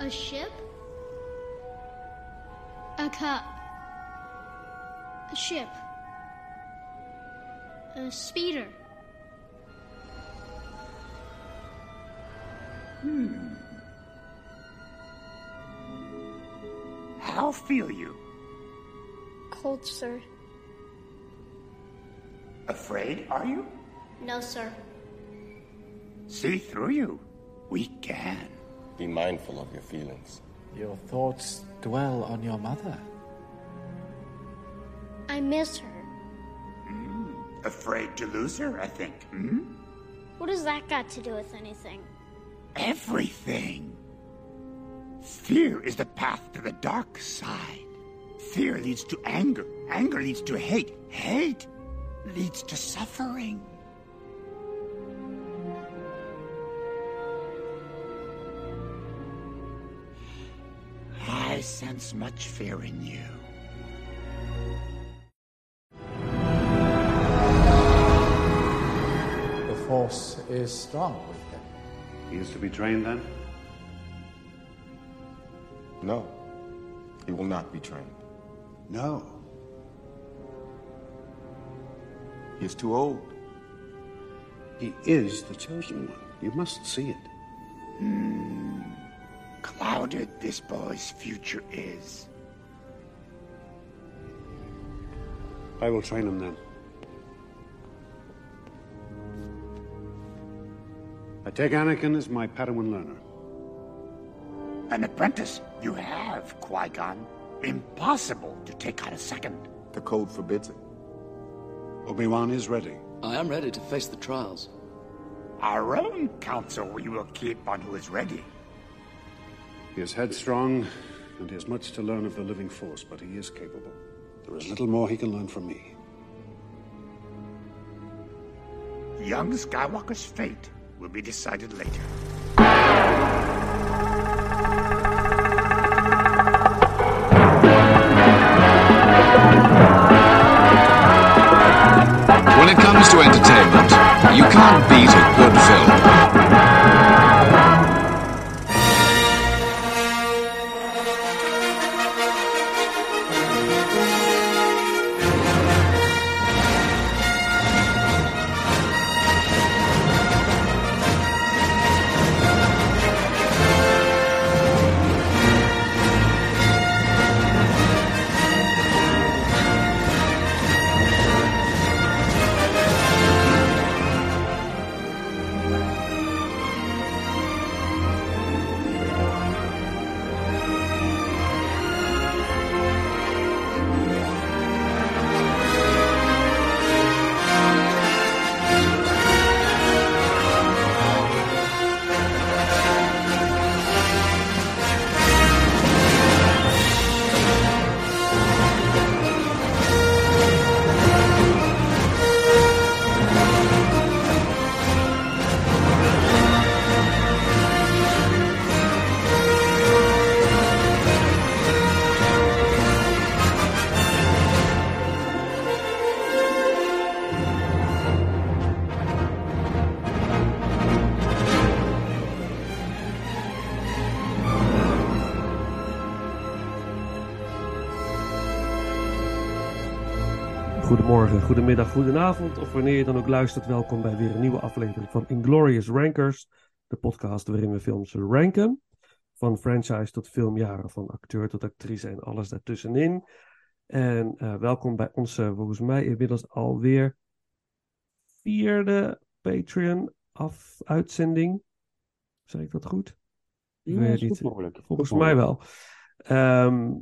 A ship? A cup. A ship. A speeder. Hmm. How feel you? Cold, sir. Afraid, are you? No, sir. See through you. We can. Be mindful of your feelings. Your thoughts dwell on your mother. I miss her. Afraid to lose her, I think. Hmm? What does that got to do with anything? Everything. Fear is the path to the dark side. Fear leads to anger. Anger leads to hate. Hate leads to suffering. Sense much fear in you. The force is strong with him. He is to be trained then? No, he will not be trained. No. He is too old. He is the chosen one. You must see it. Clouded this boy's future is. I will train him then. I take Anakin as my Padawan learner. An apprentice you have, Qui-Gon. Impossible to take on a second. The code forbids it. Obi-Wan is ready. I am ready to face the trials. Our own counsel we will keep on who is ready. He is headstrong, and he has much to learn of the living force, but he is capable. There is little more he can learn from me. Young Skywalker's fate will be decided later. When it comes to entertainment, you can't beat a good film. Goedemorgen, goedemiddag, goedenavond of wanneer je dan ook luistert. Welkom bij weer een nieuwe aflevering van Inglorious Rankers. De podcast waarin we films ranken. Van franchise tot filmjaren, van acteur tot actrice en alles daartussenin. En eh, welkom bij onze, volgens mij inmiddels alweer vierde Patreon af uitzending. Zeg ik dat goed? Ik Ja, weet is niet. goed mogelijk. Volgens mij wel. Ehm,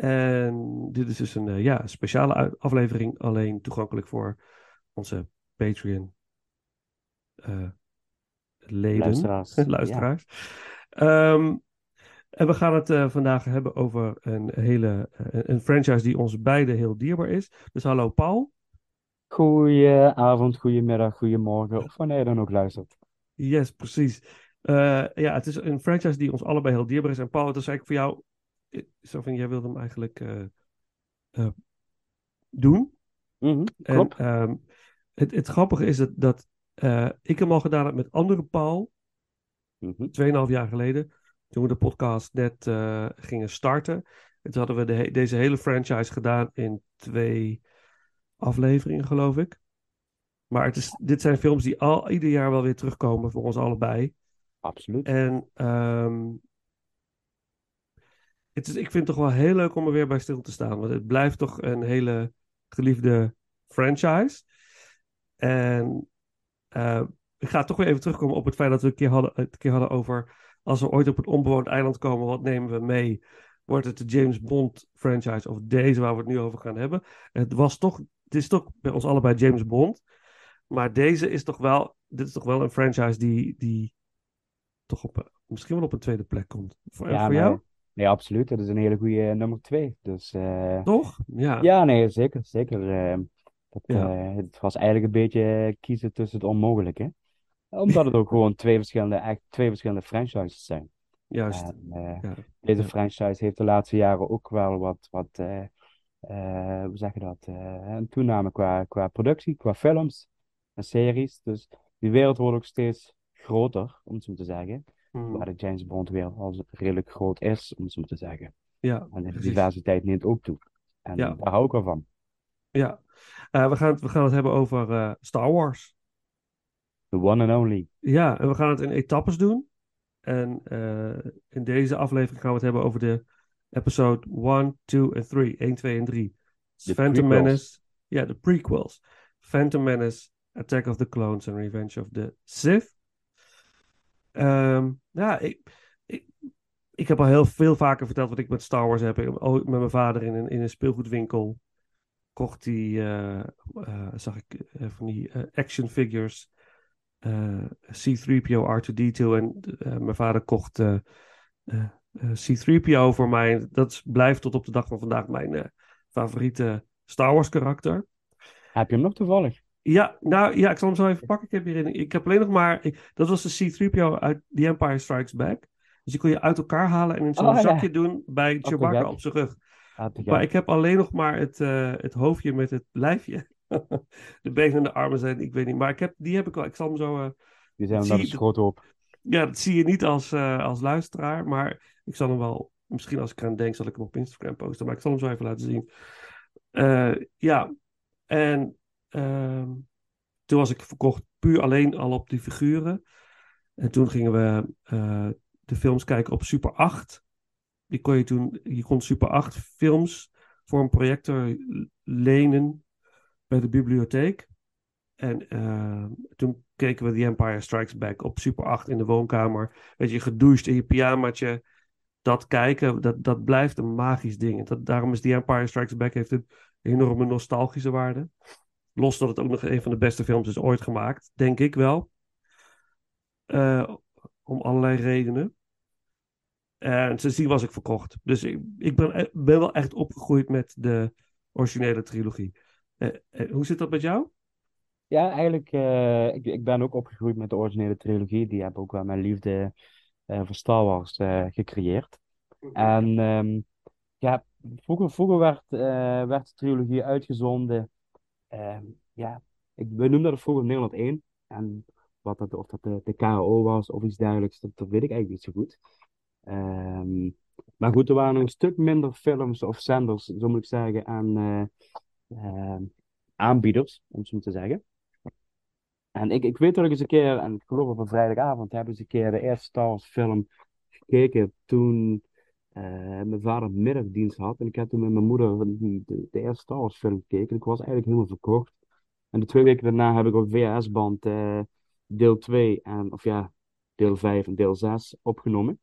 en dit is dus een eh, ja, speciale aflevering, alleen toegankelijk voor onze Patreon eh, leden, Luisteraars. luisteraars. Ehm, en we gaan het eh, vandaag hebben over een hele een- franchise die ons beiden heel dierbaar is. Dus hallo Paul. Goedenavond, goedemiddag, goedemorgen, of wanneer je dan ook luistert. Yes, precies. Eh, ja, het is een franchise die ons allebei heel dierbaar is. En Paul, het is eigenlijk voor jou, zo van, jij wilde hem eigenlijk eh, eh, doen. Mhm, En klopt. ehm, het, het grappige is dat, dat eh, ik hem al gedaan heb met andere Paul, Mhm. 2,5 jaar geleden. toen we de podcast net gingen starten. En toen hadden we de he- deze hele franchise gedaan in twee afleveringen, geloof ik. Maar het is, dit zijn films die al ieder jaar wel weer terugkomen voor ons allebei. Absoluut. En ehm, het is, ik vind het toch wel heel leuk om er weer bij stil te staan. Want het blijft toch een hele geliefde franchise. En eh, ik ga toch weer even terugkomen op het feit dat we een keer hadden, het een keer hadden over... als we ooit op een onbewoond eiland komen, wat nemen we mee? Wordt het de James Bond franchise of deze waar we het nu over gaan hebben? Het, was toch, het is toch bij ons allebei James Bond. Maar deze is toch wel... Dit is toch wel een franchise die... die toch op, misschien wel op een tweede plek komt. Voor, Ja, voor jou? Nee, absoluut. Dat is een hele goede nummer twee. Dus, eh, Toch? Ja. Ja, nee, zeker. zeker. eh, dat, Ja. eh, het was eigenlijk een beetje kiezen tussen het onmogelijke. Omdat het ook gewoon twee verschillende, echt twee verschillende franchises zijn. Juist. En, eh, Ja. Deze Ja. franchise heeft de laatste jaren ook wel wat, wat eh, eh, hoe zeg je dat, eh, een toename qua, qua productie, qua films en series. Dus die wereld wordt ook steeds groter, om het zo te zeggen. Hmm. Waar de James Bond wereld al redelijk groot is, om het zo te zeggen. Ja, En de precies. diversiteit neemt ook toe. En Ja. daar hou ik wel van. Ja. Eh, we, gaan het, we gaan het hebben over eh, Star Wars. The one and only. Ja, en we gaan het in etappes doen. En eh, in deze aflevering gaan we het hebben over de episode 1, 2 en 3. 1, 2 en 3. De Phantom prequels. Menace. Ja, de prequels. Phantom Menace, Attack of the Clones en Revenge of the Sith. Ehm, ja, ik, ik, ik heb al heel veel vaker verteld wat ik met Star Wars heb. Met mijn vader in een, in een speelgoedwinkel kocht hij, eh, eh, zag ik eh, van die action figures. eh, C3PO, R2D2 en mijn vader kocht eh, eh, eh, C3PO voor mij. Dat blijft tot op de dag van vandaag mijn favoriete Star Wars karakter. Heb je hem nog toevallig? Ja, nou ja, ik zal hem zo even pakken. Ik heb, hierin, ik heb alleen nog maar. ik- dat was de C3PO uit The Empire Strikes Back. Dus die kon je uit elkaar halen en in zo'n Oh, ja. zakje doen bij Chewbacca op zijn rug. Maar ik heb alleen nog maar het, eh, het hoofdje met het lijfje. de benen en de armen zijn, ik weet niet. Maar ik heb, die heb ik al. Ik zal hem zo. eh, Die zijn schot op. ja, dat zie je niet als, eh, als luisteraar. Maar ik zal hem wel. Misschien als ik eraan denk, zal ik hem op Instagram posten. Maar ik zal hem zo even laten zien. Ja, en ehm, toen was ik verkocht puur alleen al op die figuren. En toen gingen we eh, de films kijken op Super 8. Die kon je toen, je kon Super 8 films voor een projector lenen bij de bibliotheek. En eh, toen keken we The Empire Strikes Back op Super 8 in de woonkamer. Weet je, gedoucht in je pyjamaatje. Dat kijken, dat, dat blijft een magisch ding. Dat, daarom is The Empire Strikes Back heeft een enorme nostalgische waarde. Los dat het ook nog een van de beste films is ooit gemaakt, denk ik wel. Eh, om allerlei redenen. En sindsdien was ik verkocht. Dus ik, ik ben, e- ben wel echt opgegroeid met de originele trilogie. Eh, eh, hoe zit dat met jou? Ja, eigenlijk, eh, ik, ik ben ook opgegroeid met de originele trilogie. Die hebben ook wel mijn liefde eh, voor Star Wars eh, gecreëerd. En ehm, ja, vroeger, vroeger werd, eh, werd de trilogie uitgezonden. Ehm, ja, ik, we noemden dat vroeger Nederland 1. En wat dat, of dat de, de KRO was of iets dergelijks, dat, weet ik eigenlijk niet zo goed. Ehm, maar goed, er waren een stuk minder films of zenders, zo moet ik zeggen, aan ehm, aanbieders, om zo te zeggen. En ik, ik weet dat ik eens een keer, en ik geloof op een vrijdagavond, heb ik eens een keer de eerste Star Wars film gekeken toen eh, mijn vader middagdienst had. En ik heb toen met mijn moeder de, de eerste Star Wars film gekeken. Ik was eigenlijk helemaal verkocht. En de twee weken daarna heb ik op VHS-band eh, deel 2 en, of ja, deel 5 en deel 6 opgenomen.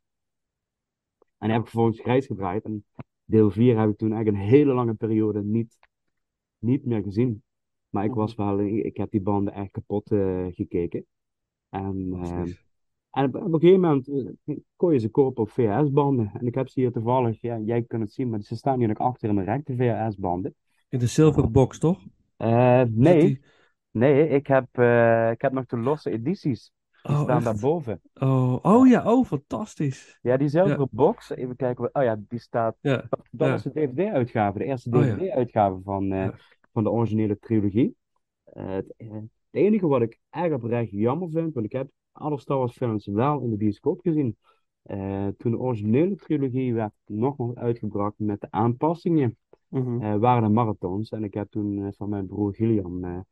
En die heb ik vervolgens grijs gedraaid. En deel 4 heb ik toen eigenlijk een hele lange periode niet, niet meer gezien. Maar ik was wel, ik heb die banden echt kapot eh, gekeken. En, en op, op een gegeven moment eh, kon je ze kopen op VHS-banden. En ik heb ze hier toevallig, ja, jij kunt het zien, maar ze staan hier nog achter in de rek, de VHS-banden. In de silver box, toch? Eh, nee, die- nee, ik heb, eh, ik heb nog de losse edities. Die Oh, staan echt? daarboven. Oh, oh ja, oh, fantastisch. Ja, die zilveren Ja. box, even kijken. Oh ja, die staat. Ja, Dat, ja. was de DVD-uitgave, de eerste Oh. DVD-uitgave van, van de originele trilogie. Het, enige wat ik eigenlijk oprecht jammer vind, want ik heb alle Star Wars films wel in de bioscoop gezien. Eh, toen de originele trilogie werd nogmaals uitgebracht met de aanpassingen, Mhm. eh, waren er marathons. En ik heb toen eh, van mijn broer Gillian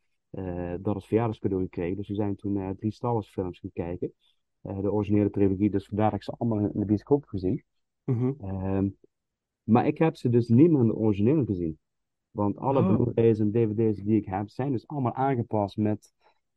dat als verjaardagscadeau gekregen. Dus we zijn toen drie Star Wars films gaan kijken. De originele trilogie, dus vandaar dat ik ze allemaal in de bioscoop heb gezien. Mhm. Ehm, maar ik heb ze dus niet meer in de originele gezien. Want alle Oh. Blu-rays en DVD's die ik heb, zijn dus allemaal aangepast met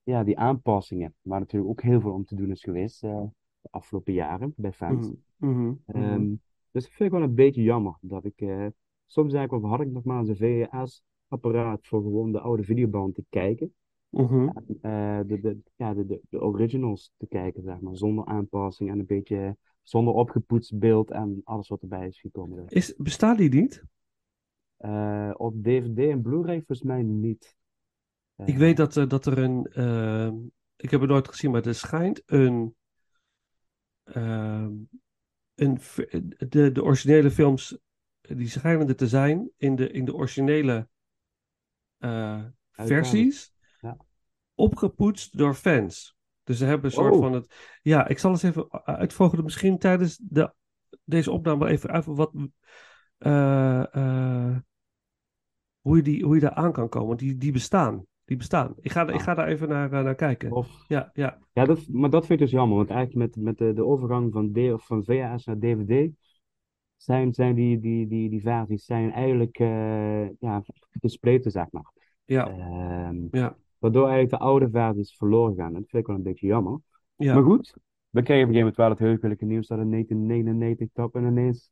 ja, die aanpassingen. Waar natuurlijk ook heel veel om te doen is geweest eh, de afgelopen jaren bij fans. Mhm. Mhm. Mhm. Ehm, dus dat vind ik wel een beetje jammer. Dat ik, eh, soms ik, of had ik nog maar eens een VHS-apparaat voor gewoon de oude videoband te kijken. Mhm. Eh, de, de, ja, de, de, de originals te kijken, zeg maar. Zonder aanpassing en een beetje zonder opgepoetst beeld en alles wat erbij is gekomen. Is, bestaat die niet? Op DVD en Blu-ray volgens mij niet. Ik Eh, weet dat, eh, dat er een. eh, ik heb het nooit gezien, maar er schijnt een. ehm, een de, de originele films. Die schijnen er te zijn in de, in de originele eh, versies. Ja. Opgepoetst door fans. Dus ze hebben een soort Oh. van het. Ja, ik zal eens even uitvogelen. Misschien tijdens de, deze opname wel even uit wat. eh, eh, hoe, je die, hoe je daar aan kan komen. Want die, die bestaan. Die bestaan. Ik ga, ik Ah. ga daar even naar, eh, naar kijken. Of, Ja, ja. ja, dat, maar dat vind ik dus jammer, want eigenlijk met, met de, de overgang van, D, of van VHS naar DVD zijn, zijn die, die, die, die versies zijn eigenlijk eh ja, gespleten, zeg maar. Ja, Ehm, ja, waardoor eigenlijk de oude versies verloren gaan. Dat vind ik wel een beetje jammer. ja. Maar goed, we kregen op een gegeven moment wel het heugelijke nieuws dat in 1999 Top ineens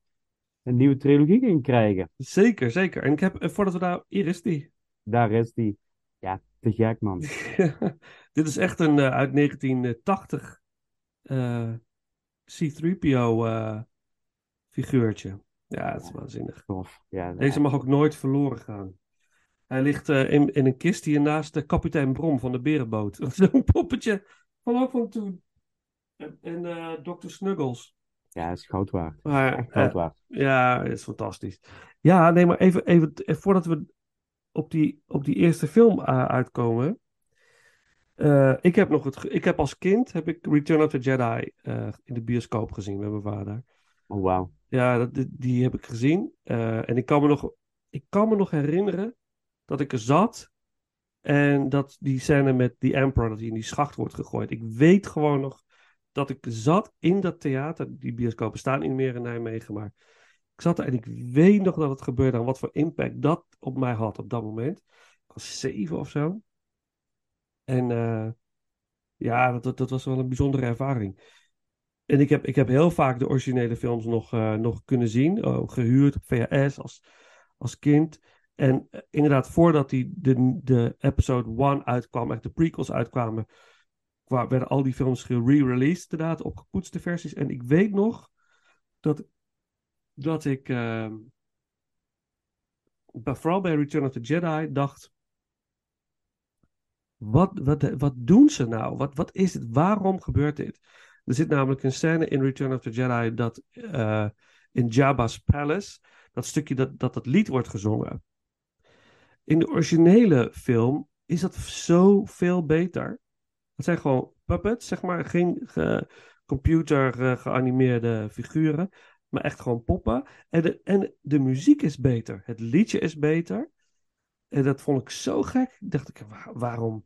een nieuwe trilogie ging krijgen. Zeker, zeker. En ik heb, eh, voordat we daar. Hier is die. Daar is die. Ja, te gek man. Dit is echt een eh, uit 1980 eh, C3PO eh, figuurtje. Ja, het is waanzinnig. Tof. Ja, Deze mag ook nooit verloren gaan. Hij ligt in, in een kist hier naast de kapitein Brom van de berenboot. Zo'n poppetje van ook van toen. En, en Dr. Snuggles. Ja, is goud waard. Maar, goud waard. Ja, dat is fantastisch. Ja, nee, maar even, even voordat we op die, op die eerste film eh, uitkomen. Eh, ik heb nog het, ik heb als kind heb ik Return of the Jedi eh, in de bioscoop gezien met mijn vader. Oh, wauw. Ja, dat, die, heb ik gezien. En ik kan me nog, ik kan me nog herinneren dat ik er zat en dat die scène met die Emperor, dat hij in die schacht wordt gegooid. Ik weet gewoon nog dat ik zat in dat theater. Die bioscopen staan niet meer in Nijmegen, maar ik zat er en ik weet nog dat het gebeurde en wat voor impact dat op mij had op dat moment. Ik was zeven of zo. En eh, ja, dat, dat, was wel een bijzondere ervaring. En ik heb, ik heb heel vaak de originele films nog, eh, nog kunnen zien, eh, gehuurd op VHS als, als kind. En inderdaad, voordat die, de, de episode 1 uitkwam, echt de prequels uitkwamen, kwa- werden al die films gere-released, inderdaad, op gepoetste versies. En ik weet nog dat, dat ik, bij- vooral bij Return of the Jedi, dacht: wat, wat, wat doen ze nou? Wat, wat is het? Waarom gebeurt dit? Er zit namelijk een scène in Return of the Jedi dat eh, in Jabba's Palace, dat stukje dat, dat dat lied wordt gezongen. In de originele film is dat zoveel beter. Het zijn gewoon puppets, zeg maar, geen ge- computer eh, geanimeerde figuren, maar echt gewoon poppen. En de, en de muziek is beter, het liedje is beter. En dat vond ik zo gek. Ik dacht, ik, "Waar- waarom,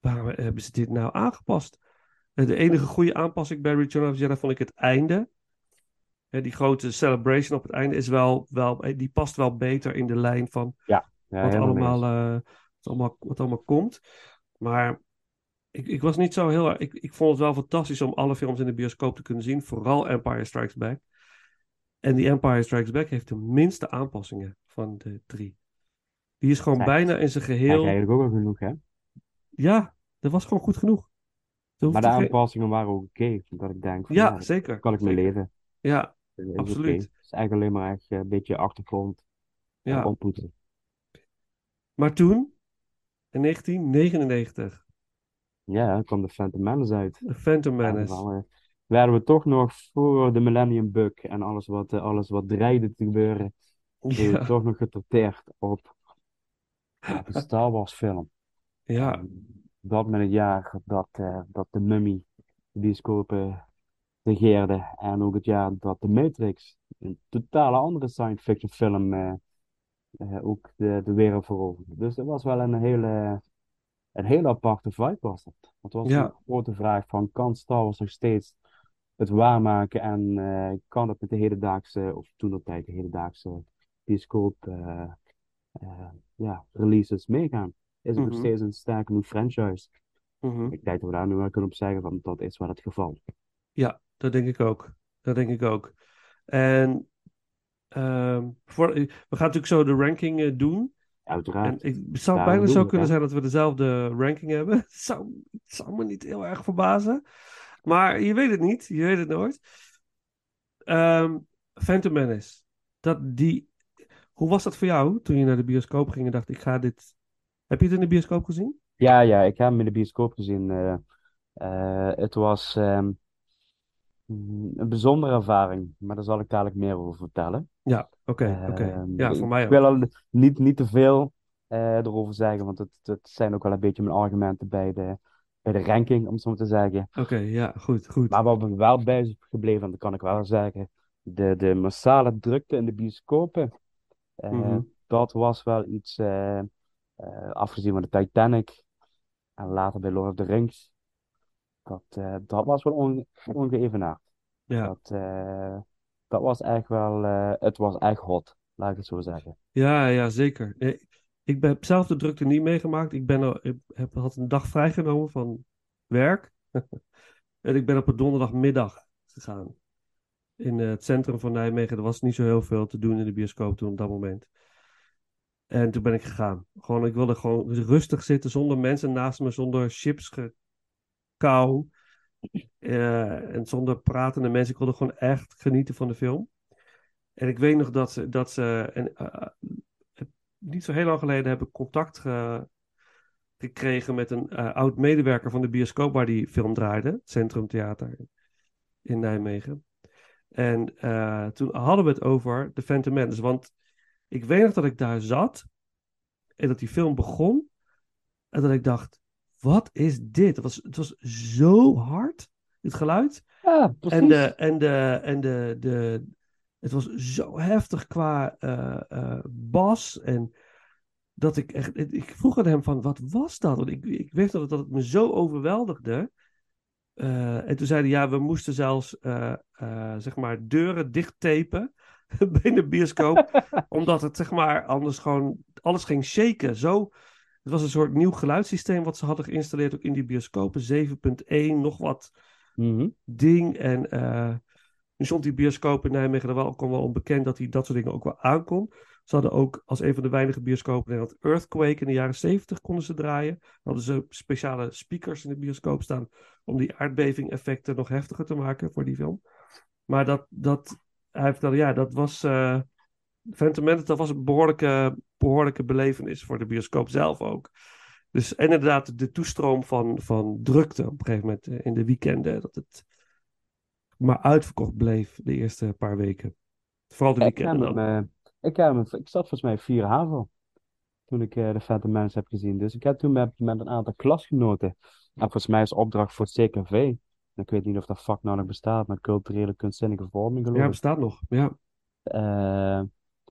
waarom hebben ze dit nou aangepast? De enige goede aanpassing bij Return of Jedi vond ik het einde. Die grote celebration op het einde is wel, wel, eh, die past wel beter in de lijn van Ja, wat, allemaal, eh, wat, allemaal, wat allemaal komt. Maar ik, ik was niet zo heel erg. Ik, ik vond het wel fantastisch om alle films in de bioscoop te kunnen zien. Vooral Empire Strikes Back. En die Empire Strikes Back heeft de minste aanpassingen van de drie. Die is gewoon bijna in zijn geheel. eigenlijk ook al genoeg, hè? Ja, dat was gewoon goed genoeg. Maar de geen- aanpassingen waren ook oké. Dat ik denk, van, Ja, ja, zeker. kan ik mee zeker. leven. Ja, is absoluut. Het is eigenlijk alleen maar echt eh, een beetje achtergrond ja. oppoetsen. Maar toen, in 1999, Ja, dan kwam de Phantom Menace uit. The Phantom En Menace. Werden we toch nog voor de Millennium Bug en alles wat, eh, alles wat dreigde te gebeuren, Ja, toch nog getorteerd op ja, de Star Wars film. ja, dat met het jaar dat, eh, dat de Mummy de bioscopen regeerde. En ook het jaar dat The Matrix, een totale andere science fiction film, eh, ook de, de wereld veroverde. Dus dat was wel een hele, een hele aparte vibe was dat. Het was Ja. een grote vraag van, kan Star Wars nog steeds het waarmaken en eh, kan het met de hedendaagse, of toen op tijd de hedendaagse bioscoop eh, eh, ja, releases meegaan? Is het nog Mhm. steeds een sterk genoeg franchise? Mhm. Ik denk dat we daar nu wel kunnen op zeggen, van dat is wel het geval. Ja, dat denk ik ook. Dat denk ik ook. En ehm, voor, we gaan natuurlijk zo de ranking doen. En Uiteraard. ik, het zou Daarom bijna zo kunnen het, zijn dat we dezelfde ranking hebben. Het zou, het zou me niet heel erg verbazen. Maar je weet het niet. Je weet het nooit. Ehm Phantom Menace. Dat die... Hoe was dat voor jou toen je naar de bioscoop ging en dacht, ik ga dit... Heb je het in de bioscoop gezien? Ja, ja, ik heb hem in de bioscoop gezien. eh, eh, het was ehm, een bijzondere ervaring, maar daar zal ik dadelijk meer over vertellen. Ja, oké, oké. Ehm, Ja, ik- voor mij Ik ook. wil al niet, niet te veel eh, erover zeggen, want het, het zijn ook wel een beetje mijn argumenten bij de, bij de ranking, om het zo maar te zeggen. Oké, ja, goed, goed. Maar wat me wel bij is gebleven, en dat kan ik wel zeggen, de, de massale drukte in de bioscopen, eh, Mhm. dat was wel iets, eh, eh, afgezien van de Titanic en later bij Lord of the Rings, dat, dat was wel onge ongeëvenaard. Ja. Dat, dat was echt wel, het was echt hot, laat ik het zo zeggen. Ja, ja, zeker. Ik heb zelf de drukte niet meegemaakt. Ik, ben, ik heb, had een dag vrijgenomen van werk. en ik ben op een donderdagmiddag gegaan. In eh, het centrum van Nijmegen. Er was niet zo heel veel te doen in de bioscoop toen op dat moment. En toen ben ik gegaan. Gewoon, ik wilde gewoon rustig zitten zonder mensen naast me, zonder chips gekauw. eh, en zonder pratende mensen. Ik wilde gewoon echt genieten van de film. En ik weet nog dat ze, dat ze eh, niet zo heel lang geleden heb ik contact ge- gekregen met een eh, oud medewerker van de bioscoop waar die film draaide, Centrum Theater in Nijmegen. En eh, toen hadden we het over The Phantom Menace, want ik weet nog dat ik daar zat en dat die film begon en dat ik dacht, wat is dit? Het was, het was zo hard, het geluid. Ja, En, de, en, de, en de, de, het was zo heftig qua eh, eh, bas. En dat ik echt. Ik vroeg aan hem van wat was dat? Want ik, ik weet nog dat het me zo overweldigde. Eh, en toen zeiden ja, we moesten zelfs zeg maar deuren dichttapen bij de bioscoop. omdat het zeg maar anders gewoon alles ging shaken. Zo, het was een soort nieuw geluidssysteem wat ze hadden geïnstalleerd ook in die bioscopen. 7.1, nog wat Mhm. ding. En nu stond die bioscoop in Nijmegen er wel, ook wel onbekend dat hij dat soort dingen ook wel aankon. Ze hadden ook als een van de weinige bioscopen in Nederland Earthquake in de jaren 70 konden ze draaien. Dan hadden ze speciale speakers in de bioscoop staan om die aardbeving-effecten nog heftiger te maken voor die film. Maar dat, dat hij vertelde, ja, dat was. eh Phantom dat was een behoorlijke, behoorlijke belevenis voor de bioscoop zelf ook. Dus en inderdaad, de toestroom van, van drukte op een gegeven moment eh, in de weekenden. Dat het maar uitverkocht bleef de eerste paar weken. Vooral de Ja, ik, weekenden dan. hem, ik, hem, ik zat volgens mij vier HAVO toen ik eh, de Phantom Menace heb gezien. Dus ik heb toen met, met een aantal klasgenoten, en volgens mij is opdracht voor het CKV, ik weet niet of dat vak nou nog bestaat, maar culturele kunstzinnige vorming geloof Ja, ik. bestaat nog. Ja. Eh,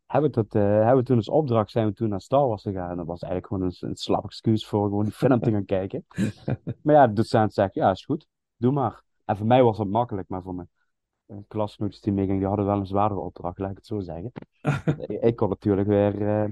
hebben, we tot, eh, hebben we toen als opdracht zijn we toen naar Star Wars gegaan. Dat was eigenlijk gewoon een, een slap excuus voor gewoon die film te gaan kijken. Maar ja, de docent zegt, ja, is goed, doe maar. En voor mij was dat makkelijk, maar voor mijn eh, klasgenootjes die meegingen, die hadden wel een zwaardere opdracht, laat ik het zo zeggen. ik, kon natuurlijk weer eh,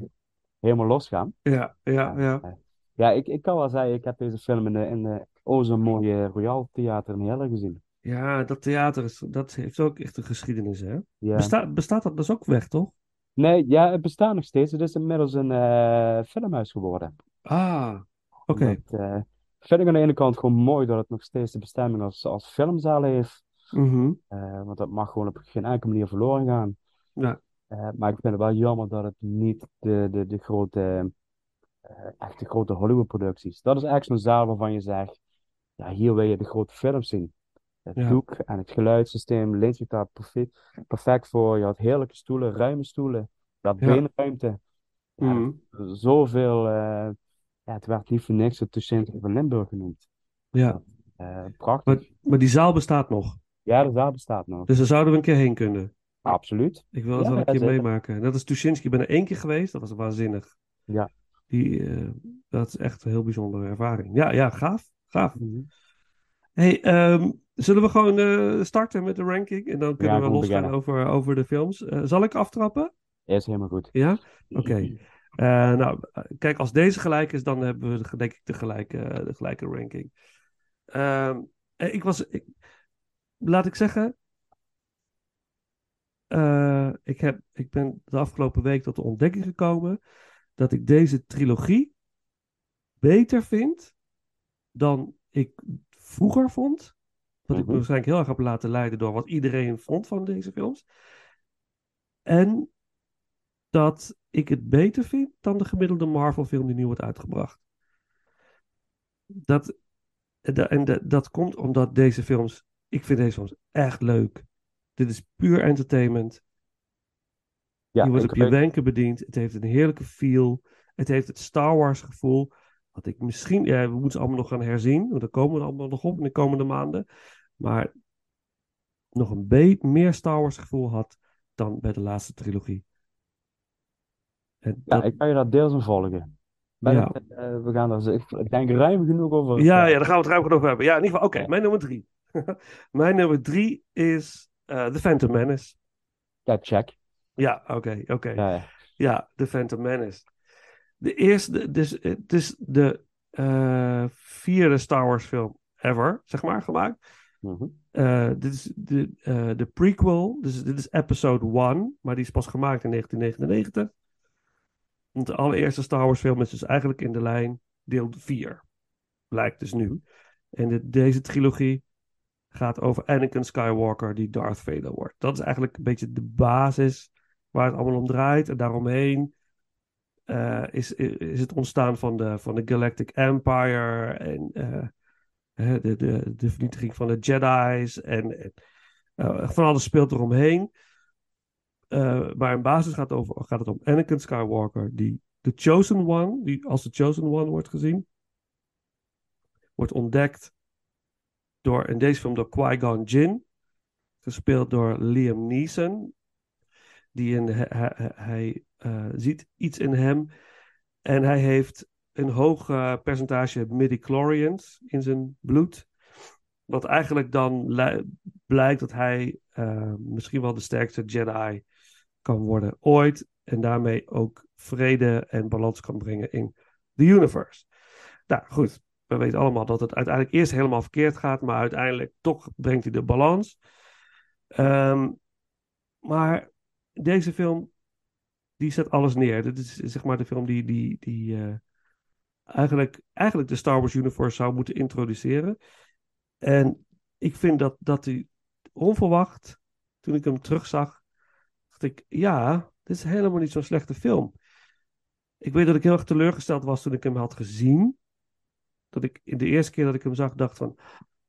helemaal losgaan. Ja, ja, ja. Eh, ja, ik, ik kan wel zeggen, ik heb deze film in de, in de oh mooie Royal Theater in Heerlen gezien. Ja, dat theater is, dat heeft ook echt een geschiedenis, hè? Ja. Bestaat, bestaat dat dus ook weg, toch? Nee, ja, het bestaat nog steeds. Het is inmiddels een filmhuis geworden. Ah, oké. Vind ik aan de ene kant gewoon mooi dat het nog steeds de bestemming als, als filmzaal heeft. Mhm. Eh, want dat mag gewoon op geen enkele manier verloren gaan. Ja. Eh, maar ik vind het wel jammer dat het niet de, de, de grote, eh, echt de grote Hollywood-producties. Dat is eigenlijk zo'n zaal waarvan je zegt, ja, hier wil je de grote films zien. Het Ja. doek en het geluidssysteem leent zich daar perfect, perfect voor. Je had heerlijke stoelen, ruime stoelen. Had Ja. beenruimte. Ja, Mhm. Zoveel, ja, het werd niet voor niks het Tuschinski van Limburg genoemd. Ja. Eh, prachtig. Maar, maar die zaal bestaat nog. Ja, de zaal bestaat nog. Dus daar zouden we een keer heen kunnen. Absoluut. Ik wil het Ja, wel een keer zeker. meemaken. Dat is Tuschinski. Ik ben er één keer geweest. Dat was waanzinnig. Ja. Die, eh, dat is echt een heel bijzondere ervaring. Ja, ja, gaaf. Gaaf. Mhm. Hey, ehm, zullen we gewoon eh, starten met de ranking? En dan kunnen we losgaan over, over de films. Zal ik aftrappen? Is helemaal goed. Ja? Oké. Nou, eh, kijk, als deze gelijk is, dan hebben we de- denk ik de gelijke, de gelijke ranking. Ehm, eh, ik was, ik- laat ik zeggen, eh, ik, heb, ik ben de afgelopen week tot de ontdekking gekomen dat ik deze trilogie beter vind dan ik vroeger vond. Dat ik me Mhm. waarschijnlijk heel erg heb laten leiden door wat iedereen vond van deze films. En dat ik het beter vind dan de gemiddelde Marvel-film die nu wordt uitgebracht. Dat, en da- en da- dat komt omdat deze films, ik vind deze films echt leuk. Dit is puur entertainment. Ja, je wordt op je wenken bediend. Het heeft een heerlijke feel. Het heeft het Star Wars gevoel. Wat ik misschien, ja, we moeten ze allemaal nog gaan herzien. Want daar komen we allemaal nog op in de komende maanden. Maar nog een beetje meer Star Wars gevoel had dan bij de laatste trilogie. Ja, dat- ik kan je daar deels in volgen. Eh, we gaan er, ik, denk, ruim genoeg over. Ja, praten. ja, daar gaan we het ruim genoeg over hebben. Ja, in ieder geval, oké, mijn nummer drie. mijn nummer drie is eh The Phantom Menace. Ja, check. Ja, oké, oké. Ja, ja. Ja, The Phantom Menace. De eerste, dus het is de eh, vierde Star Wars film ever, zeg maar, gemaakt. Mhm. Eh, dit is de, eh, de prequel, dus dit is episode 1, maar die is pas gemaakt in 1999. Want de allereerste Star Wars film is dus eigenlijk in de lijn deel 4. Blijkt dus nu. En de- deze trilogie gaat over Anakin Skywalker die Darth Vader wordt. Dat is eigenlijk een beetje de basis waar het allemaal om draait. En daaromheen eh, is, is het ontstaan van de, van de Galactic Empire en eh, de, de, de vernietiging van de Jedi's en, en eh, van alles speelt eromheen. Eh, maar in basis gaat, over, gaat het om Anakin Skywalker, die de Chosen One, die als de Chosen One wordt gezien, wordt ontdekt door, in deze film door Qui-Gon Jinn, gespeeld door Liam Neeson. Die in, hij, eh, ziet iets in hem en hij heeft een hoog eh, percentage midichlorians in zijn bloed. Wat eigenlijk dan li- blijkt dat hij misschien wel de sterkste Jedi kan worden ooit. En daarmee ook vrede en balans kan brengen in de universe. Nou goed, we weten allemaal dat het uiteindelijk eerst helemaal verkeerd gaat. Maar uiteindelijk toch brengt hij de balans. Ehm, maar deze film, die zet alles neer. Dit is zeg maar de film die, die, die eh, eigenlijk, eigenlijk de Star Wars universe zou moeten introduceren. En ik vind dat, dat hij onverwacht, toen ik hem terugzag, dacht ik, ja, dit is helemaal niet zo'n slechte film. Ik weet dat ik heel erg teleurgesteld was toen ik hem had gezien. Dat ik in de eerste keer dat ik hem zag, dacht van,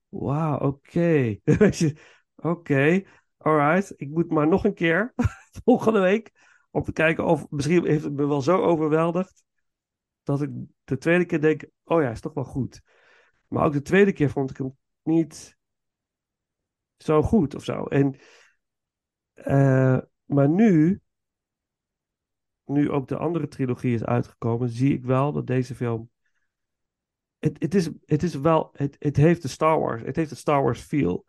wauw, oké. Oké, alright. Ik moet maar nog een keer volgende week om te kijken of misschien heeft het me wel zo overweldigd dat ik de tweede keer denk, oh ja, is toch wel goed. Maar ook de tweede keer vond ik hem niet zo goed of zo. En, eh, maar nu, nu ook de andere trilogie is uitgekomen, zie ik wel dat deze film. Het, is, het is wel, het, het heeft de Star Wars, het heeft de Star Wars feel.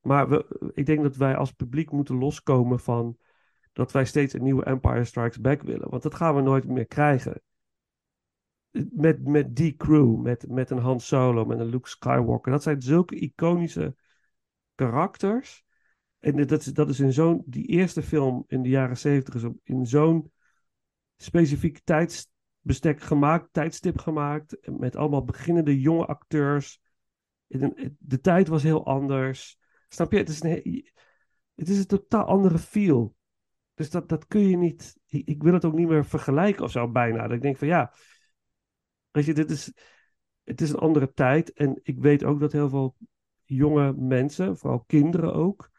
Maar we, ik denk dat wij als publiek moeten loskomen van dat wij steeds een nieuwe Empire Strikes Back willen. Want dat gaan we nooit meer krijgen. Met, met die crew, met, met een Han Solo, met een Luke Skywalker. Dat zijn zulke iconische karakters. En dat is, dat is in zo'n, die eerste film in de jaren zeventig is in zo'n specifiek tijdsbestek gemaakt, tijdstip gemaakt. Met allemaal beginnende jonge acteurs. De tijd was heel anders. Snap je? Het is een, he- het is een totaal andere feel. Dus dat, dat kun je niet. Ik, ik wil het ook niet meer vergelijken of zo bijna. Dat ik denk van ja. Weet je, dit is. Het is een andere tijd. En ik weet ook dat heel veel jonge mensen, vooral kinderen ook.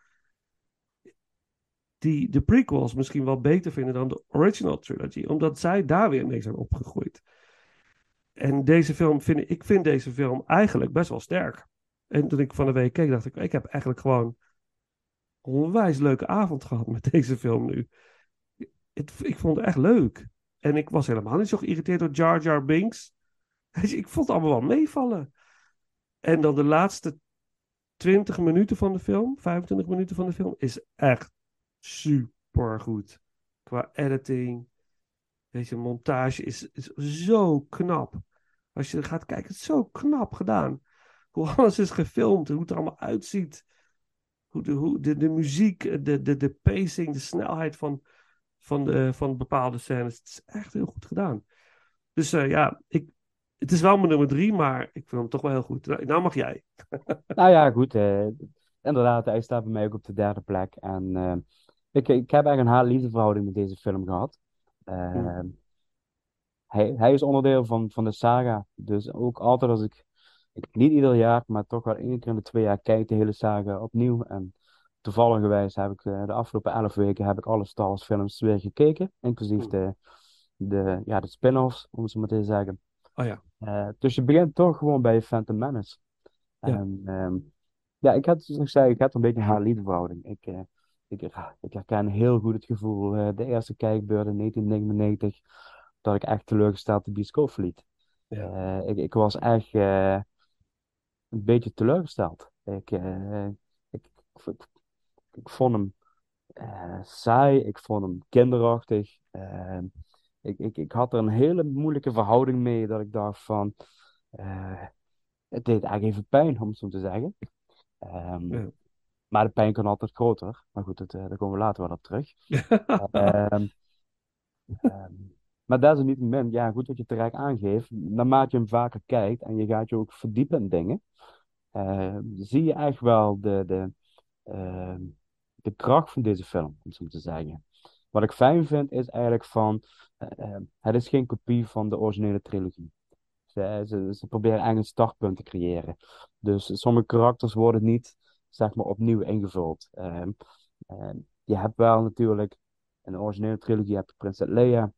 Die de prequels misschien wel beter vinden dan de original trilogy. Omdat zij daar weer mee zijn opgegroeid. En deze film vind ik, vind deze film eigenlijk best wel sterk. En toen ik van de week keek, dacht ik, ik heb eigenlijk gewoon onwijs leuke avond gehad met deze film nu. Het, ik vond het echt leuk. En ik was helemaal niet zo geïrriteerd door Jar Jar Binks. Ik vond het allemaal wel meevallen. En dan de laatste 20 minuten van de film, 25 minuten van de film, is echt super goed. Qua editing. Deze montage is, is zo knap. Als je gaat kijken, het is zo knap gedaan. Hoe alles is gefilmd, hoe het er allemaal uitziet. Hoe de, hoe de, de muziek, de, de, de pacing, de snelheid van, van, de, van bepaalde scènes. Het is echt heel goed gedaan. Dus eh, ja, ik, het is wel mijn nummer drie, maar ik vind hem toch wel heel goed. Nou, nou mag jij. Nou ja, goed. eh, inderdaad, hij staat bij mij ook op de derde plek. En eh, ik, ik heb eigenlijk een haat-liefde verhouding met deze film gehad. Eh, hij, hij is onderdeel van, van de saga. Dus ook altijd als ik, ik, niet ieder jaar, maar toch wel één keer in de twee jaar kijk de hele saga opnieuw. En toevallig heb ik eh, de afgelopen elf weken heb ik alle Star Wars films weer gekeken. Inclusief de, de, ja, de spin-offs, om het zo maar te zeggen. Oh ja. Eh, dus je begint toch gewoon bij Phantom Menace. Ja. En ehm, ja, ik had, zoals ik zei, ik had een beetje een haar verhouding. Ik, eh, ik, ik herken heel goed het gevoel, eh, de eerste kijkbeurt in 1999, dat ik echt teleurgesteld de bioscoop verliet. Ja. Eh, ik, ik was echt eh, een beetje teleurgesteld. Ik, ik, ik, ik vond hem saai, ik vond hem kinderachtig. Ik, ik, ik had er een hele moeilijke verhouding mee, dat ik dacht van, het deed eigenlijk even pijn, om het zo te zeggen. Ehm, Ja. Maar de pijn kan altijd groter. Maar goed, dat, eh, daar komen we later wel op terug. Ehm, ehm, maar desalniettemin, ja, goed wat je terecht aangeeft. Naarmate je hem vaker kijkt en je gaat je ook verdiepen in dingen, eh, zie je echt wel de, de, ehm, de kracht van deze film, om zo te zeggen. Wat ik fijn vind, is eigenlijk van, eh, het is geen kopie van de originele trilogie. Ze, ze, ze proberen eigenlijk een startpunt te creëren. Dus sommige karakters worden niet, zeg maar, opnieuw ingevuld. Ehm, je hebt wel natuurlijk, in de originele trilogie heb je Prinses Leia.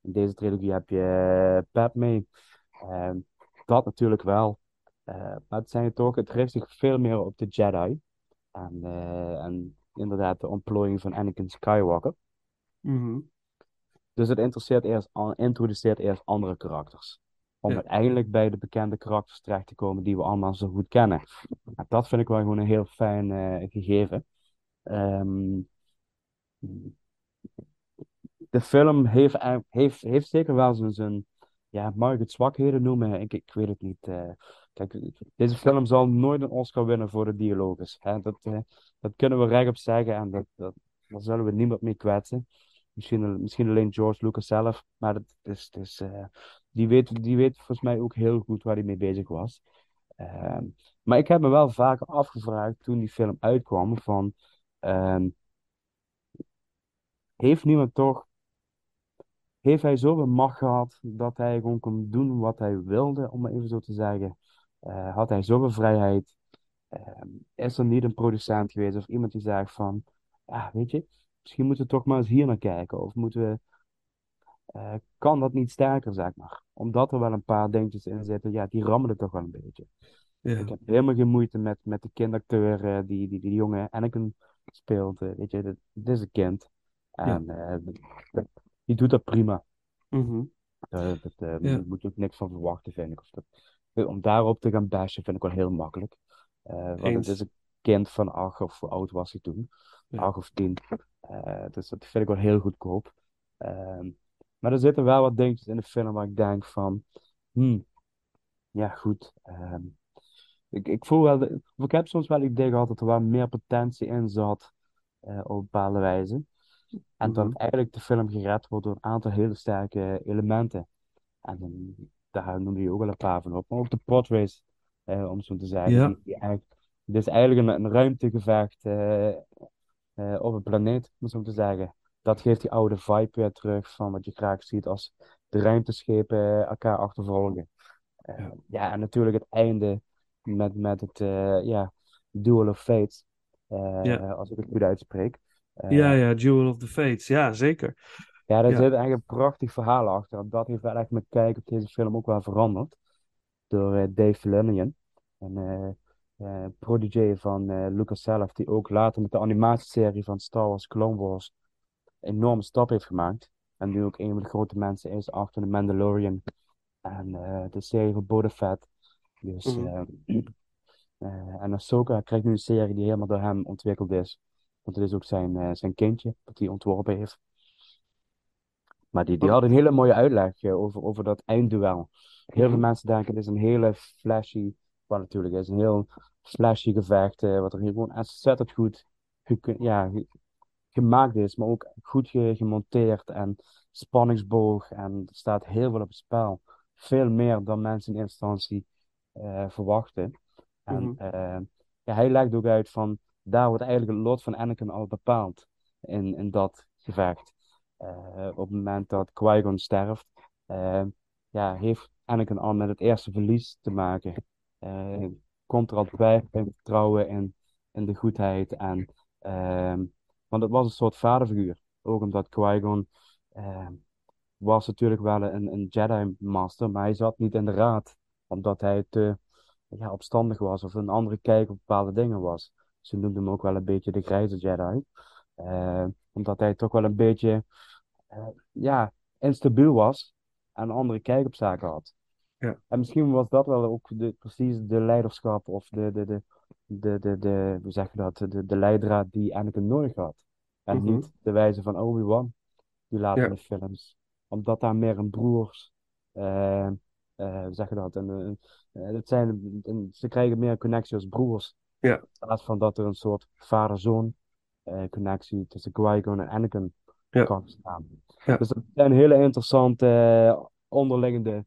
In deze trilogie heb je Padmé. Ehm, dat natuurlijk wel. Eh, maar het zijn toch, het richt zich veel meer op de Jedi. En, eh, en inderdaad de ontplooiing van Anakin Skywalker. Mhm. Dus het interesseert eerst, introduceert eerst andere karakters. Om Ja. uiteindelijk bij de bekende karakters terecht te komen die we allemaal zo goed kennen. En dat vind ik wel gewoon een heel fijn eh, gegeven. Ehm, de film heeft, eigenlijk- heeft, heeft zeker wel zijn, zijn ja, mag ik het zwakheden noemen? Ik, ik weet het niet. eh. kijk, deze film zal nooit een Oscar winnen voor de dialogus. Hè? Dat, eh, dat kunnen we rechtop zeggen en dat, dat, daar zullen we niemand mee kwetsen. Misschien, misschien alleen George Lucas zelf, maar dat is, het is, eh, die, weet, die weet volgens mij ook heel goed waar hij mee bezig was. Ehm, maar ik heb me wel vaker afgevraagd toen die film uitkwam van ehm, heeft niemand toch heeft hij zoveel macht gehad dat hij gewoon kon doen wat hij wilde, om maar even zo te zeggen. Eh, had hij zoveel vrijheid? Ehm, is er niet een producent geweest of iemand die zegt van, ja, weet je, misschien moeten we toch maar eens hier naar kijken. Of moeten we, eh, kan dat niet sterker, zeg maar. Omdat er wel een paar dingetjes in zitten, ja, die rammelen toch wel een beetje. Ja. Ik heb helemaal geen moeite met, met de kindacteur eh, die, die die jonge Anakin speelt. eh, weet je, dit, dit is een kind. En dat- die doet dat prima. Dat, Ja. Daar moet je ook niks van verwachten, vind ik. Of dat, om daarop te gaan bashen vind ik wel heel makkelijk. Want het is een kind van acht, of hoe oud was hij toen? Ja. Acht of tien. Dus dat vind ik wel heel goedkoop. Ehm, maar er zitten wel wat dingetjes in de film waar ik denk van... Hmm, ja, goed. ehm, ik, ik voel wel... de- of ik heb soms wel het idee gehad dat er wel meer potentie in zat. eh, op bepaalde wijze. En dat Mhm. eigenlijk de film gered wordt door een aantal hele sterke elementen. En dan, daar noemde je ook wel een paar van op. Maar ook de podrace, eh, om zo te zeggen. Ja. Die, die eigenlijk, dit is eigenlijk een, een ruimtegevecht eh, op een planeet, om zo te zeggen. Dat geeft die oude vibe weer terug van wat je graag ziet als de ruimteschepen elkaar achtervolgen. Eh, Ja. en natuurlijk het einde met, met het eh, ja, Duel of Fates. eh, Ja. Als ik het goed uitspreek. Eh, Ja, ja, Jewel of the Fates. Ja, zeker. ja, daar Ja. zit eigenlijk een prachtig verhaal achter. En dat heeft wel echt mijn kijk op deze film ook wel veranderd. Door eh, Dave Filoni. En eh, eh protégé van eh, Lucas zelf, die ook later met de animatieserie van Star Wars Clone Wars een enorme stap heeft gemaakt. En nu ook een van de grote mensen is achter de Mandalorian en eh, de serie van Boba Fett. Dus, eh, en Ahsoka krijgt nu een serie die helemaal door hem ontwikkeld is. Want het is ook zijn, eh, zijn kindje dat hij ontworpen heeft. Maar die, die had een hele mooie uitleg over, over dat eindduel. Heel veel Mhm. mensen denken het is een hele flashy, wat natuurlijk is, een heel flashy gevecht, wat er hier gewoon ontzettend goed ja, gemaakt is, maar ook goed ge- gemonteerd en spanningsboog. En er staat heel veel op het spel. Veel meer dan mensen in eerste instantie eh, verwachten. En Mhm. eh, ja, hij legt ook uit van, daar wordt eigenlijk het lot van Anakin al bepaald in, in dat gevecht. Eh, op het moment dat Qui-Gon sterft, ja, heeft Anakin al met het eerste verlies te maken. Eh, komt er al twijfel en vertrouwen in, in de goedheid. En, ehm, want het was een soort vaderfiguur. Ook omdat Qui-Gon ehm, was natuurlijk wel een, een Jedi-master, maar hij zat niet in de raad. Omdat hij te ja, opstandig was of een andere kijk op bepaalde dingen was. Ze noemden hem ook wel een beetje de grijze Jedi. Eh, omdat hij toch wel een beetje eh, ja, instabiel was en een andere kijk op zaken had. Ja. En misschien was dat wel ook de, precies de leiderschap of de, de, de, de, de, de, hoe zeg je dat, de, de leidraad die Anakin nodig had. En Mhm. niet de wijze van Obi-Wan, die later Ja. in de films. Omdat daar meer een broers, eh, eh, hoe zeg je dat, een, eh, het zijn, een- ze krijgen meer connectie als broers. Ja. In plaats van dat er een soort vader-zoon connectie tussen Qui-Gon en Anakin Ja. kan staan. Ja. Dus dat zijn hele interessante onderliggende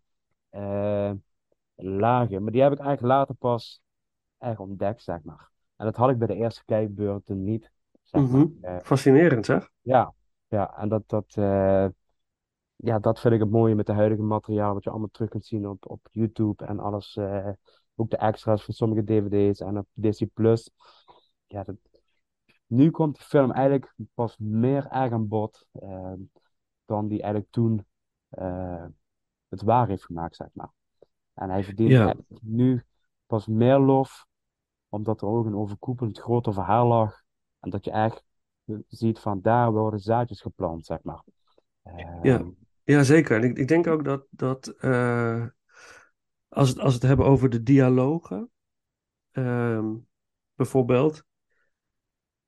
lagen. Maar die heb ik eigenlijk later pas echt ontdekt, zeg maar. En dat had ik bij de eerste kijkbeurten niet, zeg Mhm. Eh, Fascinerend zeg. ja, ja, en dat, dat, eh, ja, dat vind ik het mooie met de huidige materiaal, wat je allemaal terug kunt zien op, op YouTube en alles. eh, ook de extra's van sommige DVD's en op Disney Plus. Ja, dat, nu komt de film eigenlijk pas meer erg aan bod eh, dan die eigenlijk toen het waar heeft gemaakt, zeg maar. En hij verdient Ja. nu pas meer lof, omdat er ook een overkoepelend groter verhaal lag. En dat je echt ziet van daar worden zaadjes geplant, zeg maar. Eh, Ja. Ja, zeker. En ik, ik denk ook dat, dat eh, als, het, als we het hebben over de dialogen, ehm, bijvoorbeeld,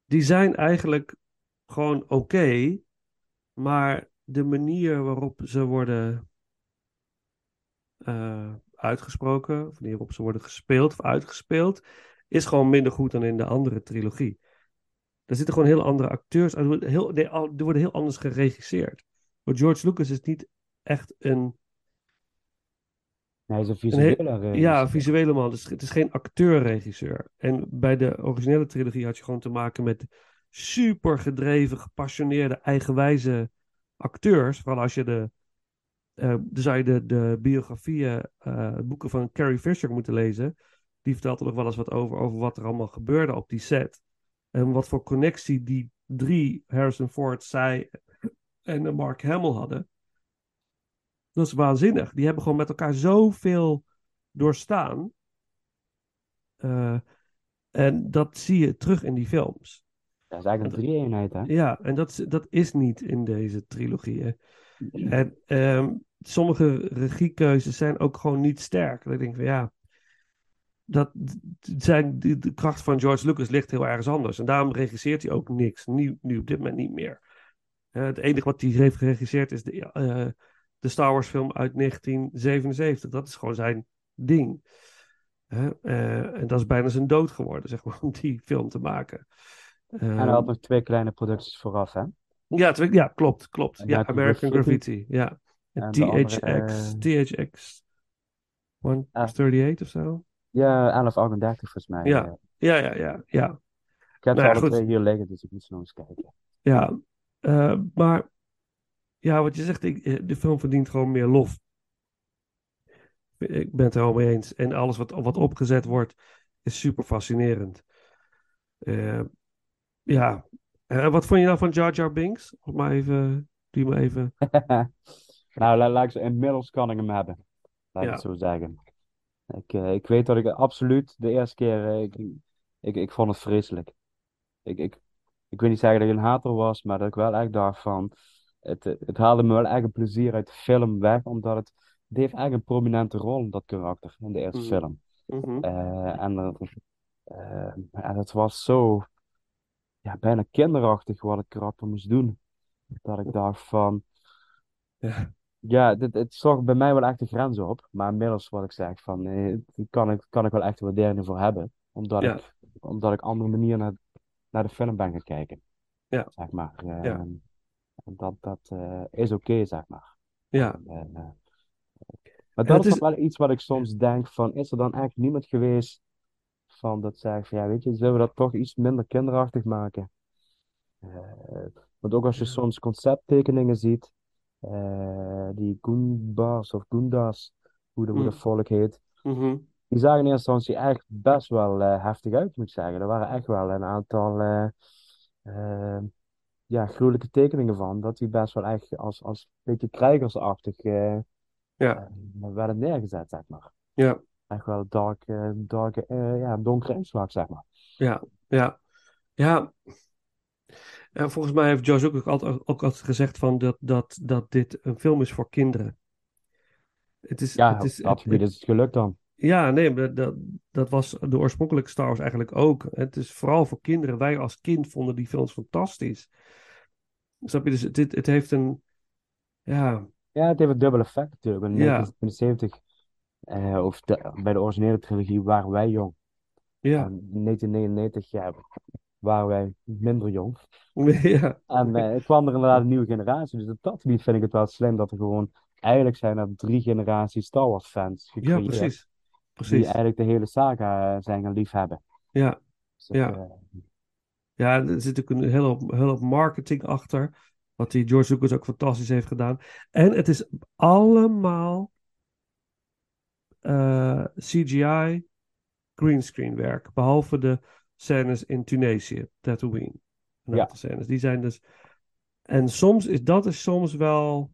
die zijn eigenlijk gewoon oké, maar de manier waarop ze worden eh, uitgesproken, of de manier waarop ze worden gespeeld of uitgespeeld, is gewoon minder goed dan in de andere trilogie. Er zitten gewoon heel andere acteurs, er wordt heel, nee, er worden heel anders geregisseerd. Want George Lucas is niet echt een hij is een visuele. Ja, visuele man. Dus het is geen acteur-regisseur. En bij de originele trilogie had je gewoon te maken met super gedreven, gepassioneerde, eigenwijze acteurs. Vooral als je de. dan zou je de, de biografieën, eh, boeken van Carrie Fisher moeten lezen. Die vertelt er nog wel eens wat over, over wat er allemaal gebeurde op die set. En wat voor connectie die drie, Harrison Ford, zij en Mark Hamill hadden. Dat is waanzinnig. Die hebben gewoon met elkaar zoveel doorstaan. Eh, en dat zie je terug in die films. Dat is eigenlijk een drie-eenheid, hè? Ja, en dat, is- dat is niet in deze trilogie. hè. En ehm, sommige regiekeuzes zijn ook gewoon niet sterk. Dat ik denk van ja, dat zijn, de, de kracht van George Lucas ligt heel ergens anders. En daarom regisseert hij ook niks. Nu, nu op dit moment niet meer. Eh, het enige wat hij heeft geregisseerd is de, eh, de Star Wars film uit 1977. Dat is gewoon zijn ding. Eh, en dat is bijna zijn dood geworden, zeg maar, om die film te maken. En hij Ehm, had nog twee kleine producties vooraf, hè? ja, twee- ja, klopt, klopt. Ja, American Graffiti. Ja. THX, THX 138 of zo. Ja, 1138 volgens mij. Ja. eh. Ja, ja, ja, ja. Ik heb Nou ze ja, alle twee hier liggen, dus ik moet ze nog eens kijken. Ja, eh, maar ja, wat je zegt, ik, eh, de film verdient gewoon meer lof. Ik ben het er al mee eens. En alles wat, wat opgezet wordt, is super fascinerend. Ja, wat vond je nou van Jar Jar Binks? Maar even, doe maar even. nou, la- laat ik ze inmiddels kan ik hem hebben. Laat ik Ja. het zo zeggen. Ik, eh, ik weet dat ik absoluut de eerste keer, eh, ik, ik, ik vond het vreselijk. Ik, ik, ik wil niet zeggen dat ik een hater was, maar dat ik wel echt dacht van, het, het haalde me wel echt een plezier uit de film weg, omdat het, het heeft echt een prominente rol in dat karakter in de eerste Mhm. film. Mhm. Eh, en, er- eh, en het was zo ja, bijna kinderachtig wat het karakter moest doen. Dat ik dacht van, Ja. Ja, dit, het zorgt bij mij wel echt de grens op. Maar inmiddels wat ik zeg, van, eh, kan ik, kan ik wel echt waardering voor hebben. Omdat, Ja. ik, omdat ik andere manier naar, naar de film ben gaan kijken. Ja. Zeg maar. Eh, Ja. en dat dat eh, is oké, zeg maar. Ja. En, eh, En maar dat het is wel iets wat ik soms denk van, is er dan eigenlijk niemand geweest van dat zegt van, ja, weet je, zullen we dat toch iets minder kinderachtig maken? Eh, want ook als je soms concepttekeningen ziet, die Goombas of Goondas, hoe, de, hoe dat Mm. volk heet, Mhm. die zagen in eerste instantie echt best wel eh, heftig uit, moet ik zeggen. Er waren echt wel een aantal eh, eh, ja, gruwelijke tekeningen van, dat die best wel echt als, als een beetje krijgersachtig eh, Ja. eh, werden neergezet, zeg maar. Ja. Echt wel dark, eh, dark, eh, ja, donkere inslag, zeg maar. Ja, ja, ja. En volgens mij heeft Josh ook altijd, ook altijd gezegd van dat, dat, dat dit een film is voor kinderen. Het is, Ja, het is, dat gebied is het gelukt dan. ja, nee, dat, dat was de oorspronkelijke Star Wars eigenlijk ook. Het is vooral voor kinderen. Wij als kind vonden die films fantastisch. Snap je? Dus het, het, heeft een, ja, Ja, het heeft een dubbel effect natuurlijk. In Ja. 1977, eh, of de- bij de originele trilogie, waren wij jong. ja, in 1999 ja, waren wij minder jong. ja, En eh, kwam er inderdaad een nieuwe generatie. Dus op dat gebied vind ik het wel slim dat er gewoon... Eigenlijk zijn er drie generaties Star Wars fans ja, gecreëerd. precies. Die Precies. eigenlijk de hele saga eh, zijn gaan liefhebben. Ja, Dus Ja. eh, Ja, er zit ook een hele hoop, hele hoop marketing achter. Wat die George Lucas ook fantastisch heeft gedaan. En het is allemaal CGI greenscreen werk. Behalve de scènes in Tunesië, Tatooine. Een Ja. aantal scènes. Die zijn dus... En soms is dat is soms wel...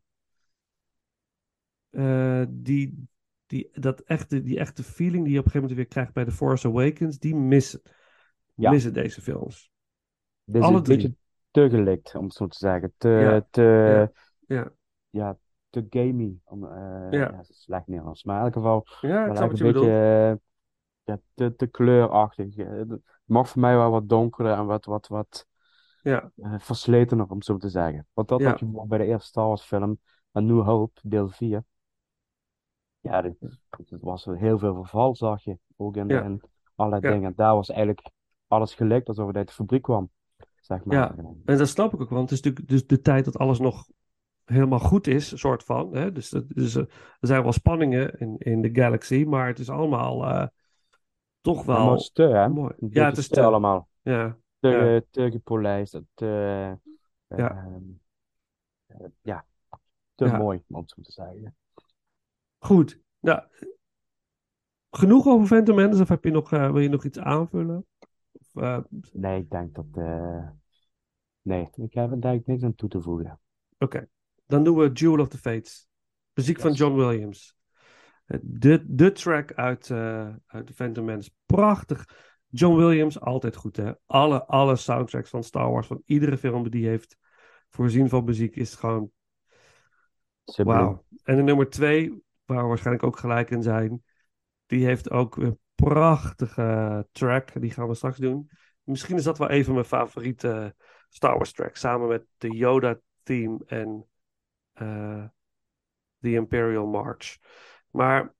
eh, die, die, dat echte, die echte feeling die je op een gegeven moment weer krijgt bij The Force Awakens. Die missen, Ja. missen deze films. dit is Alle een drie. beetje te gelikt, om het zo te zeggen. Te, Ja. te, Ja. ja, te gamey. Om, eh, Ja. ja. slecht Nederlands. Maar in elk geval... Ja, ik snap wat je beetje bedoelt. Ja, te, te kleurachtig. Het mag voor mij wel wat donkerder en wat, wat, wat Ja, eh, versletener, om zo te zeggen. Want dat Ja. had je bijvoorbeeld bij de eerste Star Wars film, A New Hope, deel 4. Ja, het was heel veel verval, zag je. Ook in, Ja. in allerlei Ja. dingen. Daar was eigenlijk alles gelijk alsof het uit de fabriek kwam. Zeg maar. Ja. en dat snap ik ook, want het is natuurlijk dus de tijd dat alles nog helemaal goed is, soort van. Hè? Dus, dat- dus eh, er zijn wel spanningen in, in de galaxy, maar het is allemaal eh, toch maar wel te, hè? mooi. Ja, het is te te. allemaal. Ja, Te, Ja. te gepolijst, te, eh, Ja. ehm, eh, ja, te Ja. mooi, om het zo te zeggen. goed. Nou, genoeg over Phantom Menace, of heb je nog, eh, wil je nog iets aanvullen? Of, Nee, ik denk dat. nee, ik heb denk ik niks aan toe te voegen. Oké, dan doen we Jewel of the Fates. Muziek van. John Williams. Eh, De, de track uit, eh uit The Phantom Menace. Prachtig. John Williams, altijd goed hè. Alle, alle soundtracks van Star Wars, van iedere film die heeft voorzien van muziek, is gewoon wauw. En de nummer twee, waar we waarschijnlijk ook gelijk in zijn, die heeft ook een prachtige track. Die gaan we straks doen. Misschien is dat wel even mijn favoriete Star Wars track. Samen met de Yoda theme en eh The Imperial March. Maar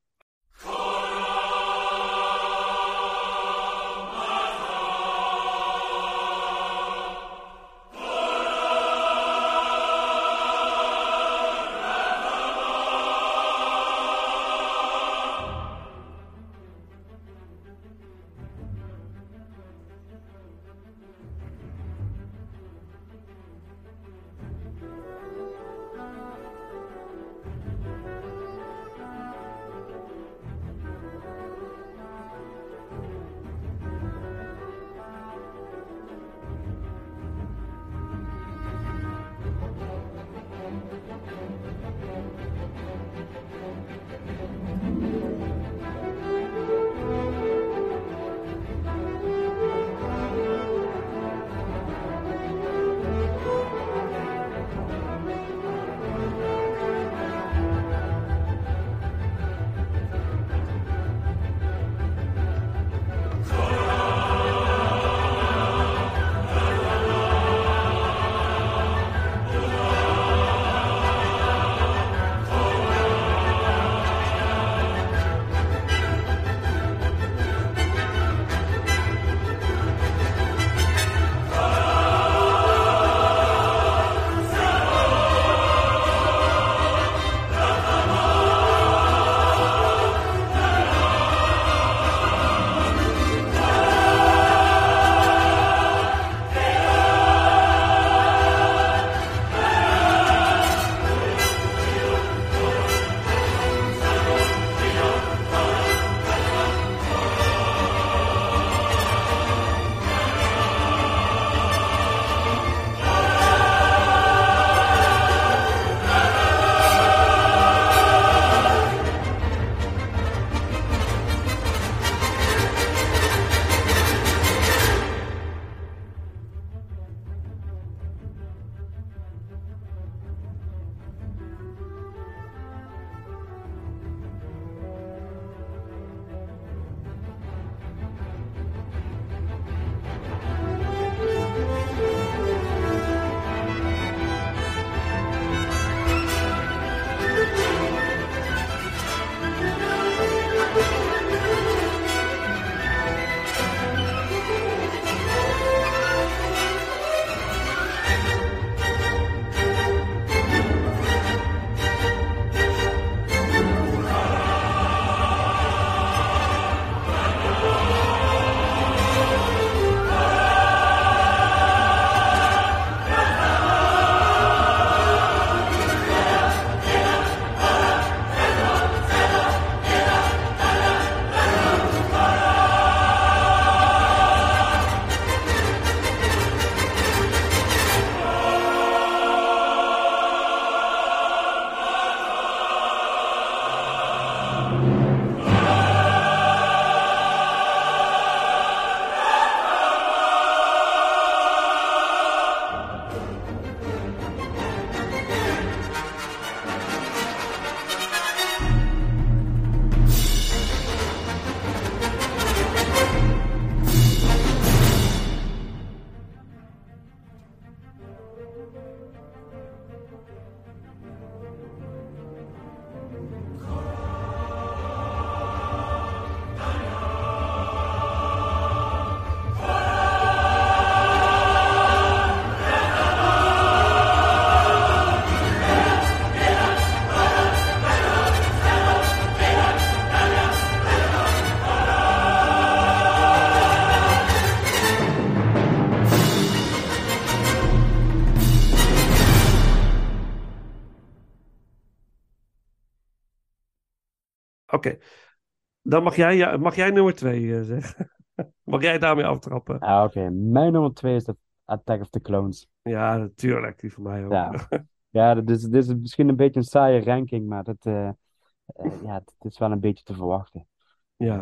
Dan mag jij, ja, mag jij nummer twee eh, zeggen. mag jij daarmee aftrappen? Ah, Oké, mijn nummer twee is dat Attack of the Clones. Ja, natuurlijk. Die van mij ook. Ja, ja dit, is, dit is misschien een beetje een saaie ranking, maar dat, eh, eh, ja, het is wel een beetje te verwachten. Ja.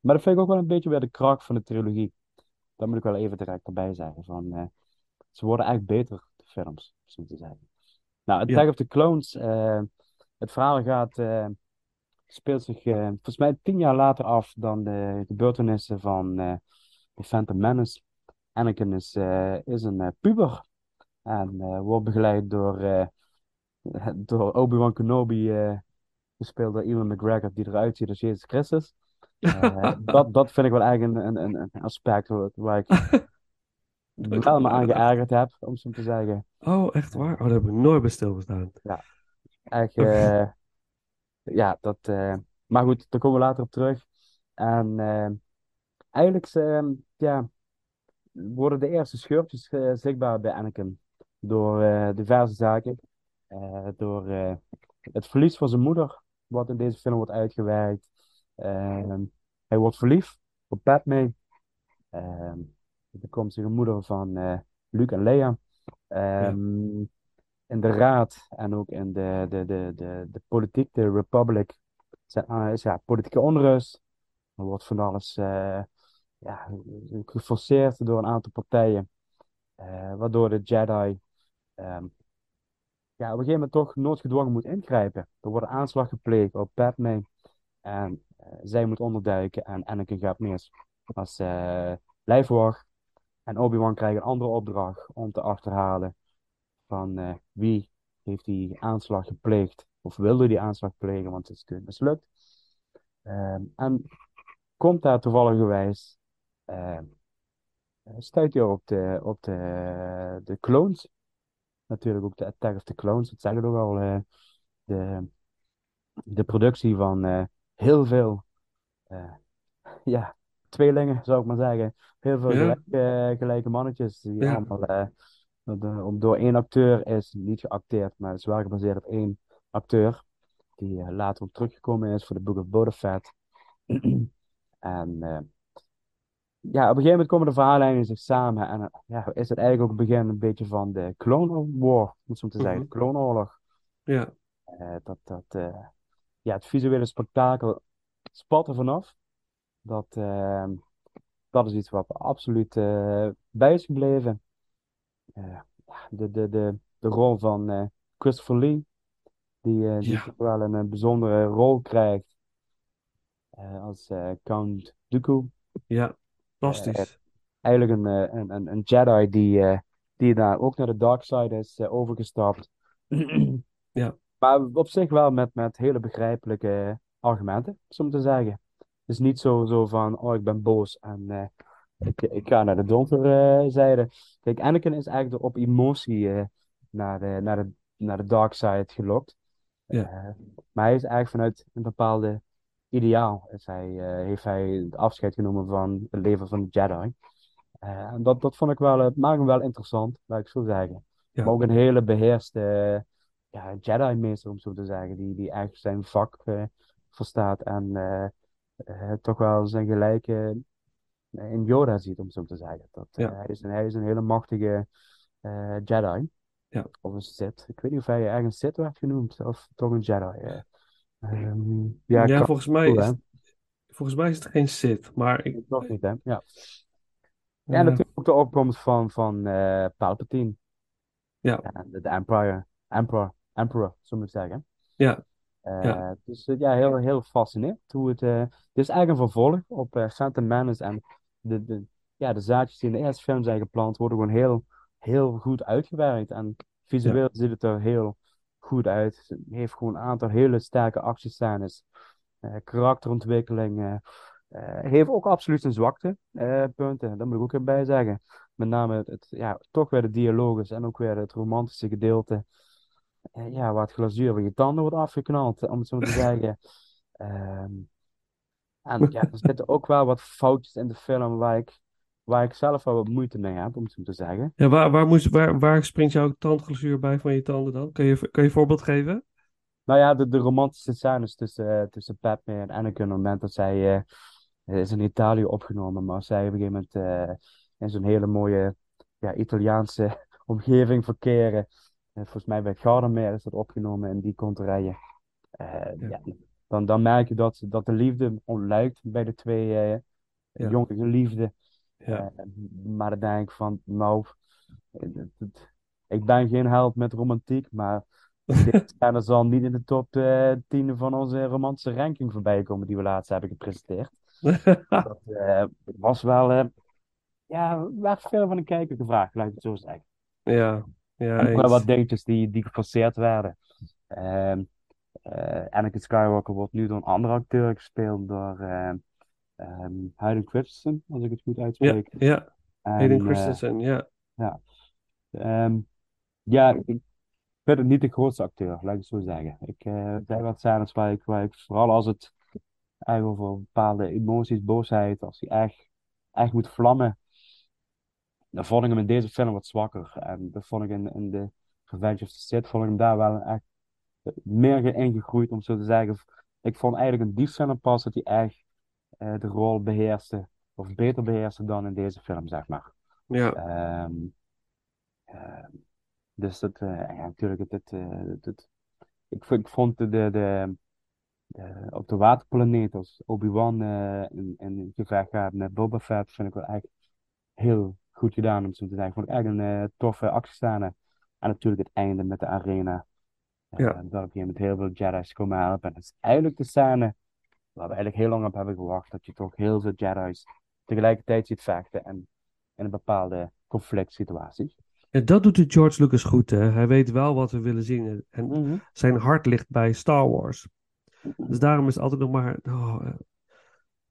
Maar dat vind ik ook wel een beetje weer de kracht van de trilogie. Dat moet ik wel even direct erbij zeggen. Van, ze worden eigenlijk beter, de films, zo te zeggen. Nou, Attack Ja. of the Clones, het verhaal gaat, speelt zich eh, volgens mij tien jaar later af dan de gebeurtenissen van eh The Phantom Menace. Anakin is, eh, is een puber en wordt begeleid door, door Obi-Wan Kenobi, gespeeld door Ewan McGregor, die eruit ziet als Jezus Christus. Dat, dat vind ik wel eigenlijk een, een, een aspect waar, ik wel me aan geërgerd heb, om zo te zeggen. Oh, echt waar? Oh, daar heb ik nooit bij stilgestaan. Ja, echt, ja, dat, eh, maar goed, daar komen we later op terug. En eh, eigenlijk eh, ja, worden de eerste scheurtjes eh, zichtbaar bij Anakin door eh, diverse zaken. Eh, door eh, het verlies van zijn moeder, wat in deze film wordt uitgewerkt. Ehm, hij wordt verliefd op Padme, ehm, de toekomstige moeder van eh, Luke en Leia. Ehm, In de raad en ook in de, de, de, de, de politiek, de Republic, eh, is ja, politieke onrust. Er wordt van alles eh, ja, geforceerd door een aantal partijen, eh, waardoor de Jedi ehm, ja, op een gegeven moment toch noodgedwongen moet ingrijpen. Er wordt een aanslag gepleegd op Padme en zij moet onderduiken en Anakin gaat mis als lijfwacht. En Obi-Wan krijgt een andere opdracht om te achterhalen van eh, wie heeft die aanslag gepleegd of wilde die aanslag plegen, want het is natuurlijk mislukt. Ehm, en komt daar toevalligerwijs, ehm stuit hij op de, op de, de clones. Natuurlijk ook de Attack of the Clones, dat zeggen ook al. eh, de, de productie van eh, heel veel ja, tweelingen, zou ik maar zeggen. Heel veel Ja. gelijke, gelijke mannetjes die Ja. allemaal eh, door, één acteur is niet geacteerd, maar het is wel gebaseerd op één acteur. Die eh, later ook teruggekomen is voor de Book of Boba Fett. en eh, ja, op een gegeven moment komen de verhaallijnen zich samen. En ja, is het eigenlijk ook het begin een beetje van de Clone War, moet zo te zeggen. Mhm. De Cloneoorlog. Ja. Dat, dat, ja, het visuele spektakel spat er vanaf. Dat, dat is iets wat er absoluut bij is gebleven. Eh, de, de, de, de rol van eh, Christopher Lee, die, eh, die Ja. wel een, bijzondere rol krijgt als Count Dooku. Ja. Fantastisch. Eigenlijk een, een, een, een Jedi die, die daar ook naar de dark side is overgestapt. Ja. Maar op zich wel met, met hele begrijpelijke argumenten, om te zeggen. Het is niet zo, zo van, oh, ik ben boos en ik, ik ga naar de donkere eh, zijde. Kijk, Anakin is eigenlijk door op emotie eh, naar, de, naar, de, naar de dark side gelokt. Ja. Eh, maar hij is eigenlijk vanuit een bepaalde ideaal. Is hij, heeft hij het afscheid genomen van het leven van de Jedi. En dat, dat vond ik wel, het maakt hem wel interessant, laat ik zo zeggen. Ja. Maar ook een hele beheerste ja, Jedi-meester, om zo te zeggen, die, die echt zijn vak verstaat en toch wel zijn gelijke in Yoda ziet, om zo te zeggen. Dat, eh, Ja. hij, is een, hij is een hele machtige eh, Jedi. Ja. Of een Sith. Ik weet niet of hij ergens Sith werd genoemd, of toch een Jedi. eh. Ehm, ja, Ja, kan- volgens mij cool, is, volgens mij is het geen Sith, maar ik, Nog niet, hè? Ja. Ja, eh, natuurlijk ook de opkomst van, van eh, Palpatine. Ja. de, de Empire, Emperor, Emperor, zo moet ik zeggen. Ja. Eh, Ja. Dus eh, ja, heel, heel fascinerend hoe het... eh, het is eigenlijk een vervolg op eh Phantom Menace en de, de, ja, de zaadjes die in de eerste film zijn geplant worden gewoon heel, heel goed uitgewerkt. En visueel ziet het er heel goed uit. Het heeft gewoon een aantal hele sterke actiescènes. eh karakterontwikkeling. eh, heeft ook absoluut zijn zwakte punten, dat moet ik ook erbij zeggen. Met name het, het, ja, toch weer de dialogus en ook weer het romantische gedeelte. Ja, waar het glazuur van je tanden wordt afgeknald, om het zo te zeggen. Ehm, en ja, er zitten ook wel wat foutjes in de film waar ik, waar ik zelf wel wat moeite mee heb, om het zo te zeggen. ja, waar, waar, moest, waar, waar springt jouw tandglazuur bij van je tanden dan? Kun je, kun je een voorbeeld geven? Nou ja, de, de romantische scènes tussen, eh, tussen Padme en Anakin, op het moment dat zij eh, is in Italië opgenomen, maar zij op een gegeven moment eh, in zo'n hele mooie ja, Italiaanse omgeving verkeren. Volgens mij bij Gardameer is dat opgenomen in die konterijen. Eh, Ja. ja. Dan, dan merk je dat, dat de liefde ontluikt bij de twee eh Ja. jonge geliefden. Ja. Eh, maar dan denk ik van, nou, ik ben geen held met romantiek, maar dit scène zal niet in de top eh 10 van onze romantische ranking voorbij komen die we laatst hebben gepresenteerd. Dat was wel, ja, werd veel van een kijker gevraagd, laat ik het zo zeggen. ja, ja, En ook wel wat dingetjes die, die geforceerd werden. Ehm eh, Anakin Skywalker wordt nu door een andere acteur gespeeld, door ehm, Hayden Christensen, als ik het goed uitspreek. ja. En, Hayden eh, Christensen, ja. ja. Ehm, ja, ik vind het niet de grootste acteur, laat ik het zo zeggen. Ik, eh er zijn wat scènes waar ik, waar ik, vooral als het eigenlijk over bepaalde emoties, boosheid, als hij echt, echt moet vlammen, dan vond ik hem in deze film wat zwakker. En dat vond ik in, in de Revenge of the Sith, vond ik hem daar wel echt meer ingegroeid, om zo te zeggen. Ik vond eigenlijk een die film pas dat hij echt eh, de rol beheerste, of beter beheerste dan in deze film, zeg maar. Ja, Ehm, ehm, dus dat, eh, ja, natuurlijk, het, het, eh, het, het- ik, vond- ik vond de, de, de, de- op de waterplaneet als Obi-Wan eh, in, in gevecht gaat met Boba Fett, vind ik wel echt heel goed gedaan, om het zo te zeggen. Ik vond het echt een toffe actiescène. En natuurlijk het einde met de arena. Ja. dat op een gegeven moment heel veel Jedi's komen helpen. En dat is eigenlijk de scène waar we eigenlijk heel lang op hebben gewacht. Dat je toch heel veel Jedi's tegelijkertijd ziet vechten. En in een bepaalde conflict situaties. En dat doet de George Lucas goed, hè. Hij weet wel wat we willen zien. En Mhm. zijn hart ligt bij Star Wars. Dus daarom is het altijd nog maar... oh, eh,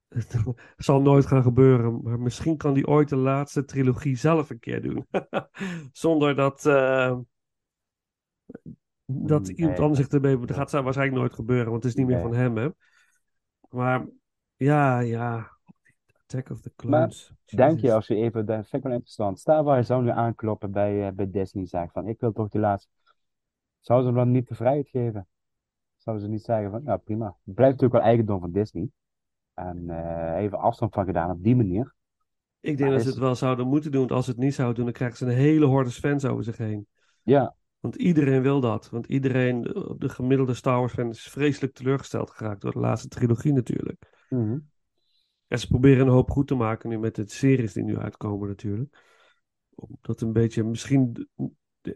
het zal nooit gaan gebeuren, maar misschien kan hij ooit de laatste trilogie zelf een keer doen. Zonder dat, eh, dat Nee, iemand anders zich ermee... Dat gaat waarschijnlijk nooit gebeuren, want het is niet meer van hem, hè. Maar ja, ja... Attack of the Clones. Denk je als je even, dat vind ik wel interessant. Stel waar je zou nu aankloppen bij, eh, bij Disney, zeg van ik wil toch die laatste. Zou ze hem dan niet de vrijheid geven? Zouden ze niet zeggen van ja prima. Het blijft natuurlijk wel eigendom van Disney. En eh, even afstand van gedaan op die manier. Ik denk Maar dat is- ze het wel zouden moeten doen, want als ze het niet zouden doen, dan krijgen ze een hele horde fans over zich heen. Ja, Want iedereen wil dat. Want iedereen, de de gemiddelde Star Wars fan, is vreselijk teleurgesteld geraakt door de laatste trilogie natuurlijk. mhm. En ze proberen een hoop goed te maken nu met de series die nu uitkomen natuurlijk. Om dat een beetje, misschien,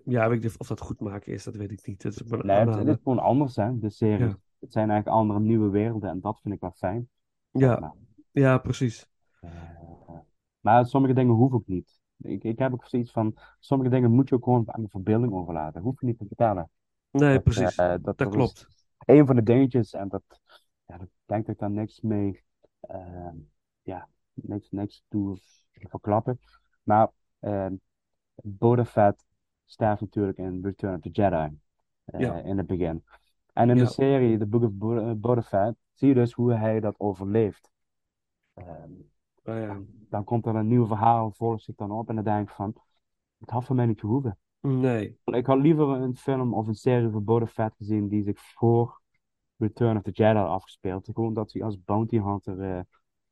ja, weet ik of dat goed maken is, dat weet ik niet. Dat is maar een Nee, het, is gewoon anders hè, de series. Ja. Het zijn eigenlijk andere nieuwe werelden en dat vind ik wel fijn. Ja, Maar, ja, precies. eh, maar sommige dingen hoeven ook niet. Ik, ik heb ook zoiets van, sommige dingen moet je ook gewoon aan de verbeelding overlaten. Hoef je niet te vertellen. Nee, Dat, precies. eh, dat, klopt. een van de dingetjes en dat, ja, dat denk ik daar niks mee, ehm, ja, niks, niks toe verklappen. Maar Boba Fett sterft natuurlijk in Return of the Jedi eh, Ja. in het begin. En in Ja. de serie, The Book of Bo- Boba Fett, zie je dus hoe hij dat overleeft. Ehm, ja. dan komt er een nieuw verhaal, volgt zich dan op en dan denk ik van, het had voor mij niet gehoeven. Nee. Ik had liever een film of een serie van Boba Fett gezien die zich voor Return of the Jedi afgespeeld. Gewoon dat hij als bounty hunter eh,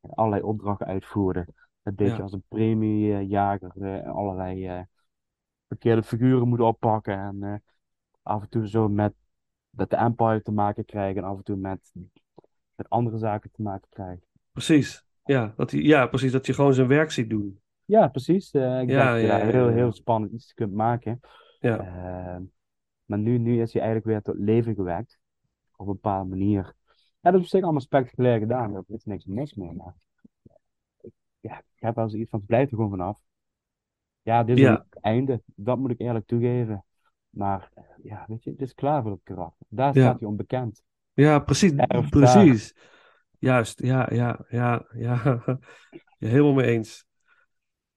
allerlei opdrachten uitvoerde. Een beetje Ja. als een premiejager eh allerlei eh, verkeerde figuren moet oppakken. En eh, af en toe zo met, met de Empire te maken krijgen en af en toe met, met andere zaken te maken krijgen. Precies. Ja, dat hij, ja, precies. Dat je gewoon zijn werk ziet doen. Ja, precies. Eh, ik Ja, denk dat je daar heel, heel spannend iets kunt maken. Ja. Eh, maar nu, nu is hij eigenlijk weer tot leven gewekt. Op een bepaalde manier. Ja, dat is op zich allemaal spectaculair gedaan. Daar is niks mis mee. Maar ik, ja, ik heb wel zoiets van, het blijft er gewoon vanaf. Ja, dit is Ja. het einde. Dat moet ik eerlijk toegeven. Maar eh, ja, weet je, het is klaar voor het karakter. Daar staat hij onbekend. Ja, precies. Erf Precies. Juist, ja, ja, ja, ja. Helemaal mee eens.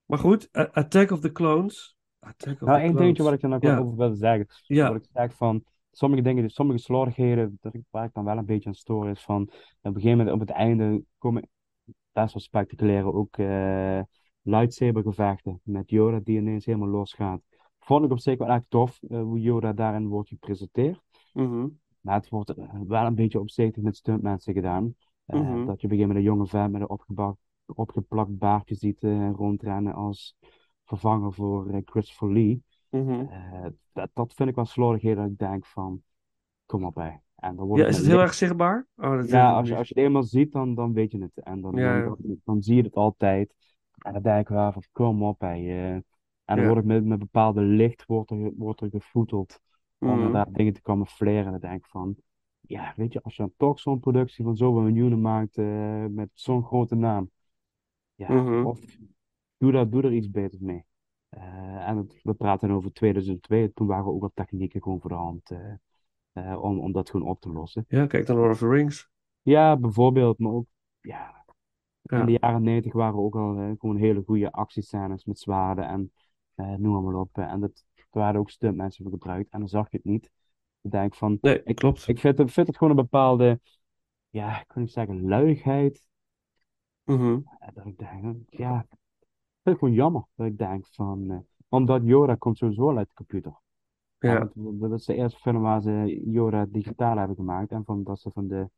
Maar goed, Attack of the Clones. Attack of Nou, één dingetje wat ik er nog Ja. wel over wilde zeggen. Ja, Wat ik zeg van sommige dingen, sommige slordigheden, dat ik, waar ik dan wel een beetje aan stoor, is van op een gegeven moment op het einde komen best wel spectaculaire ook eh lightsaber gevechten met Yoda die ineens helemaal losgaat. Vond ik op zich wel echt tof eh, hoe Yoda daarin wordt gepresenteerd. mhm. maar het wordt wel een beetje opzichtig met stuntmensen gedaan. Eh, Mhm. Dat je gegeven moment een jonge vent met een opgebak, opgeplakt baardje ziet eh, rondrennen als vervanger voor eh, Christopher Lee. Mhm. Dat, dat vind ik wel slordigheden dat ik denk van, kom op bij. En dan wordt Ja, is met het heel licht- erg zichtbaar? Oh, dat Ja, als je, als je het eenmaal ziet, dan, dan weet je het. En dan, Ja, dan, zie je het altijd. En dan denk ik wel van, kom op bij. en dan Ja. wordt het met, met bepaalde licht wordt er, wordt er gevoeteld om Mhm. inderdaad dingen te camoufleren. En dan denk ik van, ja, weet je, als je dan toch zo'n productie van zoveel miljoenen maakt eh, met zo'n grote naam. Ja, Mhm. of doe, daar, doe er iets beters mee. Eh, en het- we praten dan over 2002, toen waren ook wat technieken gewoon voor de hand eh, om, om dat gewoon op te lossen. Ja, kijk dan Lord of the Rings. Ja, bijvoorbeeld, maar ook, ja, Ja. in de jaren 90 waren ook al gewoon hele goede actiescènes met zwaarden en noem maar op. En dat, er waren ook stuntmensen voor gebruikt en dan zag je het niet. Ik denk van, Nee, ik, klopt. ik vind het, vind het gewoon een bepaalde, ja, ik kan niet zeggen luiigheid. Mhm. Eh, Dat ik denk, ja, ik vind het gewoon jammer dat ik denk van, eh, omdat Yoda komt sowieso uit de computer. Ja. Want dat is de eerste film waar ze Yoda digitaal hebben gemaakt en van, dat ze van de,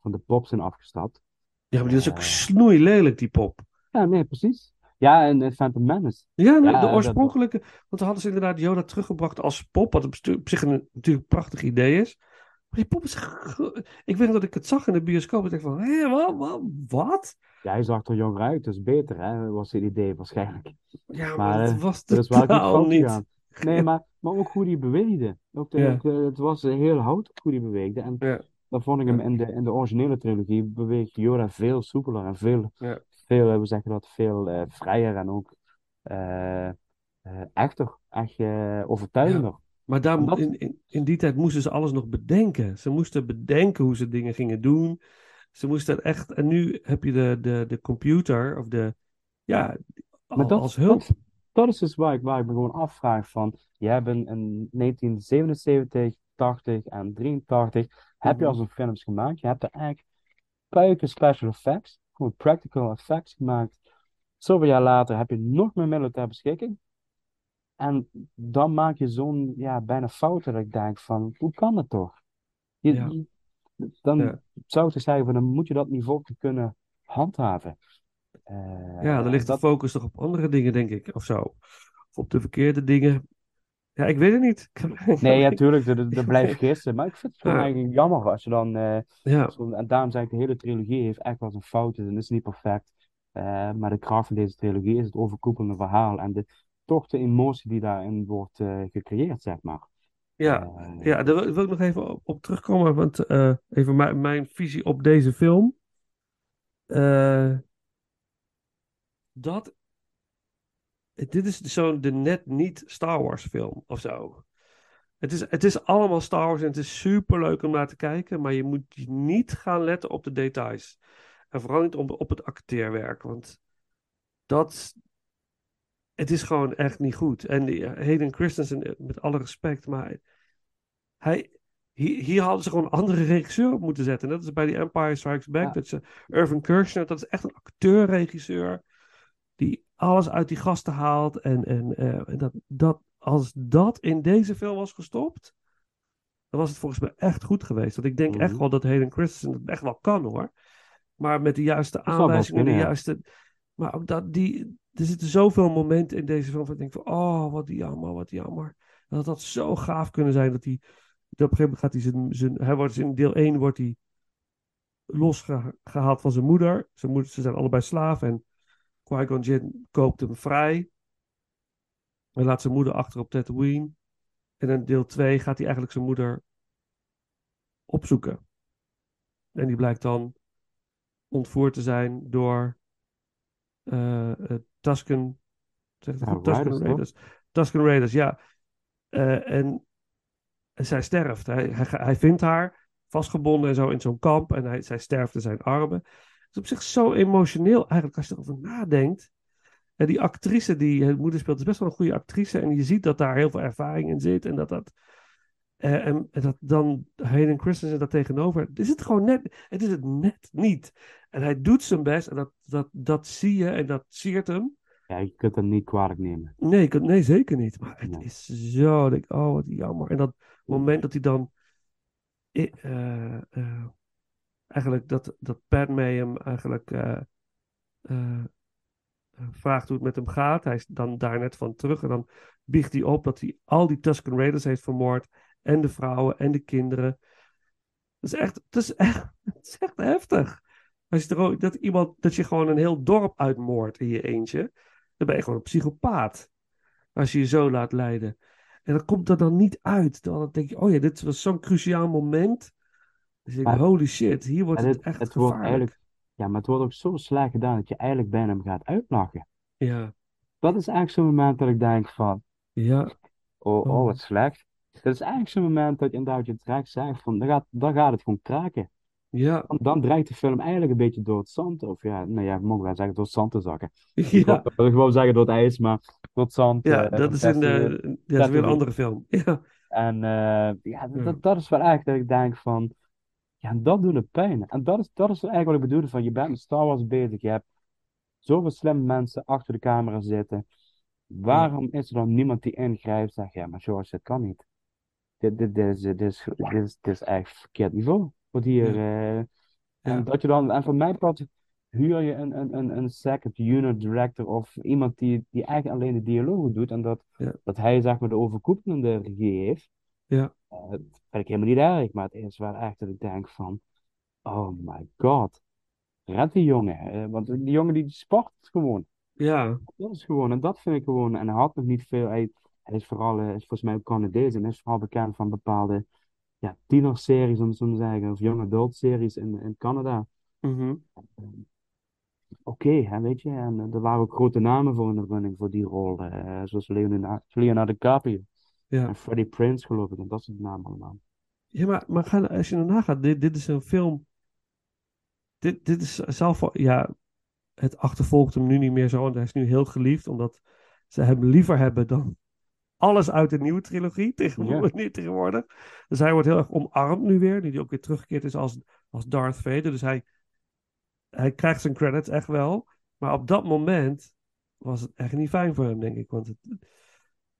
van de pop zijn afgestapt. Ja, maar die is ook Eh. snoei lelijk, die pop. Ja, nee, precies. Ja, en, Phantom Menace. Ja, Ja, de dat- oorspronkelijke. Want dan hadden ze inderdaad Yoda teruggebracht als pop. Wat op, zich een natuurlijk prachtig idee is. Maar die pop is. Ik weet nog dat ik het zag in de bioscoop. En ik dacht van: hé, wat, wat? Wat? Ja, hij zag er jonger uit, dus beter, hè, was het idee waarschijnlijk. Ja, maar, Maar, het eh, was Dat ik niet totaal niet. gegaan. Nee, maar, maar ook hoe hij beweegde. Ook de, Ja. ook de- het was heel hout hoe hij beweegde. En Ja. dan vond ik hem in de, in de originele trilogie beweegt Yoda veel soepeler en veel, Ja. Veel eh, we zeggen dat, veel eh, vrijer en ook eh, echter, echt overtuigender. Maar daar, En dat- in, in, in die tijd moesten ze alles nog bedenken. Ze moesten bedenken hoe ze dingen gingen doen. Ze moesten echt. En nu heb je de, de, de computer of de. Ja, Maar dat, als hulp. dat, dat is dus waar ik, waar ik me gewoon afvraag van, jij bent in 1977, 80 en 83, heb je Mhm. al zo'n films gemaakt, je hebt er eigenlijk puiken special effects, gewoon practical effects gemaakt. Zoveel jaar later heb je nog meer middelen ter beschikking. En dan maak je zo'n, ja, bijna fout dat ik denk van, hoe kan dat toch? Je, Ja. dan Ja. zou ik toch zeggen van, dan moet je dat niveau kunnen handhaven. Eh, Ja, dan ligt dat, de focus toch op andere dingen, denk ik, of zo. Of op de verkeerde dingen. Ja, ik weet het niet. Nee, ja, tuurlijk, dat, blijft gissen. Maar ik vind het gewoon Ja. eigenlijk jammer als je dan... eh, Ja, zo- en daarom zeg ik, de hele trilogie heeft echt wel zijn fouten. En is niet perfect. Eh, maar de kracht van deze trilogie is het overkoepelende verhaal. En de, toch de emotie die daarin wordt eh, gecreëerd, zeg maar. ja, ja, daar wil, wil ik nog even op, op terugkomen. Want even mijn, mijn visie op deze film. Dat. Dit is zo'n de net niet Star Wars film of zo. Het is, het is allemaal Star Wars en het is super leuk om naar te kijken. Maar je moet niet gaan letten op de details. En vooral niet op, op het acteerwerk. Want dat. Het is gewoon echt niet goed. En die, eh, Hayden Christensen, eh, met alle respect, maar hij, hier, hier hadden ze gewoon een andere regisseur op moeten zetten. En dat is bij die Empire Strikes Back. Ja. Dat eh, Irvin Kershner, dat is echt een acteur-regisseur. Alles uit die gasten haalt. En, en, eh, en dat, dat, als dat in deze film was gestopt, dan was het volgens mij echt goed geweest. Want ik denk echt Mhm. wel dat Hayden Christensen het echt wel kan hoor. Maar met de juiste aanwijzingen, de ja. juiste. Maar ook dat die. Er zitten zoveel momenten in deze film. Dat ik denk van, oh, wat jammer, wat jammer. Dat had zo gaaf kunnen zijn dat hij. Dat op een gegeven moment gaat hij zijn. zijn hij wordt in deel 1 wordt hij losgehaald van zijn moeder. Zijn moeder. Ze zijn allebei slaaf. En Qui-Gon Jinn koopt hem vrij. Hij laat zijn moeder achter op Tatooine. En in deel 2 gaat hij eigenlijk zijn moeder opzoeken. En die blijkt dan ontvoerd te zijn door eh, Tusken. Zeg ik het Ja, goed? Tusken Raiders. Tusken Raiders, ja. Eh, en zij sterft. Hij, hij, hij vindt haar vastgebonden en zo in zo'n kamp. En hij, zij sterft in zijn armen. Is op zich zo emotioneel eigenlijk als je erover nadenkt. En die actrice die het moeder speelt is best wel een goede actrice. En je ziet dat daar heel veel ervaring in zit. En dat dat... eh, en, dat dan Hayden Christensen daar tegenover. Is het gewoon net. Het is het net niet. En hij doet zijn best. En dat, dat, dat zie je. En dat siert hem. ja, je kunt hem niet kwalijk nemen. Nee, nee zeker niet. Maar het Nee. is zo. denk ik, oh, wat jammer. En dat moment dat hij dan eh, eh, eigenlijk dat, dat Padme hem eigenlijk eh, eh, vraagt hoe het met hem gaat. Hij is dan daar net van terug en dan biegt hij op dat hij al die Tusken Raiders heeft vermoord. En de vrouwen en de kinderen. Dat is echt, dat is echt, echt heftig. Als je er dat, iemand, dat je gewoon een heel dorp uitmoordt in je eentje. Dan ben je gewoon een psychopaat. Als je je zo laat leiden. En dan komt er dan niet uit. Dan denk je, oh ja, dit was zo'n cruciaal moment. Dus ik, Maar- holy shit, hier wordt het, het, echt het gevaarlijk. wordt eigenlijk, ja, maar het wordt ook zo slecht gedaan dat je eigenlijk bijna hem gaat uitlachen. Ja, Dat is eigenlijk zo'n moment dat ik denk van, ja, oh, Oh. oh, wat slecht. Dat is eigenlijk zo'n moment dat je inderdaad je terecht zegt van, dan gaat, dan gaat het gewoon kraken. ja, Dan, dan dreigt de film eigenlijk een beetje door het zand, of ja, nou ja, mogen wij zeggen door het zand te zakken. Ik ja. wil gewoon zeggen door het ijs, maar door het zand. Ja, eh, dat is, de, ja, dat is weer een andere film. Ja, En eh, ja, dat, dat, dat is wel echt dat ik denk van, ja, dat doet het pijn. En dat is, dat is eigenlijk wat ik bedoelde van, je bent met Star Wars bezig, je hebt zoveel slimme mensen achter de camera zitten. Waarom is er dan niemand die ingrijpt en zegt, ja, maar George, dit kan niet. Dit, dit, dit, is, dit, is, dit, is, dit is echt verkeerd niveau. Wat hier, eh, en Ja. dat je dan, en voor mij part huur je een, een, een, een second unit director of iemand die, die eigenlijk alleen de dialogen doet en dat, Ja. dat hij zeg maar de overkoepelende regie heeft. Ja. Eh, dat vind ik helemaal niet erg, maar het is wel echt dat ik denk van, oh my god, red die jongen. eh, want die jongen die sport gewoon. ja, Dat is gewoon, en dat vind ik gewoon, en hij had nog niet veel, hij, hij is vooral, eh, is volgens mij ook Canadees en is vooral bekend van bepaalde ja, tienerseries, om het zo te zeggen, of young adult series in, in Canada. mhm, Oké, hè, weet je, en eh, er waren ook grote namen voor in de running voor die rol, eh, zoals Leonardo, Leonardo DiCaprio ja. en Freddie Prinze, geloof ik, en dat soort namen allemaal. Ja, maar, maar ga, als je erna gaat, dit, dit is een film. Dit, dit is zelf, ja, het achtervolgt hem nu niet meer zo, want hij is nu heel geliefd, omdat ze hem liever hebben dan alles uit de nieuwe trilogie tegenwoordig. nu tegenwoordig. Dus hij wordt heel erg omarmd nu weer, nu hij ook weer teruggekeerd is als, als Darth Vader. Dus hij, hij krijgt zijn credits echt wel. Maar op dat moment was het echt niet fijn voor hem, denk ik. Want het,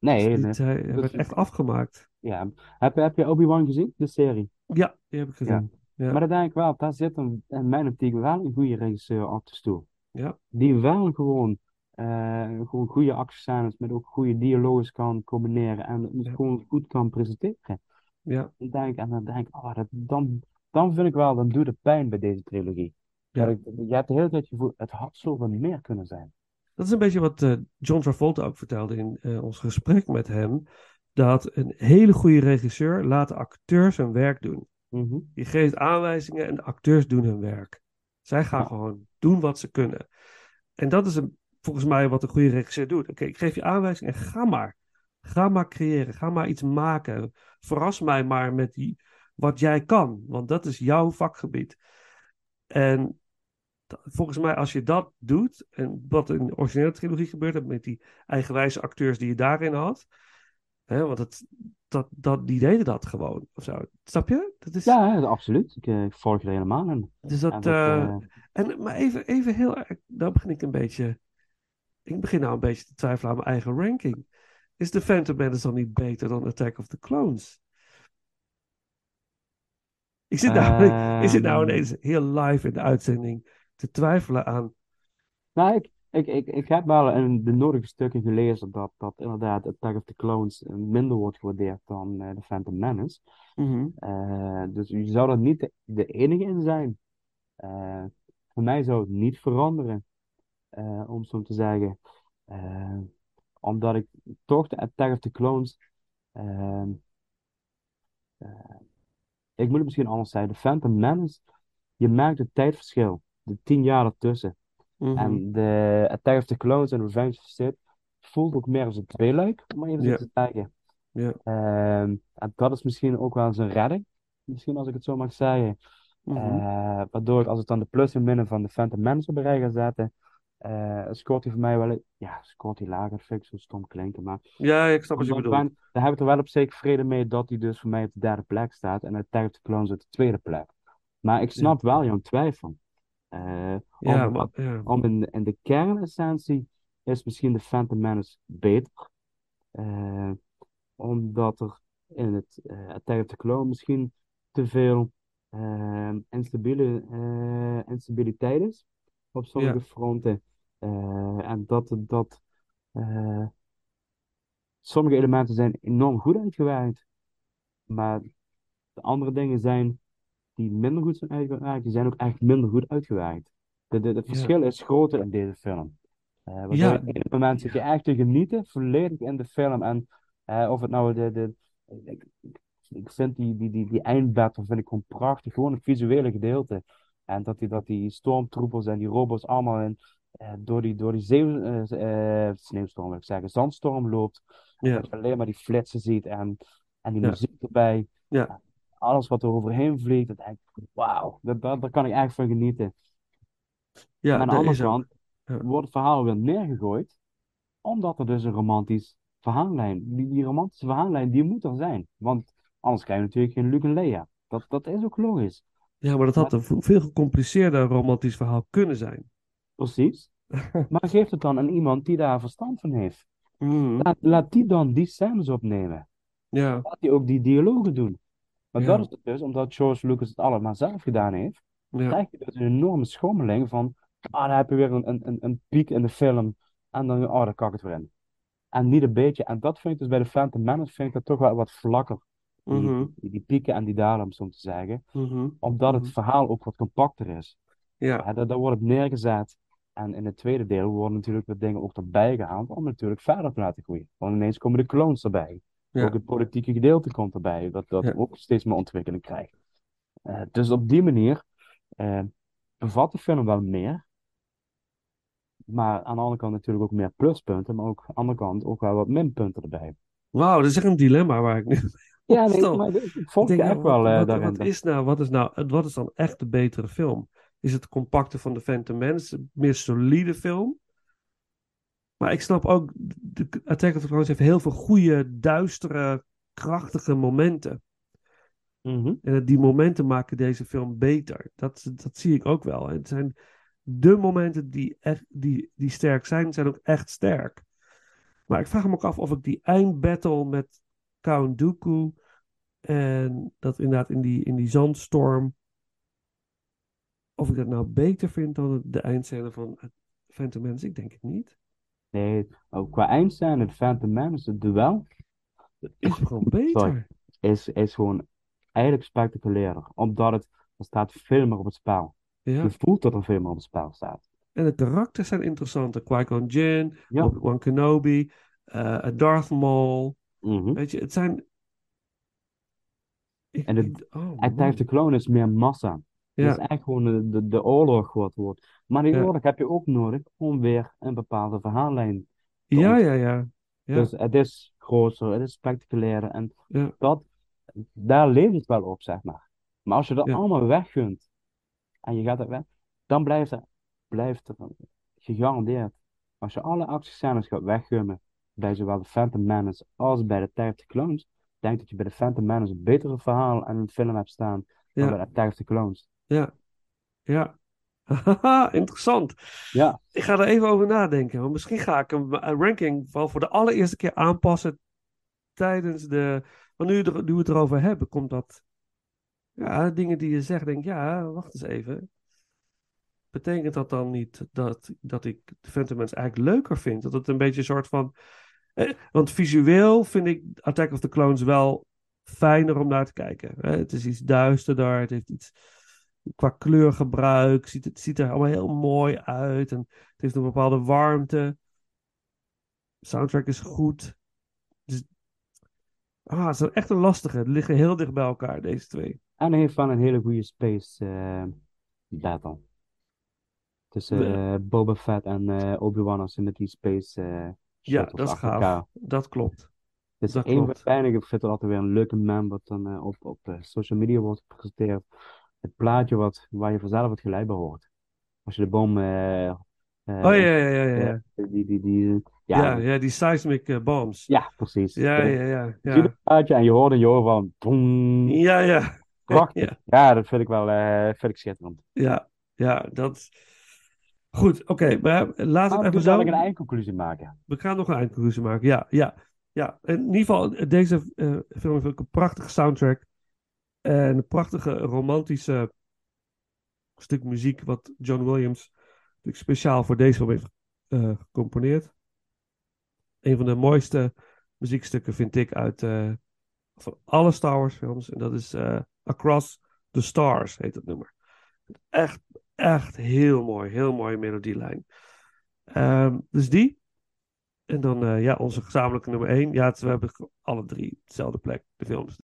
Nee, het- nee. het- hij, hij Dat werd is- echt afgemaakt. Ja, heb, heb je Obi-Wan gezien, de serie? Ja, die heb ik gezien. Ja. Maar dan denk ik wel, daar zit een, in mijn optiek wel een goede regisseur op de stoel. Ja. Die wel gewoon, eh, gewoon goede actiescènes met ook goede dialogen kan combineren en het Ja. gewoon goed kan presenteren. Ja. Dan denk ik, en dan denk ik, oh, dat, dan, dan vind ik wel, dan doet het pijn bij deze trilogie. Ja. Dat ik, je hebt de hele tijd het gevoel, het had zoveel meer kunnen zijn. Dat is een beetje wat eh, John Travolta ook vertelde in eh, ons gesprek met hem. Dat een hele goede regisseur laat de acteurs hun werk doen. Mhm. Die geeft aanwijzingen en de acteurs doen hun werk. Zij gaan Ja. gewoon doen wat ze kunnen. En dat is een, volgens mij wat een goede regisseur doet. Oké, ik geef je aanwijzingen en ga maar. Ga maar creëren. Ga maar iets maken. Verras mij maar met die, wat jij kan. Want dat is jouw vakgebied. En volgens mij, als je dat doet, en wat in de originele trilogie gebeurde, met die eigenwijze acteurs die je daarin had, hè, want het, dat, dat, die deden dat gewoon, of zo. Snap je? Dat is, Ja, absoluut. Ik, eh, ik volg je er helemaal in. dus dat, En dat, eh, eh, en, maar even, even heel erg, nou begin ik een beetje, ik begin nou een beetje te twijfelen aan mijn eigen ranking. Is The Phantom Menace dan niet beter dan Attack of the Clones? Ik zit nou, ik zit nou Ehm. ineens heel live in de uitzending te twijfelen aan Nou, ik, ik, ik, ik heb wel in de nodige stukken gelezen dat, dat inderdaad Attack of the Clones eh, minder wordt gewaardeerd dan eh, The Phantom Menace. Mhm. Eh, dus je zou er niet de, de enige in zijn. Eh, voor mij zou het niet veranderen, eh, om zo te zeggen. Omdat ik toch de Attack of the Clones. ehm, eh, ik moet het misschien anders zeggen. De Phantom Menace, je merkt het tijdverschil. De tien jaar ertussen. Mhm. En de Attack of the Clones en Revenge of the Sith voelt ook meer als een tweeluik, om maar even te zeggen. Ehm, en dat is misschien ook wel eens een redding, misschien als ik het zo mag zeggen. Mhm. Eh, waardoor ik als ik dan de plus en minnen van de Phantom Menace op rij ga zetten, eh, scoort hij voor mij wel, ja, scoort hij lager, vind ik zo stom klinken, maar Ja, ik snap wat je bedoelt. ben- dan heb ik er wel op zeker vrede mee dat hij dus voor mij op de derde plek staat en Attack of the Clones op de tweede plek. Maar ik snap wel jouw twijfel. Eh, Ja, om- ja. om in, in de kernessentie is misschien de Phantom Menace beter. Eh, omdat er in het eh Attack of the Clone misschien te veel instabiele, instabiliteit is op sommige Ja. fronten. En dat, dat sommige elementen zijn enorm goed uitgewerkt, maar de andere dingen zijn die minder goed zijn uitgewerkt, die zijn ook echt minder goed uitgewerkt. Het Ja. verschil is groter in deze film. Waardoor Ja. je op een moment zit je echt te genieten, volledig in de film. En eh, of het nou de, de, ik, vind die, die, die, die eindbattle vind ik gewoon prachtig, gewoon het visuele gedeelte. En dat die, dat die stormtroopers en die robots allemaal in, eh, door die, door die zeeuw, sneeuwstorm, wil ik zeggen, zandstorm loopt. Ja. Dat je alleen maar die flitsen ziet en, en die Ja. muziek erbij. Ja. Alles wat er overheen vliegt, dat denk ik, wauw, dat, dat, daar kan ik echt van genieten. Ja, en aan de andere kant Ja. wordt het verhaal weer neergegooid, omdat er dus een romantisch verhaallijn, die, die romantische verhaallijn, die moet er zijn. Want anders krijg je natuurlijk geen Luke en Leia. Dat, dat is ook logisch. Ja, maar dat had een veel gecompliceerder romantisch verhaal kunnen zijn. Precies. Maar geef het dan aan iemand die daar verstand van heeft. Mhm. Laat, laat die dan die scènes opnemen. Ja, Laat die ook die dialogen doen. Maar Ja. dat is het dus, omdat George Lucas het allemaal zelf gedaan heeft, ja, krijg je dus een enorme schommeling van, ah, dan heb je weer een, een, een, piek in de film, en dan, oh, daar kak ik het weer in. En niet een beetje, en dat vind ik dus bij de Phantom Menace, vind ik dat toch wel wat vlakker. Die, Mhm. die, die pieken en die dalen, om zo te zeggen. mhm. Omdat het Mhm. verhaal ook wat compacter is. ja, Ja, daar, daar wordt het neergezet. En in het tweede deel worden natuurlijk wat dingen ook erbij gehaald om natuurlijk verder te laten groeien. Want ineens komen de clones erbij. Ja. Ook het politieke gedeelte komt erbij, dat, dat Ja. ook steeds meer ontwikkeling krijgt. Eh, dus op die manier eh, bevat de film wel meer. Maar aan de andere kant natuurlijk ook meer pluspunten, maar ook aan de andere kant ook wel wat minpunten erbij. Wauw, dat is echt een dilemma waar ik nu Ja, nee, maar ik volg Ik echt wat, wel eh, wat, daarin. wat is nou, wat is nou, wat is dan echt de betere film? Is het compacte van de Phantom Menace, een meer solide film? Maar ik snap ook, de Attack of the Clones heeft heel veel goede, duistere, krachtige momenten. Mhm. En die momenten maken deze film beter. Dat, dat zie ik ook wel. En het zijn de momenten die, echt, die, die sterk zijn, zijn ook echt sterk. Maar ik vraag me ook af of ik die eindbattle met Count Dooku en dat inderdaad in die, in die zandstorm, of ik dat nou beter vind dan de eindscène van Phantom Menace. Ik denk het niet. Nee, ook qua eindscène, het Phantom Menace, het duel, Is gewoon beter. Sorry. is, is gewoon eigenlijk spectaculairder. Omdat het, er staat veel meer op het spel. Ja. Je voelt dat er veel meer op het spel staat. En de karakters zijn interessanter. Qui-Gon Jinn, Ja. Obi-Wan Kenobi, eh, Darth Maul. Mhm. Weet je, het zijn... Ik, En het- oh, Attack the Clone is meer massa. Het Ja, is echt gewoon de, de, de oorlog wat wordt. Maar die Ja. oorlog heb je ook nodig om weer een bepaalde verhaallijn. te ja, ja, ja. Ja. Dus het is groter, het is spectaculairder. En dat, daar leeft het wel op, zeg maar. Maar als je dat allemaal weggunt en je gaat het weg, dan blijft het, blijft het gegarandeerd. Als je alle actiescènes gaat weggummen bij zowel de Phantom Menace als bij de Attack of the Clones, denk dat je bij de Phantom Menace een betere verhaal en een film hebt staan dan bij de Attack of the Clones. Ja. Ja. Haha, Interessant. Ja, Ik ga er even over nadenken. Want misschien ga ik een ranking wel voor de allereerste keer aanpassen tijdens de... Want nu, nu we het erover hebben, komt dat... Ja, dingen die je zegt, denk ja, wacht eens even. Betekent dat dan niet dat, dat ik de Phantom Menace eigenlijk leuker vind? Dat het een beetje een soort van... Eh, want visueel vind ik Attack of the Clones wel fijner om naar te kijken. Hè? Het is iets duisterder, het heeft iets... Qua kleurgebruik ziet het ziet er allemaal heel mooi uit. En het heeft een bepaalde warmte. Soundtrack is goed. Dus, ah, het is echt een lastige. Die liggen heel dicht bij elkaar, deze twee. en hij heeft wel een hele goede space eh, battle. Tussen eh, Boba Fett en eh, Obi-Wan als ze met die space Ja, dat is gaaf. elkaar. Dat klopt. Het is Dat een van de weinige, ik vind het altijd weer een leuke meme wat dan op, op social media wordt gepresenteerd. Het plaatje wat, waar je vanzelf het geluid bij hoort. Als je de boom... eh, eh, Oh ja, ja, ja, ja. eh, Ja, die, die, die, ja, ja, ja, die seismic bombs. ja, precies. Ja, Eh, ja, ja. Je ziet Ja, het plaatje en je hoort je oor van... boem. ja, ja. Prachtig. Ja. Ja, dat vind ik wel eh, vind ik schitterend. Ja, ja, dat... Goed, oké. maar laten we we even kunnen zo... dadelijk een eindconclusie maken. We gaan nog een eindconclusie maken. Ja, ja, ja. In ieder geval, deze eh, film heeft ook een prachtige soundtrack. En een prachtige romantische stuk muziek wat John Williams speciaal voor deze film heeft uh, gecomponeerd. Een van de mooiste muziekstukken vind ik uit uh, van alle Star Wars films. En dat is uh, Across the Stars, heet het nummer. Echt, echt heel mooi. Heel mooie melodielijn. Um, dus die. En dan ja, onze gezamenlijke nummer 1. Ja, we hebben alle drie dezelfde plek, de films.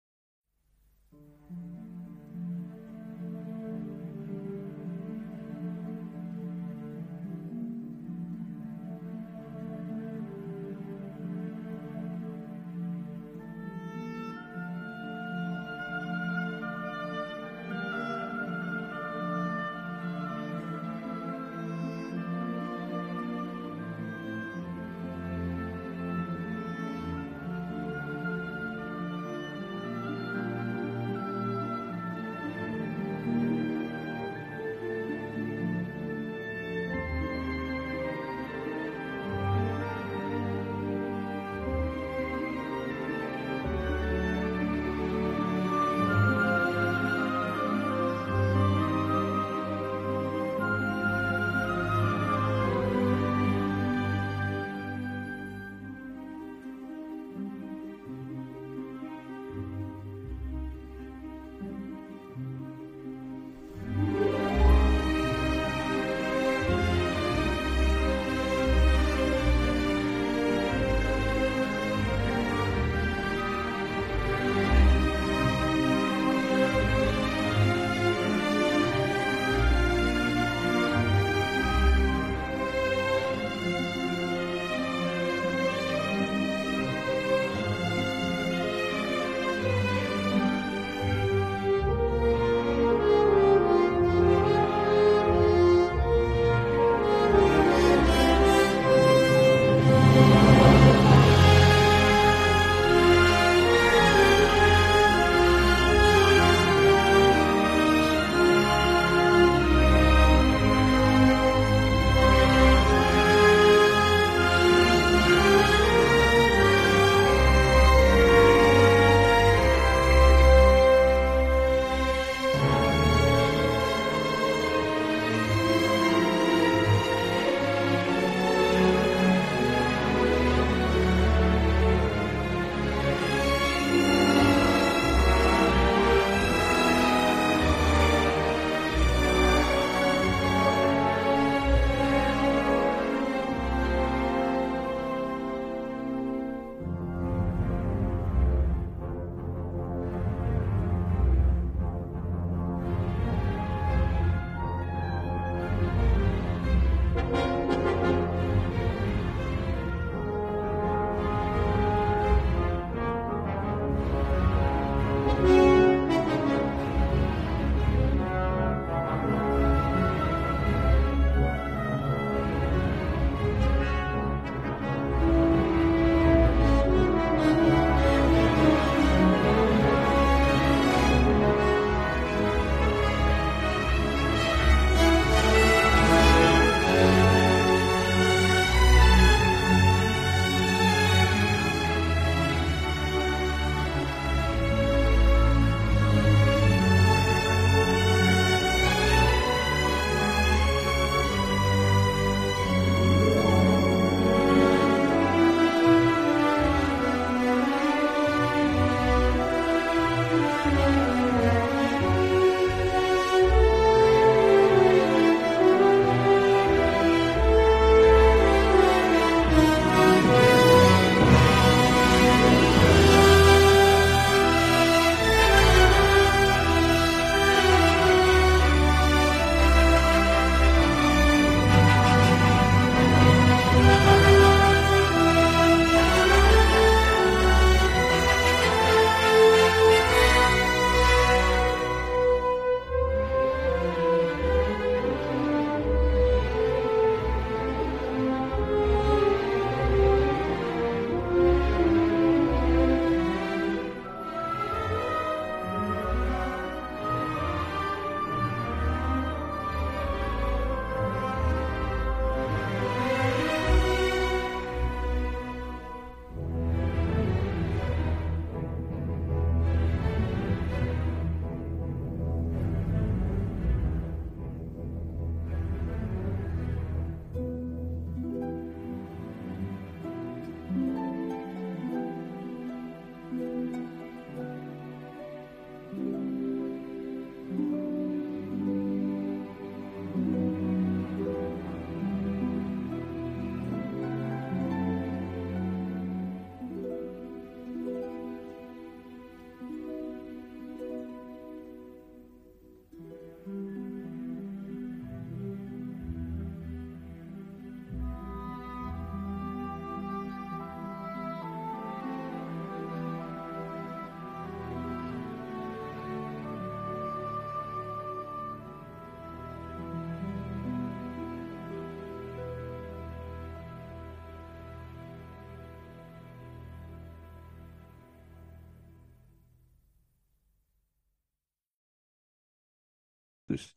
Dus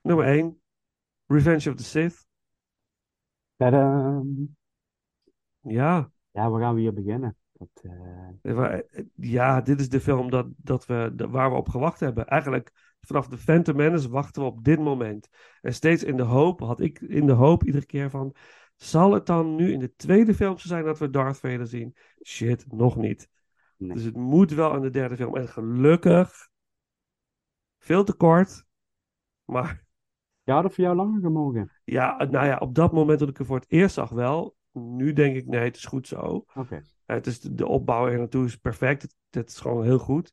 nummer 1, Revenge of the Sith. Ja, Ja, waar gaan we hier beginnen? Dat, eh, Ja, dit is de film dat, dat we, waar we op gewacht hebben. Eigenlijk vanaf de Phantom Menace wachten we op dit moment. En steeds in de hoop, had ik in de hoop iedere keer van... Zal het dan nu in de tweede film zo zijn dat we Darth Vader zien? Shit, nog niet. Nee. Dus het moet wel in de derde film. En gelukkig, veel te kort. Maar ja, het voor jou langer gemogen? ja, nou ja, op dat moment dat ik er voor het eerst zag wel. Nu denk ik, nee, het is goed zo. Oké. Het is de, opbouw er naartoe is perfect. Het, het is gewoon heel goed.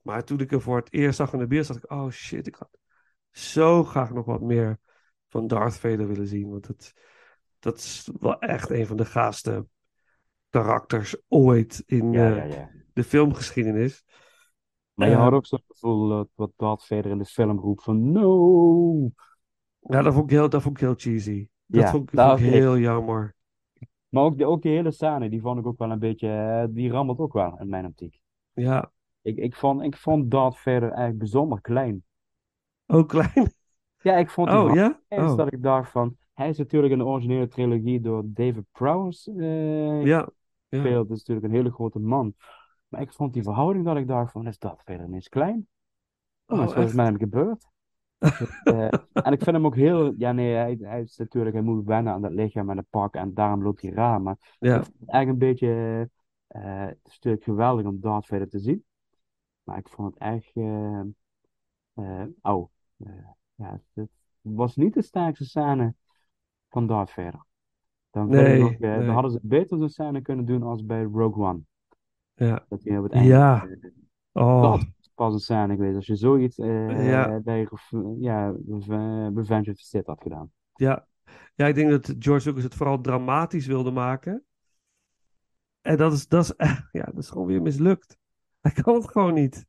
Maar toen ik er voor het eerst zag in de bios, dacht ik, oh shit, ik had zo graag nog wat meer van Darth Vader willen zien. Want het, dat is wel echt een van de gaafste karakters ooit in Ja, eh, ja, ja. de filmgeschiedenis. Maar je had ook zo'n gevoel dat wat Darth Vader in de film roept van no. Ja, dat vond ik heel, dat vond ik heel cheesy. Dat Ja, vond, ik- nou, vond ik heel jammer. Maar ook, de, ook die hele scène, die vond ik ook wel een beetje, eh, die rammelt ook wel in mijn optiek. Ja, Ik, ik, vond, ik vond Darth Vader eigenlijk bijzonder klein. ook klein. Ja, ik vond Oh ja? Oh, dat ik dacht van, hij is natuurlijk in de originele trilogie door David Prowse eh ja. ja. gespeeld. Dat is natuurlijk een hele grote man. Maar ik vond die verhouding dat ik dacht van, is Darth Vader ineens klein? Oh, Oh, is echt? met hem gebeurd? Eh, en ik vind hem ook heel, ja nee, hij, hij is natuurlijk, hij moet wennen aan dat lichaam en het pak en daarom loopt hij raar. Maar Ja, ik vond eigenlijk een beetje, eh, het is natuurlijk geweldig om Darth Vader te zien. Maar ik vond het echt, eh, oh, ja, het was niet de sterkste scène van Darth Vader. Dan, Nee, nog, dan hadden ze beter zo'n scène kunnen doen als bij Rogue One. Ja. Dat hij op het einde, Ja. eh, Oh, dat is pas een scène geweest. Als je zoiets eh, Ja. bij ja, Reve- Revenge of the had gedaan. ja. Ja, ik denk dat George Lucas het vooral dramatisch wilde maken. En dat is, dat is, ja, dat is gewoon weer mislukt. Hij kan het gewoon niet.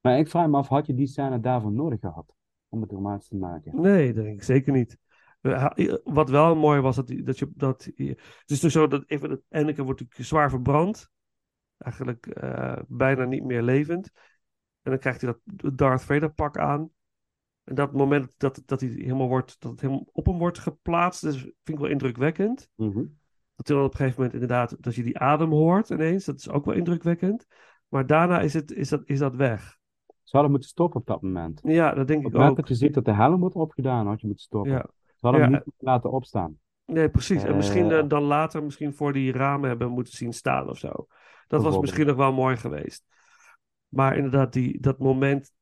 Maar ik vraag me af, had je die scène daarvoor nodig gehad? Om het dramatisch te maken? Nee, dat denk ik zeker niet. Wat wel mooi was, dat, dat je, dat, het is dus zo dat even, Anakin wordt zwaar verbrand. Eigenlijk eh, bijna niet meer levend. En dan krijgt hij dat Darth Vader pak aan. En dat moment dat, dat hij helemaal wordt, dat het helemaal op hem wordt geplaatst, dus vind ik wel indrukwekkend. Mhm. Dat hij dan op een gegeven moment inderdaad, dat je die adem hoort ineens, dat is ook wel indrukwekkend. Maar daarna is, het, is, dat, is dat weg. Ze hadden moeten stoppen op dat moment. Ja, dat denk Op ik het moment ook. dat je ziet dat de helm wordt opgedaan, had je moeten stoppen. Ja. Ze hadden hem Ja. niet moeten laten opstaan. Nee, precies. En misschien Eh. eh, dan later misschien voor die ramen hebben moeten zien staan of zo. Dat was misschien nog wel mooi geweest. Maar inderdaad, die, dat moment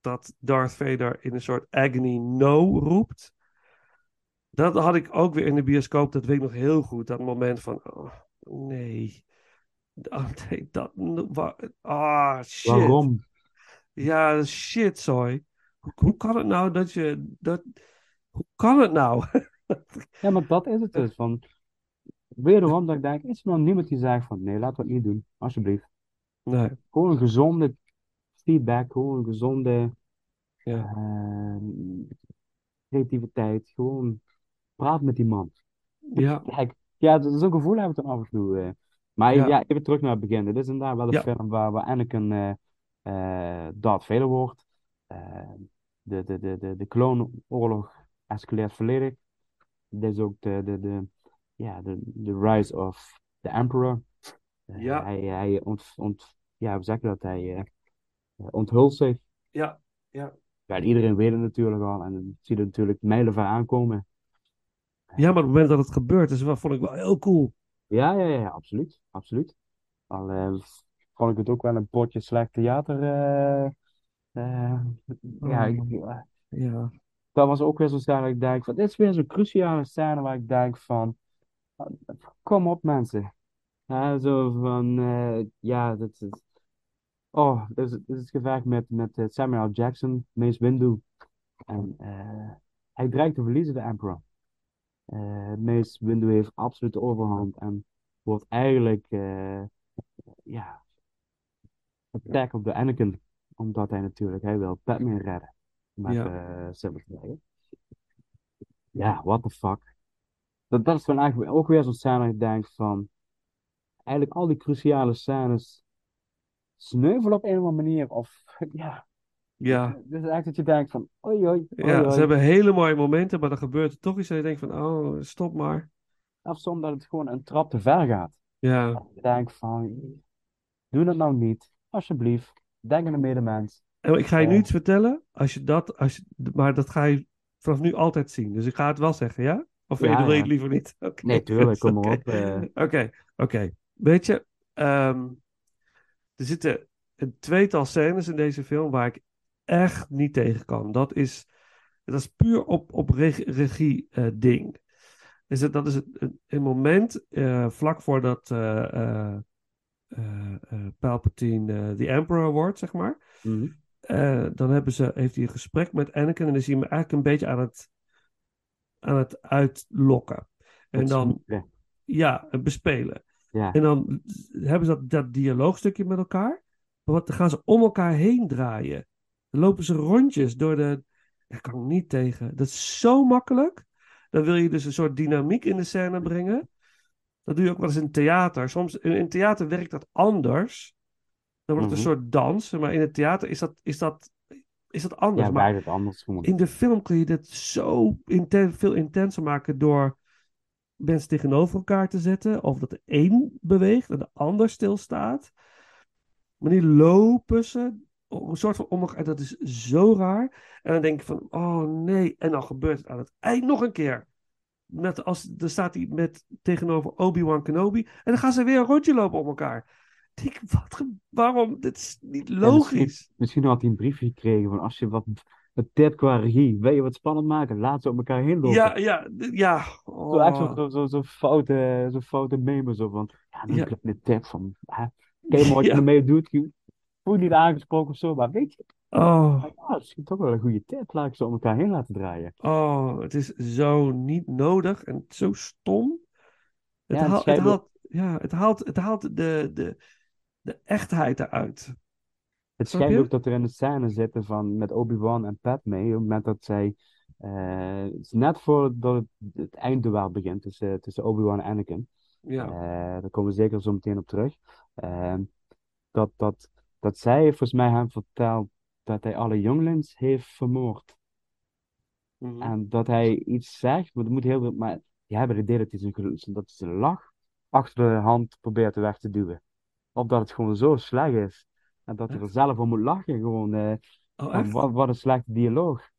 dat Darth Vader in een soort agony no roept. Dat had ik ook weer in de bioscoop, dat weet ik nog heel goed. Dat moment van, oh, nee. Oh, nee, dat, ah, shit. Waarom? Ja, shit, sorry. Hoe, hoe kan het nou dat je, dat, hoe kan het nou? Ja, maar dat is het dus. Van, wederom dat ik denk, is er nog niemand die zegt van, nee, laten we het niet doen. Alsjeblieft. Nee, Gewoon een gezonde feedback, gewoon een gezonde ja. ehm, creativiteit. Gewoon praat met die man. Ja, Kijk, ja, dat- zo'n gevoel heb ik dan af en toe. eh. Maar Ja. ja. even terug naar het begin. Dit is inderdaad wel een Ja. film waar, waar Anakin eh eh Darth Vader wordt. Eh, de, de, de, de, de kloonoorlog escaleert volledig. Dit is ook de, de, de, ja, de, de rise of the Emperor. Eh, Ja. Hij, hij ont, ont, ja, hoe zeg je dat? Hij eh, onthult zich. ja, ja. Ja, en iedereen weet het natuurlijk al. En het ziet er natuurlijk mijlenver aankomen. Ja, maar op het moment dat het gebeurt, is wel, vond ik wel heel cool. Ja, ja, ja, absoluut. Absoluut. Al eh, vond ik het ook wel een potje slecht theater. eh, eh, ja, ik- Oh. Ja, dat was ook weer zo'n scène dat ik denk van, dit is weer zo'n cruciale scène waar ik denk van, kom op mensen. Ja, zo van, eh, ja, dit is, oh, dit is, dit is het gevecht met, met eh, Samuel. Jackson, Mace Windu. En eh, hij dreigt te verliezen, de Emperor. Eh Mace Windu heeft absoluut de overhand en wordt eigenlijk, eh, ja, attack op de Anakin. Omdat hij natuurlijk, hij wil Padme redden. Met Ja. eh Silver. Ja, what the fuck. Dat, dat is van eigenlijk ook weer zo'n scène dat ik denk van, eigenlijk al die cruciale scènes sneuvelen op een of andere manier. Of, ja, Ja, Dus echt dat je denkt van, oei, oei, oei, ja, oei. ze hebben hele mooie momenten, maar dan gebeurt er toch iets en je denkt van, oh, stop maar. Of soms dat het gewoon een trap te ver gaat. Ja, Dat je denkt van, doe dat nou niet. Alsjeblieft, denk aan de medemens. en ik ga je nu iets vertellen, als je dat, als je, maar dat ga je vanaf nu altijd zien. Dus ik ga het wel zeggen, ja? Of Ja, wil je het liever niet? Nee, tuurlijk, kom maar op. eh. Oké, oké. Weet je, ehm, er zitten een tweetal scènes in deze film waar ik echt niet tegen kan. Dat is, dat is puur op, op reg- regie eh, ding. Is het, dat is het, een, een moment eh, vlak voordat Palpatine the Emperor wordt, zeg maar. Mhm. Dan hebben ze, heeft hij een gesprek met Anakin en dan zie je hem eigenlijk een beetje aan het, aan het uitlokken. En dan, ja, bespelen. Ja. En dan hebben ze dat, dat dialoogstukje met elkaar. Maar wat, dan gaan ze om elkaar heen draaien. Dan lopen ze rondjes door de. Daar kan ik niet tegen. Dat is zo makkelijk. Dan wil je dus een soort dynamiek in de scène brengen. Dat doe je ook wel eens in theater. Soms in, in theater werkt dat anders. Dan wordt het een Mhm. soort dans. Maar in het theater is dat, is dat, is dat anders. Ja, maar het anders in de film kun je dit zo inten- veel intenser maken door mensen tegenover elkaar te zetten. Of dat de een beweegt en de ander stilstaat. Maar die lopen ze een soort van om elkaar. Dat is zo raar. En dan denk ik van, oh nee. En dan gebeurt het aan het eind nog een keer. Met als, dan staat hij met, tegenover Obi-Wan Kenobi. En dan gaan ze weer een rondje lopen om elkaar. Ik denk, wat, waarom? Dit is niet Ja, logisch. misschien, misschien had hij een briefje gekregen van als je wat, wat tip qua regie, wil je wat spannend maken, laat ze op elkaar heen lopen. Ja, ja, ja. Zo echt zo, Oh. zo, zo, zo foute, zo foute meme zo van, ja, nu Ja. krijg je een tip van, hè, kijk maar wat je Ja. ermee doet, je voelt niet aangesproken of zo, maar weet je, Oh, ja, misschien toch wel een goede tip, laat ik ze om elkaar heen laten draaien. oh, het is zo niet nodig en zo stom. Het, Ja, het haalt, het, haalt, ja, het haalt, het haalt de, de, de echtheid eruit. Het schijnt ook dat er in de scène zitten van, met Obi-Wan en Padme, op het moment dat zij, eh, is net voordat het, het eindduel begint tussen, tussen Obi-Wan en Anakin. Ja, Eh, daar komen we zeker zo meteen op terug. Ehm, dat, dat, dat zij volgens mij hem vertelt dat hij alle jonglings heeft vermoord. Mhm. En dat hij iets zegt, maar dat moet heel maar die hebben het idee dat hij zijn, gel- dat hij zijn lach achter de hand probeert weg te duwen. Of dat het gewoon zo slecht is. En dat hij er zelf om moet lachen. Gewoon, eh, oh, wat, wat een slechte dialoog.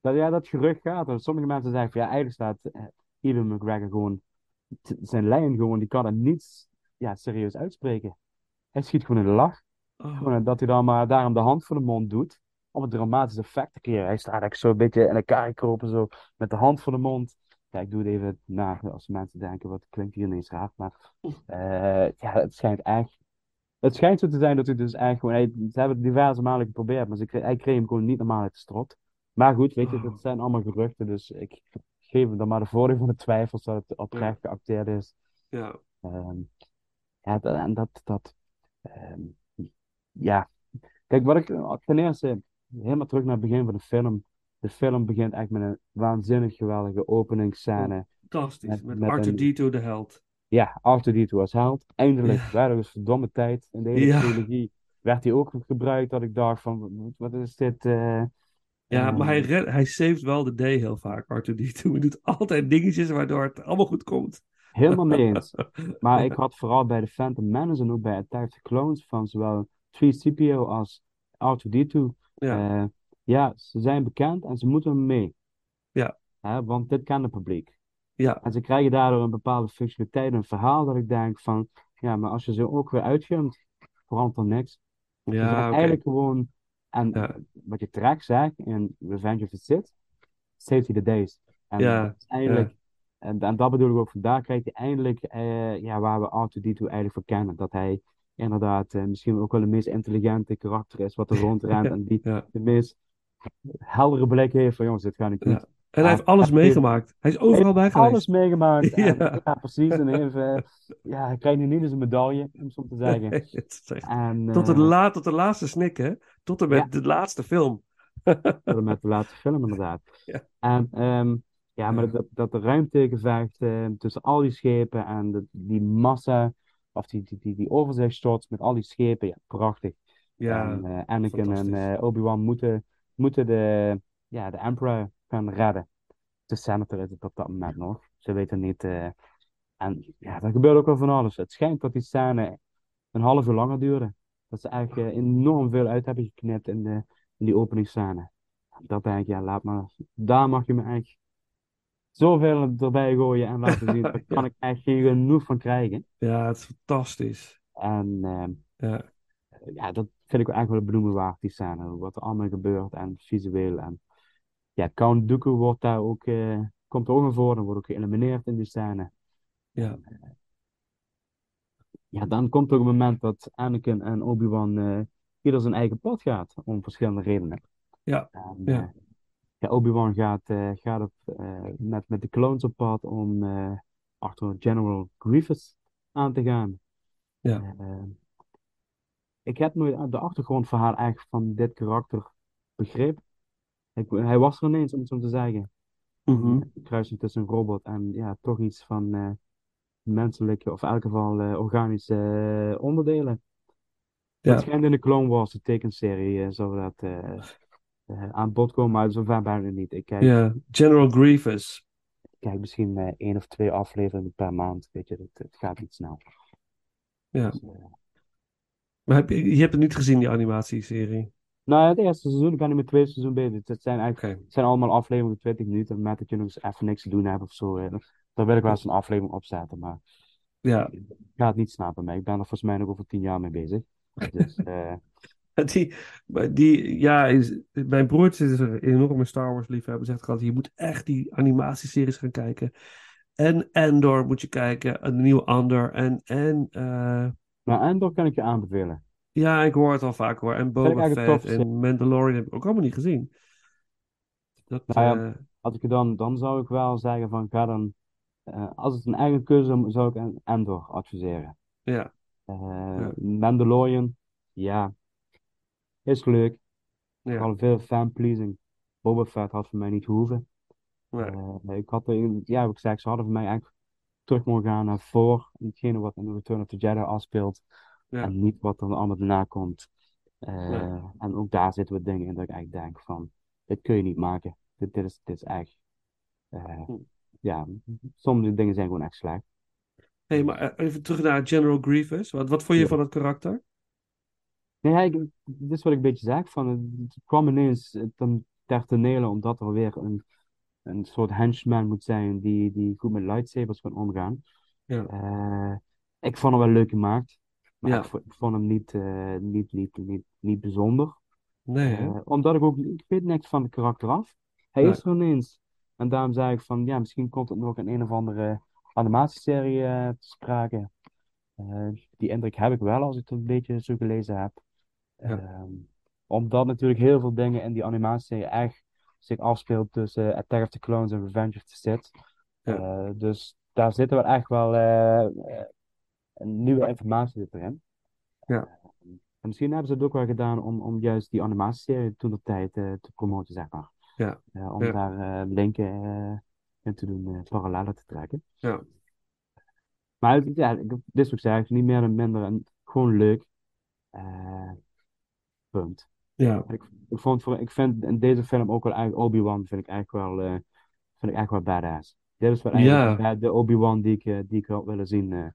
Dat, ja, dat gerucht gaat. Dat sommige mensen zeggen van ja, eigenlijk staat eh, Ewan McGregor gewoon zijn lijn gewoon, die kan het niet ja, serieus uitspreken. Hij schiet gewoon in de lach. Oh, Gewoon dat hij dan maar daarom de hand voor de mond doet. Om het dramatisch effect te creëren. Hij staat eigenlijk zo een beetje in elkaar gekropen, zo met de hand voor de mond. Ja, ik doe het even na, als mensen denken, wat klinkt hier ineens raar. Maar eh, ja, het schijnt echt. Het schijnt zo te zijn dat hij dus eigenlijk gewoon. Hij, ze hebben het diverse malen geprobeerd, maar ze, hij kreeg hem gewoon niet normaal uit de strot. Maar goed, weet je, dat zijn allemaal geruchten. Dus ik geef hem dan maar de voordeel van de twijfels dat het oprecht geacteerd is. ja. Ehm, ja, dat, en dat, dat ehm, ja. Kijk, wat ik ten eerste, helemaal terug naar het begin van de film. De film begint echt met een waanzinnig geweldige openingsscène. Fantastisch. Met- Met, met Arthur een- D2 de held. Ja, Arthur D2 als held. Eindelijk, ja. dat was verdomme tijd. In de hele Ja. trilogie werd hij ook gebruikt dat ik dacht van, wat- is dit? eh, Ja, eh, maar hij, red, hij saved wel de day heel vaak, Arthur D2. Hij doet altijd dingetjes waardoor het allemaal goed komt. Helemaal mee eens. Maar ik had vooral bij de Phantom Menace en ook bij Attack of the Clones van zowel 3CPO als R2D2. Ja, eh, ja, ze zijn bekend en ze moeten mee. Ja. Hè, want dit kent het publiek. Ja, En ze krijgen daardoor een bepaalde functionaliteit, een verhaal dat ik denk van, ja, maar als je ze ook weer uitgunt, verandert er niks. Ja, eigenlijk gewoon, en Ja. wat je terecht zegt in Revenge of the Sith, he the days. En Ja, en, en dat bedoel ik ook, vandaar krijgt hij eindelijk, eh, ja, waar we R2D2 eigenlijk voor kennen. Dat hij inderdaad eh, misschien ook wel de meest intelligente karakter is wat er rondrent en die de meest heldere blik heeft van jongens, dit gaat niet goed. En hij heeft alles heeft- meegemaakt. Hij is overal bij geweest. Alles meegemaakt. En, Ja. ja. precies. En even, ja, hij krijgt nu niet eens een medaille, om zo te zeggen. Het echt- En, tot, de eh, la, tot de laatste snik, hè? Tot en met Ja. de laatste film. tot en met de laatste film, inderdaad. Ja. En ehm, ja, maar dat, dat de ruimtegevecht eh, tussen al die schepen en de, die massa, of die, die, die, die met al die schepen, ja, prachtig. Ja, En eh, Anakin en eh, Obi-Wan moeten, moeten de, ja, de Emperor gaan redden. De Senator is het op dat moment nog. Ze weten niet. eh, en ja, er gebeurt ook wel van alles. Het schijnt dat die scène een half uur langer duurde. Dat ze eigenlijk eh, enorm veel uit hebben geknipt in, de, in die openingsscène. Dat denk ik, ja, laat maar. Daar mag je me echt zoveel erbij gooien en laten zien. Daar kan ik echt geen genoeg van krijgen. Ja, het is fantastisch. En Ja, ja, dat vind ik eigenlijk wel benoemen waard, die scène. Wat er allemaal gebeurt en visueel. En ja, Count Dooku wordt daar ook, eh, komt er ook naar voren, wordt ook geëlimineerd in die scène. ja, Ja, dan komt er een moment dat Anakin en Obi-Wan eh ieder zijn eigen pad gaat, om verschillende redenen. ja, En, Ja. eh, ja, Obi-Wan gaat, eh, gaat op, eh, met, met de clones op pad om eh, achter General Grievous aan te gaan. ja. Eh, ik heb nooit de achtergrondverhaal eigenlijk van dit karakter begrepen. Hij was er ineens, om het zo te zeggen. Een kruising tussen een robot en ja, toch iets van eh, menselijke, of in elk geval eh, organische eh, onderdelen. Ja. Het schijnt in de Clone Wars, de tekenserie, zou dat aan bod komen, maar zover ben ik nog niet. Ik kijk, Ja, General Grievous. ik kijk misschien één of twee afleveringen per maand, weet je, het, het gaat niet snel. Ja. Dus, Maar heb je, je hebt het niet gezien, die animatieserie? Nou, ja, het eerste seizoen, ik ben nu met het tweede seizoen bezig. Het zijn eigenlijk Oké. het zijn allemaal afleveringen van 20 minuten. Met dat je nog eens even niks te doen hebt of zo. eh, Daar wil ik wel eens een aflevering opzetten. Maar Ja, ik ga het niet snappen. Maar ik ben er volgens mij nog over 10 jaar mee bezig. Dus eh, die, maar die, ja, is, mijn broertje is een enorme Star Wars liefhebber. Zegt altijd, je moet echt die animatieseries gaan kijken. En Endor moet je kijken, een nieuwe Andor. En, en eh, maar Endor kan ik je aanbevelen. Ja, ik hoor het al vaak hoor. En Boba Fett en Mandalorian heb ik ook allemaal niet gezien. Dat, Nou ja, eh, ik het dan, dan zou ik wel zeggen van ga dan. eh, als het een eigen keuze is, zou ik een Endor adviseren. ja, Eh, Ja. Mandalorian, ja, is leuk. ja, Vooral veel fanpleasing. Boba Fett had voor mij niet hoeven. nee, ik had er, ja, wat ik zei, ze hadden voor mij eigenlijk terug mogen gaan naar voor hetgene wat in Return of the Jedi afspeelt. Ja. En niet wat er allemaal daarna komt. Eh. En ook daar zitten wat dingen in dat ik eigenlijk denk van, dit kun je niet maken. Dit, dit, is, dit is echt, eh, Hm. ja, sommige dingen zijn gewoon echt slecht. hey, maar eh, even terug naar General Grievous. Wat, wat vond je Ja. van het karakter? Nee, ja, ik, dit is wat ik een beetje zeg, van, het kwam ineens ten, ter tonele omdat er weer een, een soort henchman moet zijn die, die goed met lightsabers kan omgaan. Ja. Ik vond hem wel leuk gemaakt, maar Ja. ik, vo- ik vond hem niet, eh, niet, niet, niet, niet bijzonder. Nee, hè? Eh, omdat ik ook, ik weet niks van de karakter af. Hij Nee. is er ineens. En daarom zei ik van, ja, misschien komt het nog in een of andere animatieserie eh, te sprake. Die indruk heb ik wel als ik het een beetje zo gelezen heb. Ja. Ehm, omdat natuurlijk heel veel dingen in die animatieserie echt zich afspeelt tussen Attack of the Clones en Revenge of the Sith. Ja. Dus daar zit wel echt wel nieuwe informatie zit erin. Ja. En misschien hebben ze het ook wel gedaan om, om juist die animatieserie toen de tijd eh, te promoten, zeg maar. Ja. Eh, om Ja. daar eh, linken eh, in te doen, eh, parallellen te trekken. Ja. Maar ja, dit is ik zei, niet meer en minder. En gewoon leuk. Eh, punt. Ja. Ik, ik, vond voor, ik vind in deze film ook wel eigenlijk Obi-Wan vind ik eigenlijk wel, eh, vind ik eigenlijk wel badass. Dit is wel eigenlijk Ja. de, Obi-Wan die ik, eh, die ik had willen zien. eh.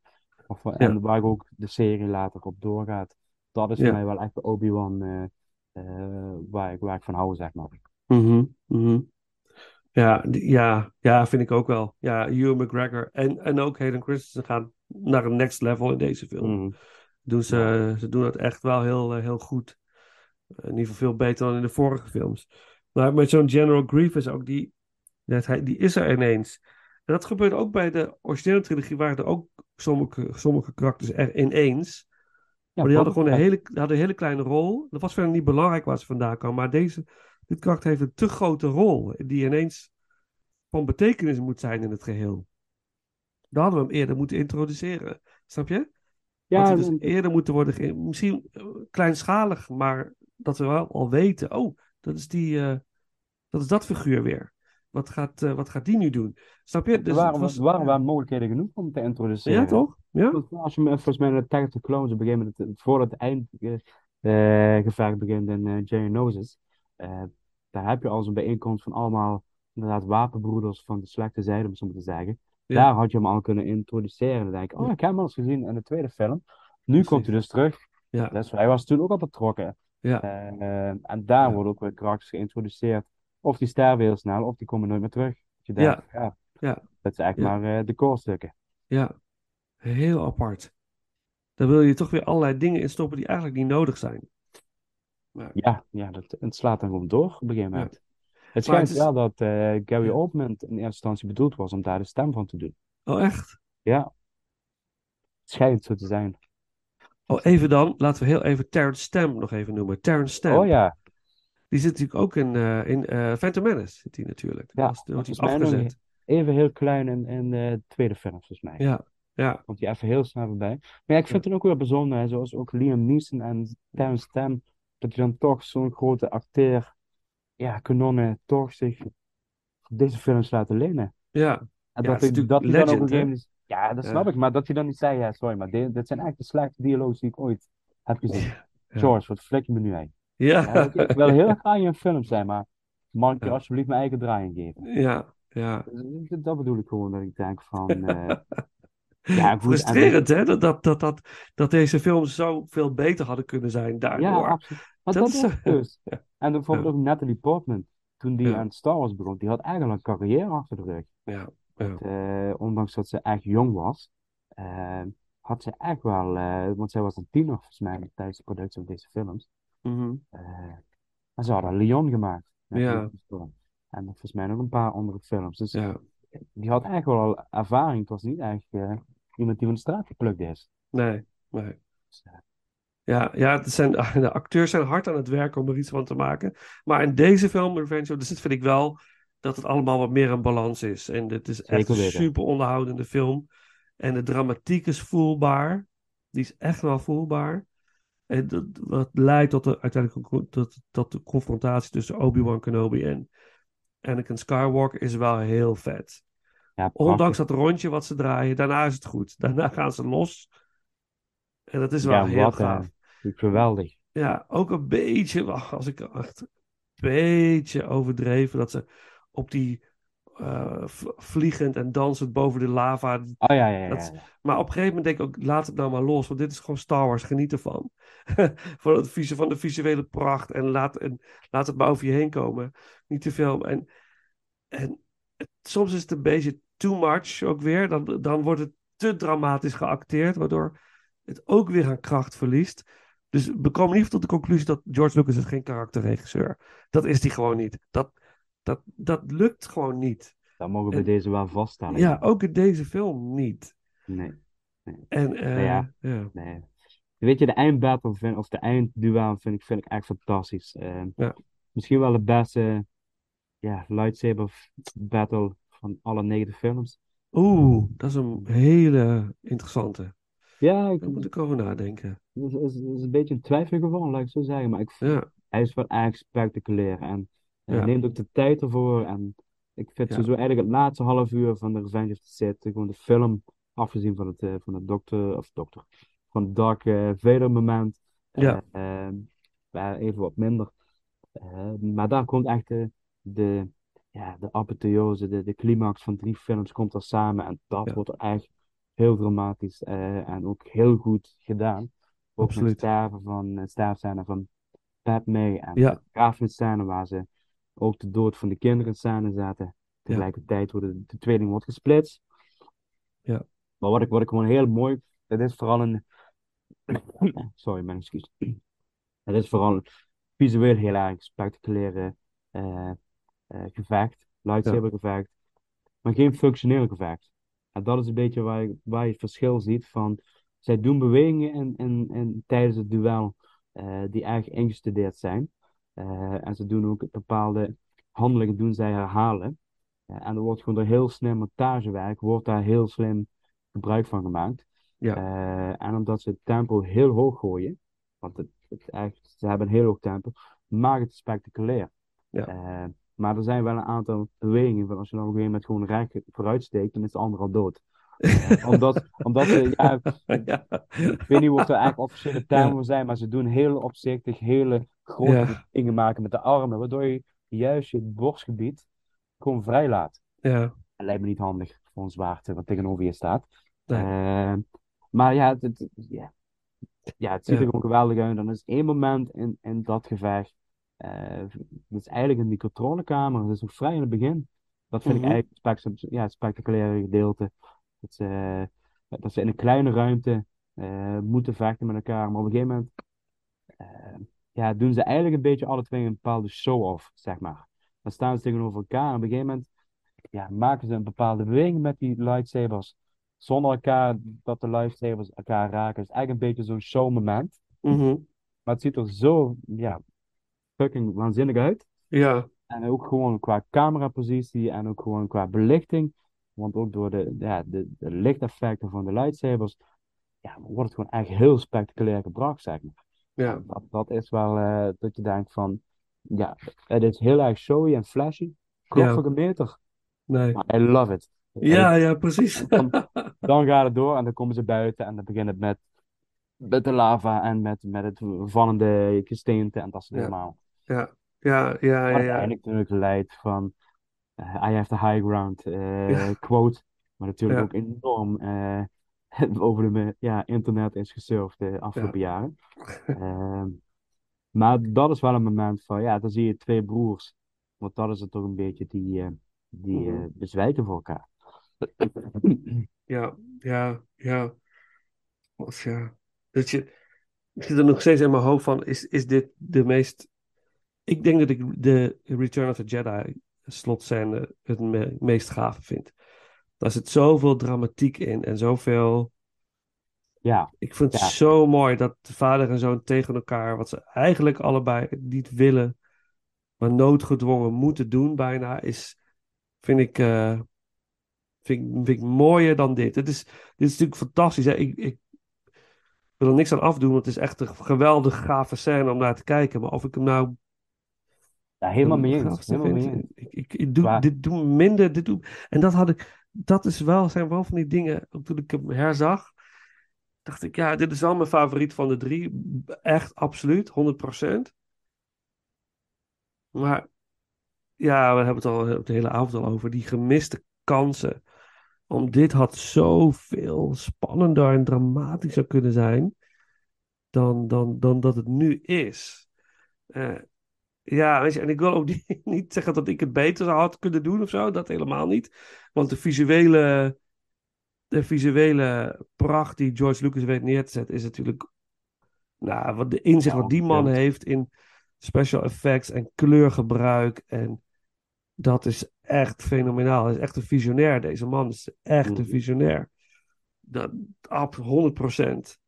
Of, en waar ook de serie later op doorgaat. Dat is voor mij wel echt de Obi-Wan eh, eh, waar, ik, waar ik van hou, zeg maar. Mhm, mhm. Ja, ja, ja, vind ik ook wel. Ja, Ewan McGregor en, en ook Hayden Christensen gaan naar een next level in deze film. Mhm. Doen ze, ze doen het echt wel heel, eh, heel goed. In ieder geval veel beter dan in de vorige films. Maar met zo'n General Grievous ook, die, dat hij, die is er ineens. En dat gebeurde ook bij de originele trilogie, waren er ook sommige, sommige karakters er ineens. Ja, Maar die hadden gewoon een hele, hadden een hele kleine rol. Dat was verder niet belangrijk waar ze vandaan kwamen. Maar deze, dit karakter heeft een te grote rol. Die ineens van betekenis moet zijn in het geheel. Dan hadden we hem eerder moeten introduceren. Snap je? Ja, hij dus en- eerder moeten worden... ge- Misschien eh, kleinschalig, maar dat we wel al weten... Oh, dat is, die, eh, dat, is dat figuur weer. Wat gaat, eh, wat gaat die nu doen? Snap je? er Dus waren, was... waren mogelijkheden genoeg om te introduceren. Ja, toch? Ja? Want Als je me volgens mij naar Attack of the Clones moment, voordat het eind, eh, eh, begint in uh, Geonosis. Uh, daar heb je al zo'n bijeenkomst van allemaal inderdaad wapenbroeders van de slechte zijde, om zo maar te zeggen. Ja. Daar had je hem al kunnen introduceren. Dan denk ik, oh, ik heb hem al eens gezien in de tweede film. Nu komt hij dus terug. Ja. Dus hij was toen ook al betrokken. Ja. En daar Ja. worden ook weer karakters geïntroduceerd. Of die sterven heel snel, of die komen nooit meer terug. Dat je denkt, ja. Ja. Dat echt Ja. maar eh, de koorstukken. Ja, heel apart. Dan wil je toch weer allerlei dingen in stoppen die eigenlijk niet nodig zijn. Maar, Ja, ja dat, het slaat dan gewoon door op een gegeven moment. Het schijnt het is- wel dat eh, Gary. Oldman in eerste instantie bedoeld was om daar de stem van te doen. oh, echt? Ja. Het schijnt zo te zijn. Oh, even dan, laten we heel even Terrence Stamp nog even noemen. Terrence Stamp. Oh ja, Die zit natuurlijk ook in, eh in eh Phantom Menace, zit hij natuurlijk. Ja, Dat is- wordt hij afgezet. even heel klein in, in de tweede film, volgens mij. Ja, ja, Komt hij even heel snel voorbij. Maar ja, ik vind het ook wel bijzonder, hè, zoals ook Liam Neeson en Terrence Stamp, dat je dan toch zo'n grote acteur, ja, kanonnen, toch zich deze films laten lenen. ja. En Ja, dat, hij, natuurlijk dat hij dan op een legend, gegeven moment... Ja, dat Ja. snap ik, maar dat hij dan niet zei, ja, sorry, maar dit, dit zijn echt de slechtste dialogen die ik ooit heb gezien. Ja. George, wat flik je me nu uit? Ja, Ja, ik, ik wil heel graag in een film zijn, maar mag ik je alsjeblieft mijn eigen draai geven? ja, ja. Dus dat- bedoel ik gewoon, dat ik denk van... eh, ja, goed, en Frustrerend, hè? Dat, dat, dat, dat, dat deze films zo veel beter hadden kunnen zijn daardoor. Ja, absoluut. Maar Dat dat, is- dus. Ja. En bijvoorbeeld ook Natalie Portman, toen die aan Star Wars begon, die had eigenlijk een carrière achter de rug. Ja, ja. Dat, eh, ondanks dat ze echt jong was, eh, had ze echt wel, want zij was een tiener volgens mij tijdens de productie van deze films. Mhm. Eh, en ze hadden Leon gemaakt. met Ja. En volgens mij nog een paar andere films. Dus ja. die had echt wel al ervaring. Het was niet echt eh, iemand die van de straat geplukt is. Nee, nee. Dus, eh, Ja, ja het zijn, de acteurs zijn hard aan het werk om er iets van te maken. Maar in deze film, Revenge of the Sith, vind ik wel dat het allemaal wat meer een balans is. En het is echt Zeker een weten. super onderhoudende film. En de dramatiek is voelbaar. Die is echt wel voelbaar. En dat, wat leidt tot de, uiteindelijk tot, tot de confrontatie tussen Obi-Wan Kenobi en Anakin Skywalker is wel heel vet. ja, Ondanks dat rondje wat ze draaien, daarna is het goed. Daarna gaan ze los. En dat is wel Ja, heel wat, eh, gaaf. Geweldig. Ja, ook een beetje, als ik echt een beetje overdreven, dat ze op die eh, vliegend en dansend boven de lava. Oh ja, ja, ja. Dat-. Maar op een gegeven moment denk ik ook, laat het nou maar los, want dit is gewoon Star Wars, geniet ervan. van, het, van de visuele pracht en laat, en laat het maar over je heen komen. Niet te veel. En, en het- soms is het een beetje too much ook weer. Dan, dan wordt het te dramatisch geacteerd, waardoor het ook weer aan kracht verliest. Dus we komen niet tot de conclusie dat George Lucas is geen karakterregisseur. Dat is hij gewoon niet. Dat, dat, dat lukt gewoon niet. Dat mogen we En- deze wel vaststellen. Ja, ook in deze film niet. Nee, En eh, Ja. ja. nee. Weet je, de eindbattle vind, of de eindduel vind ik, vind ik echt fantastisch. Eh, Ja. Misschien wel de beste ja, lightsaber battle van alle negen films. Oeh, dat is een hele interessante. Ja, ik, Daar moet ik over nadenken. het is, is, is een beetje een twijfelgeval, laat ik zo zeggen. Maar ik, Ja, hij is wel erg spectaculair. En Ja. neemt ook de tijd ervoor. En ik vind Ja. sowieso eigenlijk het laatste half uur van de Revenge of the Sith, gewoon de film, afgezien van het, eh, van het dokter, of dokter, van het Dark eh, Vader moment. Ja. Waren even wat minder. Eh, maar daar komt echt de, de, ja, de apotheose, de, de climax van drie films komt er samen. En dat Ja. wordt er echt heel dramatisch en ook heel goed gedaan. Ook met Absoluut. het sterven van, het sterfscène van Padme en Ja. de waar ze ook de dood van de kinderen scène zaten. Tegelijkertijd worden de, tweeling wordt gesplitst. Ja. Maar wat ik, wat ik gewoon heel mooi, dat is vooral een, sorry, mijn excuus. Het is vooral een visueel heel erg spectaculaire eh, eh, gevecht, lightsaber gevecht, maar geen functioneel gevecht. En dat is een beetje waar je, waar je het verschil ziet van, zij doen bewegingen in, in, in, tijdens het duel eh, die erg ingestudeerd zijn. Eh, en ze doen ook bepaalde handelingen doen zij herhalen. Ja, en er wordt gewoon door heel slim montagewerk, wordt daar heel slim gebruik van gemaakt. Ja. Eh, en omdat ze het tempo heel hoog gooien, want het, het echt, ze hebben een heel hoog tempo, maakt het spectaculair. Ja. Eh, maar er zijn wel een aantal bewegingen van als je dan op een gegeven moment gewoon recht vooruit steekt, dan is de ander al dood. Eh, omdat, omdat ze, ja, Ja. ik weet niet wat er eigenlijk officiële termen Ja. zijn, maar ze doen heel opzichtig hele grote dingen maken met de armen, waardoor je juist je borstgebied gewoon vrij laat. Ja. Dat lijkt me niet handig voor een zwaarte wat tegenover je staat. Eh, maar ja, het, het- ja. ja, het ziet er Ja. gewoon geweldig uit. Dan is één moment in, in dat gevecht. eh dat is eigenlijk in die controlekamer. Dat is nog vrij in het begin. Dat vind Mhm. ik eigenlijk het spect- ja, spectaculaire gedeelte. Dat ze, dat ze in een kleine ruimte eh, moeten vechten met elkaar. Maar op een gegeven moment eh, ja, doen ze eigenlijk een beetje alle twee een bepaalde show-off, zeg maar. Dan staan ze tegenover elkaar en op een gegeven moment ja, maken ze een bepaalde beweging met die lightsabers. Zonder elkaar dat de lightsabers elkaar raken. Het is eigenlijk een beetje zo'n showmoment. Mhm. Maar het ziet er zo ja, fucking waanzinnig uit. Ja. En ook gewoon qua camerapositie en ook gewoon qua belichting. Want ook door de, ja, de, de lichteffecten van de lightsabers. Ja, wordt het gewoon echt heel spectaculair gebracht, zeg maar. Ja. Dat, dat is wel eh, dat je denkt van. Ja, het is heel erg showy en flashy. Klopt Ja. voor een meter. Nee. Maar I love it. Ja, ja, precies. Dan, dan gaat het door en dan komen ze buiten en dan begint het met, met de lava en met, met het vallende gesteente en dat soort Ja. allemaal. Ja. Ja, ja, ja, ja. uiteindelijk natuurlijk leidt van eh, I have the high ground Ja. quote, maar natuurlijk ook enorm over de ja, internet is gesurfd de afgelopen jaren. Ehm, maar dat is wel een moment van, ja, dan zie je twee broers, want dat is het toch een beetje die, eh, die eh, Mhm. bezwijken voor elkaar. Ja, ja, ja. Ja. Dat je, ik zit er nog steeds in mijn hoofd van, is, is dit de meest... Ik denk dat ik de Return of the Jedi slotscène het me- meest gave vind. Daar zit zoveel dramatiek in en zoveel... Ja, Ik vind het Ja. zo mooi dat de vader en zoon tegen elkaar, wat ze eigenlijk allebei niet willen, maar noodgedwongen moeten doen bijna, is, vind ik, eh, vind, vind ik mooier dan dit. Het is, dit is natuurlijk fantastisch. Hè? Ik, ik wil er niks aan afdoen, want het is echt een geweldig gave scène om naar te kijken. Maar of ik hem nou ja helemaal de mee eens. gaafste Helemaal mee vind, eens. ik, ik, ik doe, Maar- dit doet me minder. Dit doet, en dat had ik, dat is wel, zijn wel van die dingen, toen ik hem herzag, dacht ik, ja, dit is wel mijn favoriet van de drie. Echt, absoluut, 100%. Maar ja, we hebben het al de hele avond al over, die gemiste kansen. Om dit had zoveel spannender en dramatischer kunnen zijn dan, dan, dan dat het nu is. Eh, ja, weet je, en ik wil ook niet, niet zeggen dat ik het beter had kunnen doen of zo, dat helemaal niet. Want de visuele, de visuele pracht die George Lucas weet neer te zetten, is natuurlijk, nou, wat de inzicht wat die man heeft in special effects en kleurgebruik en dat is echt fenomenaal. Hij is echt een visionair, deze man is echt een Mhm. visionair. Dat, ab 100 procent.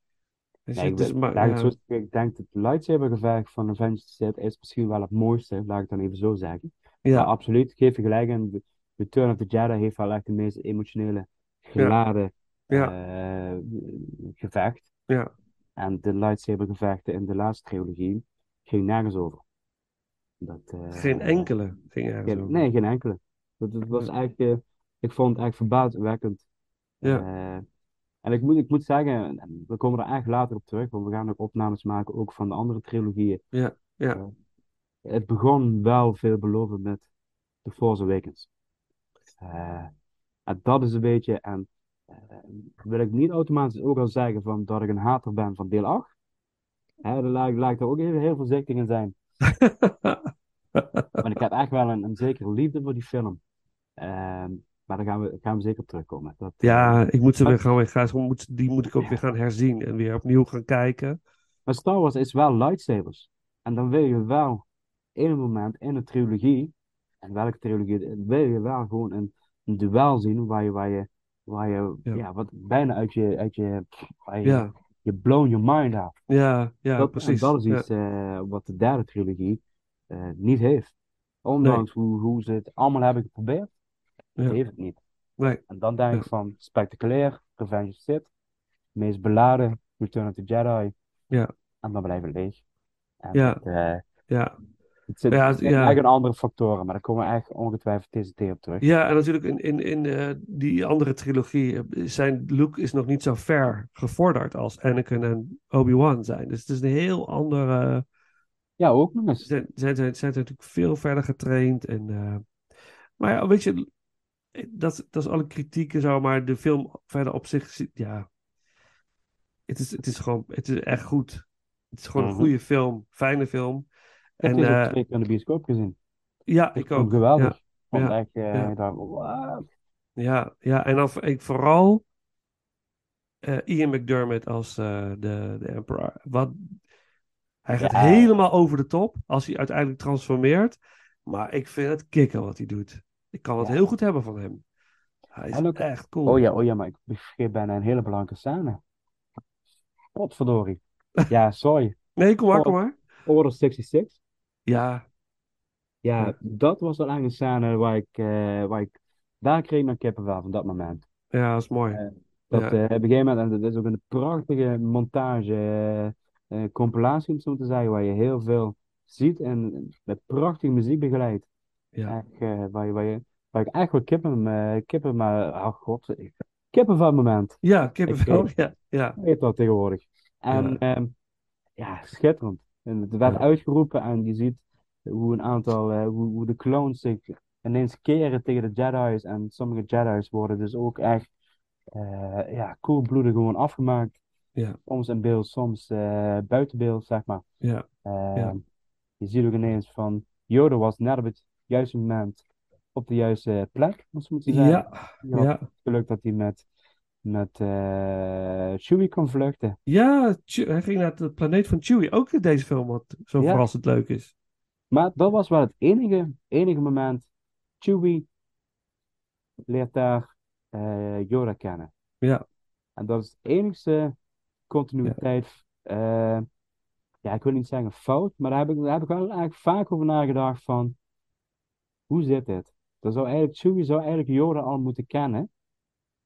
Dus Nee, ik, maar, ja. zo- denk dat het lightsaber-gevecht van Avengers Set is misschien wel het mooiste, laat ik het dan even zo zeggen. Maar Ja, absoluut, ik geef je gelijk. En Return of the Jedi heeft wel echt de meest emotionele, geladen ja, eh, gevecht. ja. En de lightsaber-gevechten in de laatste trilogie ging nergens over. Dat, eh, Geen enkele ging ergens geen- over. nee, geen enkele. Dat, dat was eigenlijk, eh, ik vond het eigenlijk verbazingwekkend. Ja. Eh, en ik moet, ik moet zeggen, en we komen er eigenlijk later op terug, want we gaan ook opnames maken ook van de andere trilogieën. Ja, ja. Het begon wel veelbelovend met The Force Awakens. Eh, en dat is een beetje, en eh, wil ik niet automatisch ook al zeggen van dat ik een hater ben van deel 8. Hè, daar laat laat ik er ook even heel voorzichtig in zijn. Want ik heb echt wel een, een zekere liefde voor die film. Ehm, maar daar gaan we, gaan we zeker op terugkomen. Dat, eh, Ja, ik moet ze weer gaan, weer gaan moet, die moet ik ook weer gaan herzien en weer opnieuw gaan kijken. Maar Star Wars is wel lightsabers. En dan wil je wel in een moment in een trilogie, en welke trilogie, wil je wel gewoon een, een duel zien waar je, waar je, waar je Ja. ja. wat bijna uit je, uit je, je, Ja, je blown your mind out. ja, ja, dat, precies. dat is Ja. iets eh, wat de derde trilogie eh, niet heeft. Ondanks hoe, hoe ze het allemaal hebben geprobeerd, Ja. heeft het niet. Nee, En dan denk ik van spectaculair, Revenge of Sith, meest beladen, Return of the Jedi, Ja. en dan blijven leeg. En Ja. dat, eh, ja, Het zit Ja, het zijn ja. echt een andere factoren, maar daar komen we echt ongetwijfeld deze keer op terug. Ja, en natuurlijk in, in, in eh, die andere trilogie, eh, zijn Luke is nog niet zo ver gevorderd als Anakin en Obi-Wan zijn. Dus het is een heel andere... Ja, ook nog Ze eens. zijn, zijn, zijn, zijn natuurlijk veel verder getraind. En, maar ja, weet je, dat, dat is alle kritiek en zo, maar de film verder op zich, zi- ja, het is, het is gewoon, het is echt goed. Het is gewoon een Mhm. goede film, fijne film. Ik heb En deze ook eh, twee keer in de bioscoop gezien. ja, Ik ook. het geweldig. Ja, ja, echt, eh, ja. dacht, wauw. ja, ja, en dan ik vooral eh, Ian McDermott als de, de Emperor. Wat, hij gaat Ja. helemaal over de top als hij uiteindelijk transformeert. Maar ik vind het kicken wat hij doet. Ik kan het Ja. heel goed hebben van hem. Hij is En ook- echt cool. Oh ja, oh ja, maar ik vergeet bijna een hele belangrijke scène. Potverdorie. Ja, sorry. Nee, kom maar, kom maar. Order 66. Ja, Ja, Ja. dat was wel eigenlijk een scène waar ik, eh, waar ik, daar kreeg ik kippenvel van dat moment. ja, dat is mooi. Eh, Dat Ja. eh, op een gegeven moment, en dat is ook een prachtige montage, compilatie om zo te zeggen, waar je heel veel ziet en met prachtige muziek begeleid. Ja. Echt, eh, waar, je, waar, je, waar ik echt wel kippen, eh, kippen maar, oh god, kippenvel moment. Ja, kippenvel. Ik, Ja, ja, heet dat tegenwoordig. En Ja. ja, ja schitterend. En het werd Ja. uitgeroepen en je ziet hoe een aantal, eh, hoe, hoe de clones zich ineens keren tegen de Jedi's. En sommige Jedi's worden dus ook echt eh ja, koelbloedig gewoon afgemaakt. Ja. Soms in beeld, soms eh, buiten beeld, zeg maar. ja, Eh, Ja. Je ziet ook ineens van, Yoda was net op het juiste moment op de juiste plek, het zo maar te zeggen. ja, ja. het geluk dat hij met, met eh Chewie kon vluchten. Ja, hij ging naar de planeet van Chewie. Ook in deze film, wat zo Ja. verrassend leuk is. Maar dat was wel het enige, enige moment. Chewie leert daar eh, Yoda kennen. Ja, En dat is de enigste continuïteit. eh, ja, ik wil niet zeggen fout, maar daar heb ik, daar heb ik wel eigenlijk vaak over nagedacht van, hoe zit dit? Dat zou eigenlijk, Chewie zou eigenlijk Yoda al moeten kennen.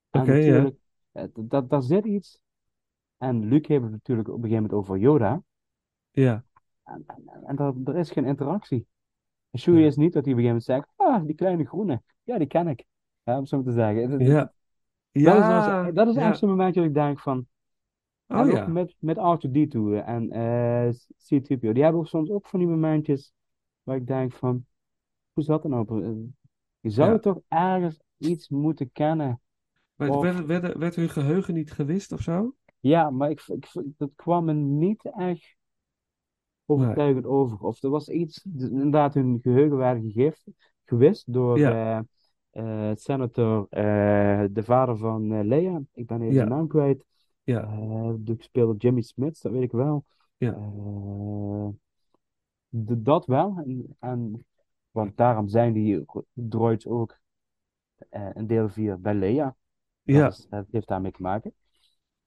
En Oké, ja. natuurlijk, eh, dat, dat, daar zit iets. En Luke heeft het natuurlijk op een gegeven moment over Yoda. ja, En, en, en er, er is geen interactie. En Chewie Ja. is niet dat hij op een gegeven moment zegt, ah, die kleine groene, ja, die ken ik. Ja, om het zo maar te zeggen. Het- het- ja. Dat is, Ja, dat is ja. echt zo'n momentje dat ik denk van, Oh en ook ja. met, met R2-D2 en eh C-3PO, die hebben ook soms ook van die momentjes waar ik denk van, hoe zat dat nou? Eh, Je zou Ja. toch ergens iets moeten kennen. Maar Of- werd, werd, werd hun geheugen niet gewist of zo? Ja, maar ik, ik, dat kwam me niet echt overtuigend over. Of er was iets, inderdaad, hun geheugen werd gegeven, gewist door Ja. eh, eh, senator, de vader van Leia. Ik ben even Ja. de naam kwijt. Ja, die speelde Jimmy Smits, dat weet ik wel. Ja. De- dat wel. En, en, want daarom zijn die droids ook eh in deel 4 bij Leia. ja, Dat, is- dat heeft daarmee te maken.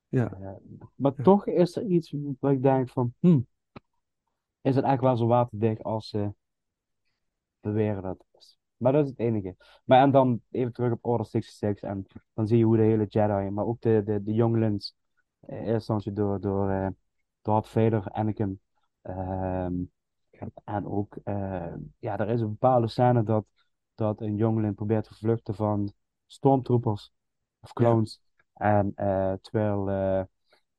ja. Eh, maar Ja. toch is er iets waar ik denk van, hmm, is het eigenlijk wel zo waterdicht als ze beweren dat het is. Maar dat is het enige. Maar en dan even terug op Order 66 en dan zie je hoe de hele Jedi, maar ook de, de, de jongelings, eh, in eerste instantie door, door eh, Darth Vader, Anakin, en ook, eh, ja, er is een bepaalde scène dat, dat een jongeling probeert te vluchten van stormtroopers of clones. En eh, terwijl eh,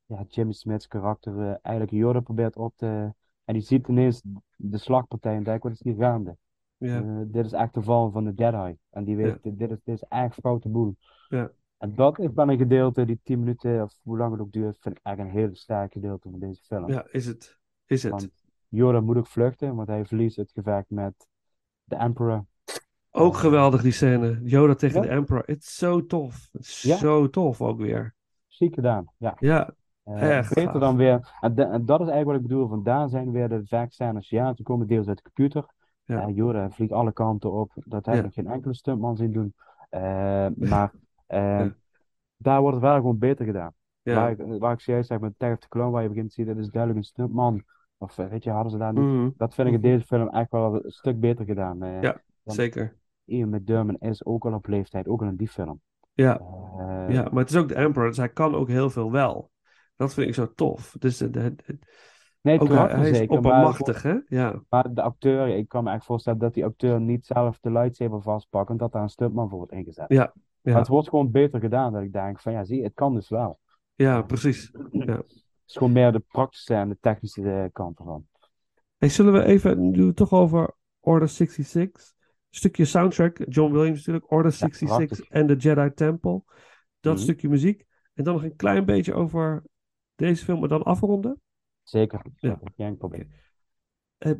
ja, Jimmy Smith's karakter eigenlijk Yoda probeert op te... En die ziet ineens de slagpartij en denkt, wat is hier gaande? ja. Dit is echt de val van de Jedi. En die weet, Ja. dit, dit is, dit is echt foute boel. Ja. En dat is dan een gedeelte, die 10 minuten, of hoe lang het ook duurt, vind ik echt een heel sterk gedeelte van deze film. Ja, is het. Is het. Want Yoda moet ook vluchten, want hij verliest het gevecht met de Emperor. Ook geweldig die scène. Yoda tegen Ja. de Emperor. Het is zo tof. Ja. zo tof ook weer. Ziek gedaan, ja. Ja, Eh, Echt beter dan weer. En, de- en dat is eigenlijk wat ik bedoel. Van daar zijn weer de vechtscènes. Ja, ze komen deels uit de computer. Ja. Eh, Yoda vliegt alle kanten op. Dat heb ik geen enkele stuntman zien doen. Eh, maar eh, Ja. daar wordt het wel gewoon beter gedaan. Waar, ik, waar ik zojuist zeg met Tag of the Clone, waar je begint te zien, dat is duidelijk een stuntman. Of eh, weet je, hadden ze daar niet. Mhm. Dat vind ik in deze film echt wel een stuk beter gedaan. Eh, Ja. Zeker. Ian McDermott is ook al op leeftijd, ook al in die film. Ja. Eh, Ja, maar het is ook de Emperor, dus hij kan ook heel veel wel. Dat vind ik zo tof. Dus de, de- de- Nee, Ook hij, is zeker, maar, oppermachtig, hè? Ja. maar de acteur, ik kan me echt voorstellen dat die acteur niet zelf de lightsaber vastpakt en dat daar een stuntman voor wordt ingezet. Ja, Maar het wordt gewoon beter gedaan, dat ik denk van ja, zie, het kan dus wel. ja, precies. Ja. Het is gewoon meer de praktische en de technische eh, kant ervan. Hey, zullen we even, nu we het toch over Order 66, stukje soundtrack, John Williams natuurlijk, Order 66 prachtig. en de Jedi Temple, dat Mhm. stukje muziek. En dan nog een klein beetje over deze film, maar dan afronden. Zeker, Ja. Geen probleem. Eh,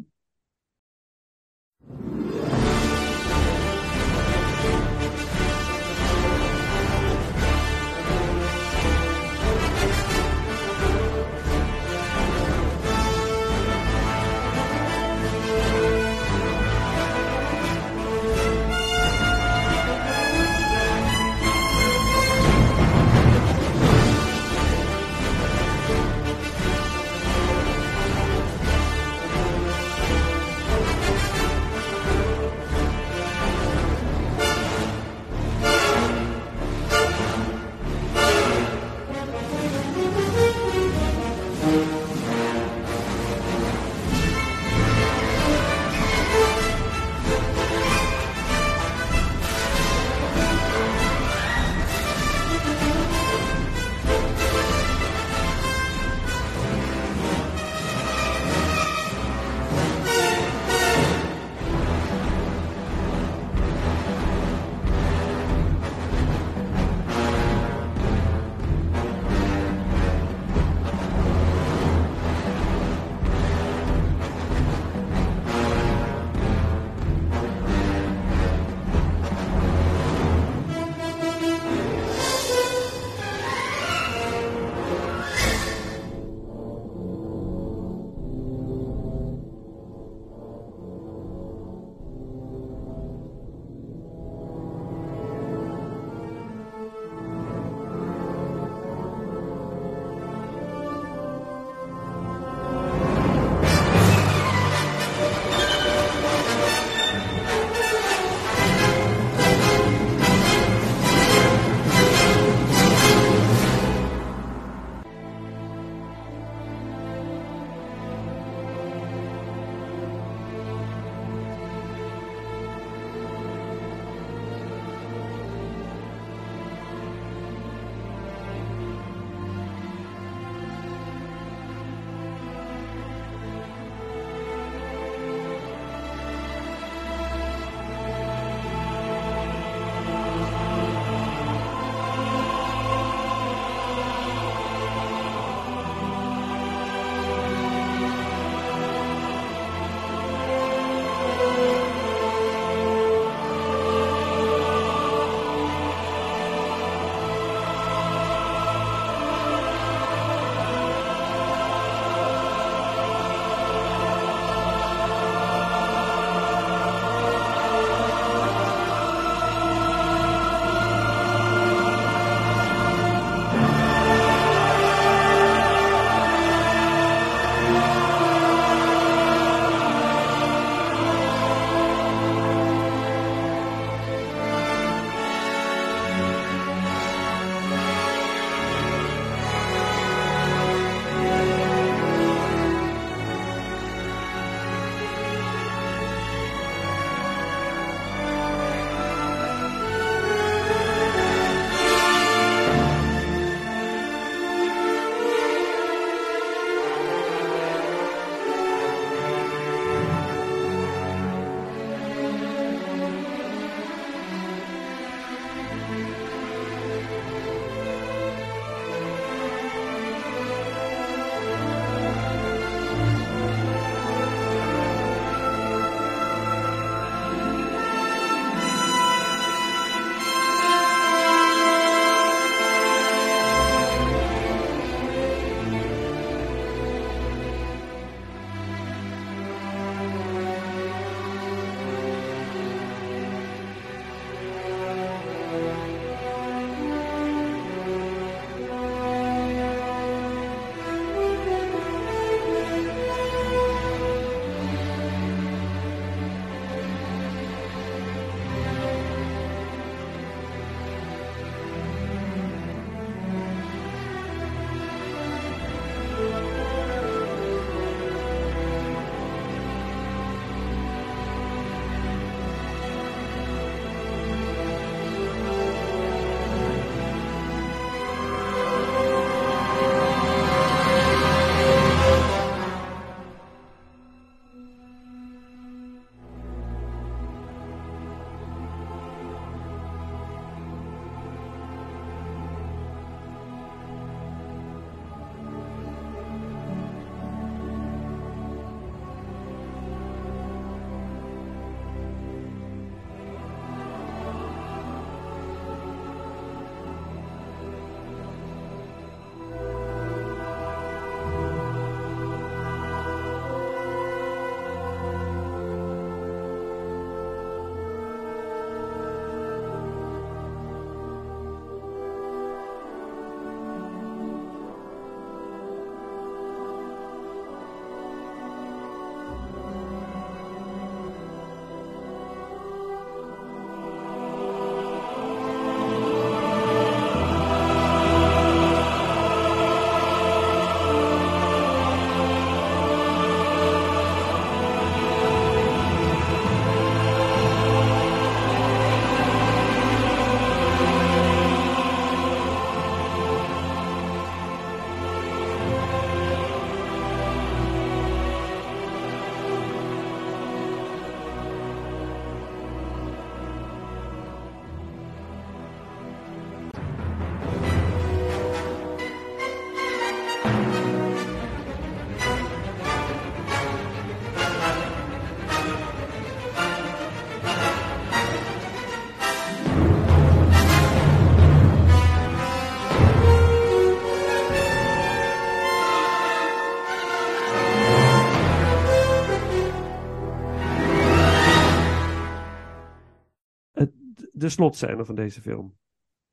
de slotscène van deze film.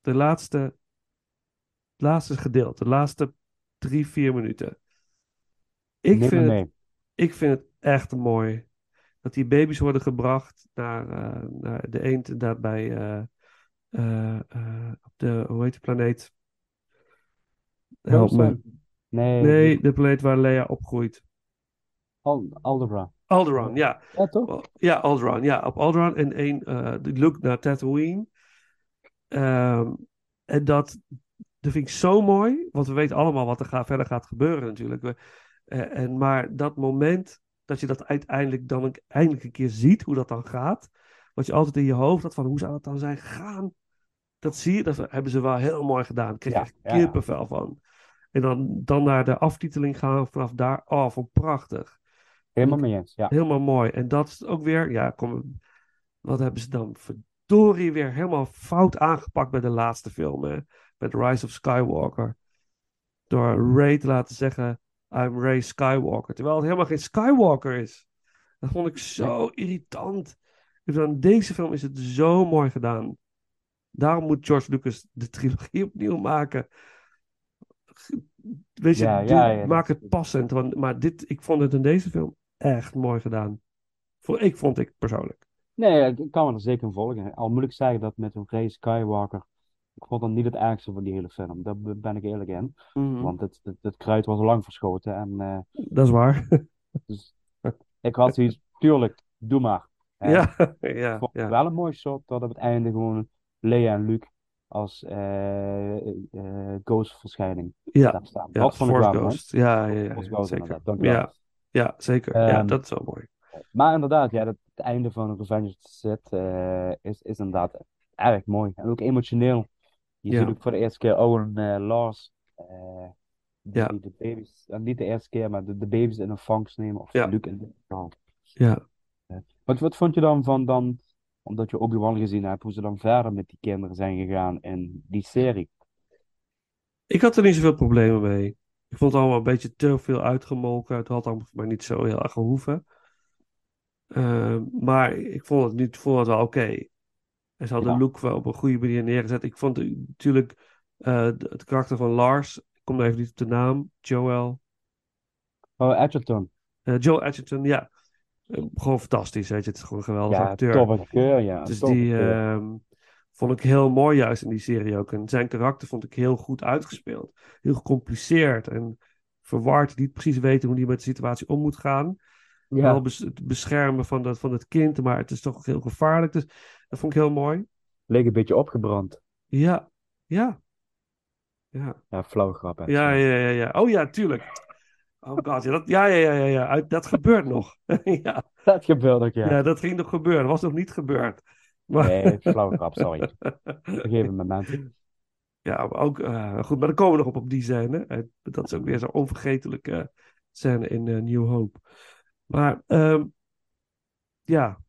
De laatste, het laatste gedeelte, de laatste drie, vier minuten. Ik vind, het, ik vind het echt mooi. Dat die baby's worden gebracht naar, eh, naar de eend daar bij eh, eh, op de, hoe heet die planeet? Help me. Nee, Nee, de planeet waar Lea opgroeit. Al Alderaan. Alderaan, ja. Ja, toch? Ja, Alderaan. Ja, op Alderaan. En één, eh die look naar Tatooine. Ehm, en dat, dat vind ik zo mooi. Want we weten allemaal wat er gaat, verder gaat gebeuren natuurlijk. We, eh, en, maar dat moment dat je dat uiteindelijk dan een, eindelijk een keer ziet, hoe dat dan gaat. Wat je altijd in je hoofd had van, hoe zou dat dan zijn gegaan? Dat zie je, dat hebben ze wel heel mooi gedaan. Ik kreeg Ja, ja. kippenvel van. En dan, dan naar de aftiteling gaan vanaf daar. Oh, van prachtig. Helemaal mee eens. Ja. Helemaal mooi. En dat is ook weer, ja, kom, wat hebben ze dan verdorie weer helemaal fout aangepakt bij de laatste film, hè? Met Rise of Skywalker. Door Ray te laten zeggen, I'm Ray Skywalker. Terwijl het helemaal geen Skywalker is. Dat vond ik zo irritant. Dus aan deze film is het zo mooi gedaan. Daarom moet George Lucas de trilogie opnieuw maken. Weet je, Ja, dit- ja, ja, maak het passend. Want, maar dit, ik vond het in deze film echt mooi gedaan. Voor, ik vond ik persoonlijk. Nee, ik kan me er zeker in volgen. Al moet ik zeggen dat met een Ray Skywalker. Ik vond dat niet het ergste van die hele film. Daar be- ben ik eerlijk in. Mhm. Want het, het, het kruid was al lang verschoten. En eh, Dat is waar. dus ik had zoiets, tuurlijk, doe maar. En ja, Ik ja, vond het ja. wel een mooi shot dat op het einde gewoon Leia en Luke als eh eh Ghost-verschijning Ja, daar staan. ja dat vond ik wel. Ghost. Ja, ja, ja, Force Ghost, zeker. Dank je wel. Ja, zeker. ja, Ehm, dat is wel mooi. Maar inderdaad, ja, dat, het einde van Revenge of the Sith eh, is, is inderdaad erg mooi. En ook emotioneel. Je Ja. ziet ook voor de eerste keer Owen eh, Lars. die Ja. de baby's, niet de eerste keer, maar de, de baby's in een vangst nemen. Of Ja. Luke in geval. Ja. Wat, wat vond je dan van dan, omdat je Obi-Wan gezien hebt, hoe ze dan verder met die kinderen zijn gegaan in die serie? Ik had er niet zoveel problemen mee. Ik vond het allemaal een beetje te veel uitgemolken. Het had allemaal voor mij niet zo heel erg gehoeven. Ehm, maar ik vond het, niet, vond het wel oké. En ze hadden Ja. Luke wel op een goede manier neergezet. Ik vond het- natuurlijk eh, de- het karakter van Lars. Ik kom even niet op de naam. Joel. Oh, Edgerton. Eh, Joel Edgerton, ja. Eh, gewoon fantastisch, weet je. Het is gewoon een geweldige Ja, acteur. toffe acteur, ja. Dus die vond ik heel mooi juist in die serie ook. En zijn karakter vond ik heel goed uitgespeeld. Heel gecompliceerd en verward. Niet precies weten hoe hij met de situatie om moet gaan. Ja. Wel bes- het beschermen van, dat, van het kind, maar het is toch heel gevaarlijk. Dus dat vond ik heel mooi. Leek een beetje opgebrand. Ja, ja. Ja, Ja, flauw grap. ja, ja, ja. ja. Oh ja, tuurlijk. Oh god, ja, dat, ja, ja, ja, ja, Dat gebeurt nog. ja. Dat gebeurt ook, ja. ja, dat ging nog gebeuren. Dat was nog niet gebeurd. Nee, flauw grap, sorry. Een gegeven moment. Ja, maar ook eh, goed, maar dan komen we nog op op die scène. Eh, dat is ook weer zo'n onvergetelijke scène in eh, New Hope. Maar ehm, ja.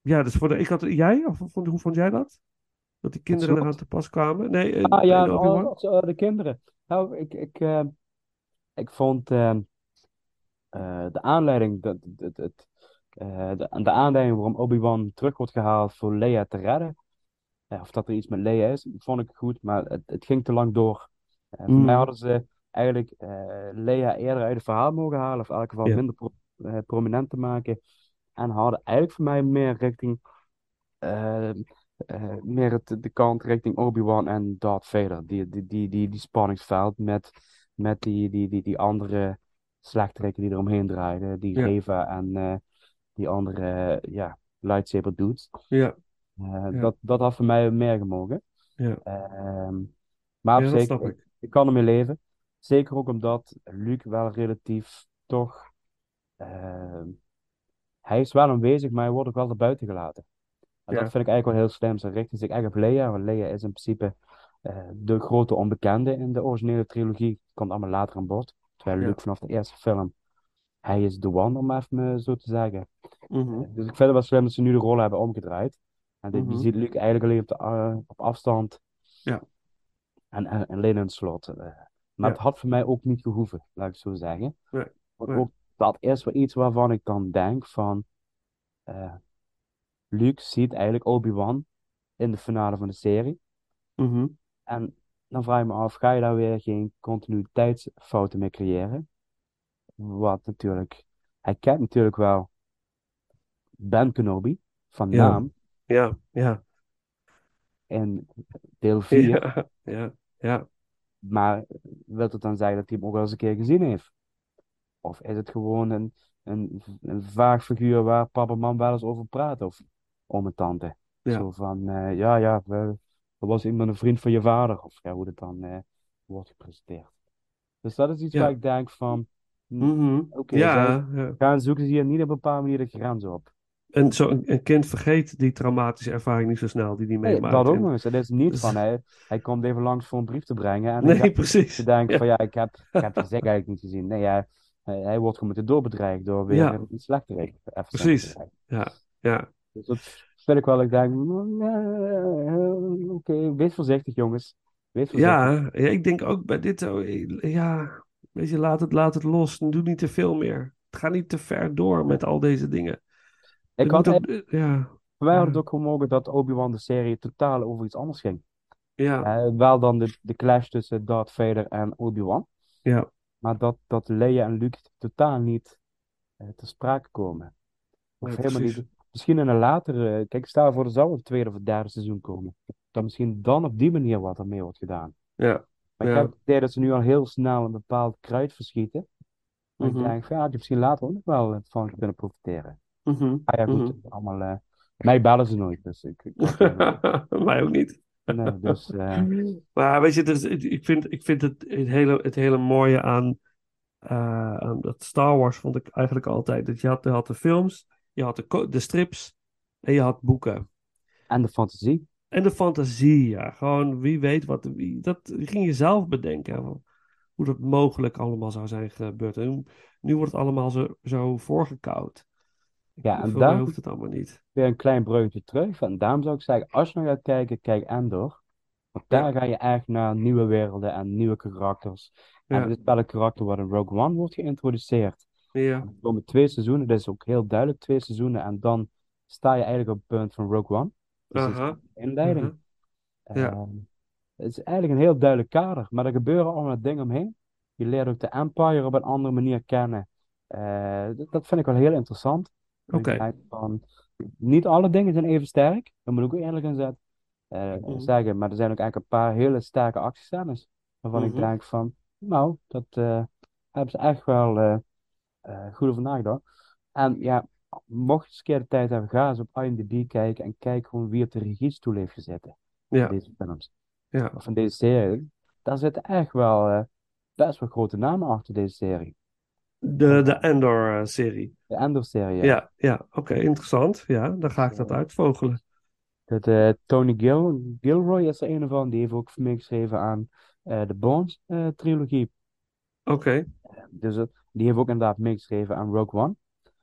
Ja, dus voor de, ik had, jij, of vond, hoe vond jij dat? Dat die kinderen eraan te pas kwamen? Nee, Ah ja, oh, de kinderen. Nou, ik, ik, ik vond eh, eh, de aanleiding, dat, het, het, de, de aanleiding waarom Obi-Wan terug wordt gehaald voor Leia te redden, eh, of dat er iets met Leia is, vond ik goed, maar het, het ging te lang door. Eh, voor Mm. mij hadden ze eigenlijk eh, Leia eerder uit het verhaal mogen halen, of in elk geval Ja. minder pro- eh, prominent te maken. En hadden eigenlijk voor mij meer richting, eh, eh, meer het, de kant richting Obi-Wan en Darth Vader. Die, die, die, die, die spanningsveld met, met die, die, die, die andere slechterikken die eromheen draaiden. Die Ja. Reva en eh, die andere ja, lightsaber. Ja, Eh, Ja. dat, dat had voor mij meer gemogen. ja. Ehm, maar op ik, ik. ik kan ermee leven. Zeker ook omdat Luke wel relatief toch. ehm, hij is wel aanwezig, maar hij wordt ook wel erbuiten gelaten. En Ja. dat vind ik eigenlijk wel heel slim. Ze richten zich echt op Leia, want Leia is in principe eh, de grote onbekende in de originele trilogie. Komt allemaal later aan bod. Terwijl Ja. Luke vanaf de eerste film, hij is de one, om even eh, zo te zeggen. Mhm. Dus ik vind het wel slim dat ze nu de rollen hebben omgedraaid. En dit, Mhm. je ziet Luke eigenlijk alleen op, de, eh, op afstand. Ja. En, en, en alleen in het slot. eh. maar Ja. het had voor mij ook niet gehoeven, laat ik het zo zeggen. Nee, Want nee. ook dat is wel iets waarvan ik dan denk van... eh, Luke ziet eigenlijk Obi-Wan in de finale van de serie. Mhm. En dan vraag ik me af, ga je daar weer geen continuïteitsfouten mee creëren? Wat natuurlijk, hij kent natuurlijk wel Ben Kenobi van Ja. naam Ja, ja. in deel 4, Ja, ja, ja. maar wil het dan zeggen dat hij hem ook wel eens een keer gezien heeft? Of is het gewoon een, een, een vaag figuur waar papa en mam wel eens over praten? Of oom en tante? Ja. Zo van, eh, ja, ja, we, er was iemand een vriend van je vader. Of ja, hoe het dan eh, wordt gepresenteerd. Dus dat is iets Ja. waar ik denk van, hm, Mhm. oké, Ja, ja. gaan zoeken ze hier niet op een bepaalde manier de grens op. En zo een, kind vergeet die traumatische ervaring niet zo snel die die Nee, meemaakt. dat ook nog eens. Het is niet Dus- van, hij, hij komt even langs voor een brief te brengen. En Nee, precies. te denken Ja. van, ja, ik heb, ik heb de zek eigenlijk niet gezien. Nee, hij, hij, wordt gewoon de doorbedreigd door weer Ja. een slechterik. even Precies. te. Ja, ja. Dus dat vind ik wel, ik denk, mm, eh, oké, wees voorzichtig jongens. Wees voorzichtig. Ja, ja, ik denk ook bij dit zo, eh, ja, weet je, laat het, laat het los. Doe niet te veel meer. Het gaat niet te ver door met al deze dingen. Ik had ook- eh, ja, Voor mij had het ook mogelijk dat Obi-Wan de serie totaal over iets anders ging. ja, Eh, wel dan de, de clash tussen Darth Vader en Obi-Wan. ja, Maar dat, dat Leia en Luke totaal niet eh, ter sprake komen. Of Nee, helemaal niet. Misschien in een latere. Kijk, stel voor er zou een tweede of derde seizoen komen. Dat misschien dan op die manier wat ermee wordt gedaan. ja, Maar ik heb het idee dat ze nu al heel snel een bepaald kruid verschieten. Maar Mhm. ik denk ja, je misschien later ook nog wel van kunnen profiteren. Mhm, Ah ja, goed. mhm. Allemaal, eh, mij bellen ze nooit. Dus ik, ik Mij ook niet. nee, dus, eh, Maar weet je, dus, ik vind, ik vind het, het, hele, het hele mooie aan, eh, aan dat Star Wars vond ik eigenlijk altijd. Dat je had, je had de films, je had de, de strips en je had boeken. en de fantasie. En de fantasie, ja. Gewoon wie weet wat. Wie, dat ging je zelf bedenken. Hoe dat mogelijk allemaal zou zijn gebeurd. En nu, wordt het allemaal zo, zo voorgekoud. Ja, en daar hoeft het allemaal niet. weer een klein breukje terug. En daarom zou ik zeggen, als je nog gaat kijken, kijk Endor. Want daar ga je echt naar nieuwe werelden en nieuwe karakters. En dit is wel een karakter wat in Rogue One wordt geïntroduceerd. Ja, Er komen twee seizoenen, dat is ook heel duidelijk twee seizoenen. En dan sta je eigenlijk op het punt van Rogue One. Dus inleiding. aha. Ja. Ehm, het is eigenlijk een heel duidelijk kader, maar er gebeuren allemaal dingen omheen. Je leert ook de Empire op een andere manier kennen. Eh, dat, dat vind ik wel heel interessant. Dat ik Oké. niet alle dingen zijn even sterk, daar moet ik ook eerlijk in zetten. eh, Mhm. zeggen, maar er zijn ook eigenlijk een paar hele sterke actiescènes. Waarvan ik Mhm. denk van, nou, dat eh, hebben ze echt wel goed over nagedacht. En ja, mocht je eens een keer de tijd hebben, ga eens op IMDb kijken en kijk gewoon wie op de regiestoel heeft gezeten Ja. in deze films. Ja. Of in deze serie. Daar zitten echt wel eh, best wel grote namen achter deze serie. De, de Endor-serie. De Endor-serie. Ja, ja. ja, oké, interessant. Ja, dan ga ik dat uitvogelen. Dat, eh, Tony Gil Gilroy is er een van. Die heeft ook meegeschreven aan eh, de Bones-trilogie. Oké. dus eh, die heeft ook inderdaad meegeschreven aan Rogue One.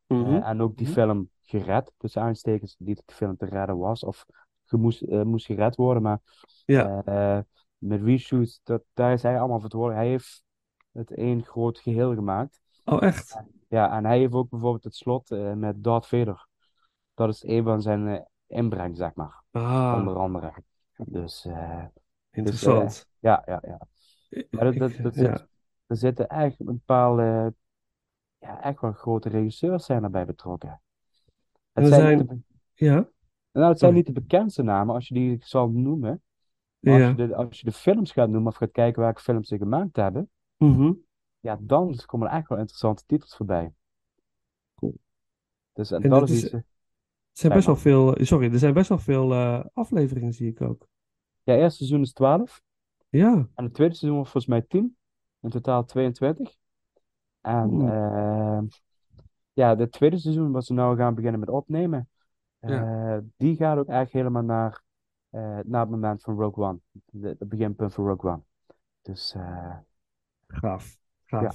Eh, Mhm. en ook die Mhm. film gered, tussen aanstekens, niet dat die film te redden was of ge- moest, eh, moest gered worden, maar Ja. eh, met reshoots, dat, daar is hij allemaal verantwoordelijk. Hij heeft het één groot geheel gemaakt. Oh, echt? Ja, en hij heeft ook bijvoorbeeld het slot met Darth Vader. Dat is een van zijn inbreng, zeg maar. Ah, Onder andere. Dus, eh, interessant. ja, ja, ja. Maar dat, dat, dat ja. zit, er zitten echt een bepaalde, ja, echt wel grote regisseurs zijn erbij betrokken. En Het zijn, Ja? nou, het zijn niet de bekendste namen, als je die zal noemen. Maar als Ja. je de, als je de films gaat noemen of gaat kijken welke films ze gemaakt hebben, Mhm. ja, dan komen er echt wel interessante titels voorbij. Cool. Dus en En dat is Er zijn best wel veel, sorry, er zijn best wel veel eh, afleveringen, zie ik ook. ja, het eerste seizoen is 12 Ja, en het tweede seizoen was volgens mij 10. In totaal 22. En eh, ja, het tweede seizoen wat ze nou gaan beginnen met opnemen, Ja. eh, die gaat ook echt helemaal naar, eh, naar het moment van Rogue One. De- Het beginpunt van Rogue One. Dus eh, gaaf. Gaaf. Ja.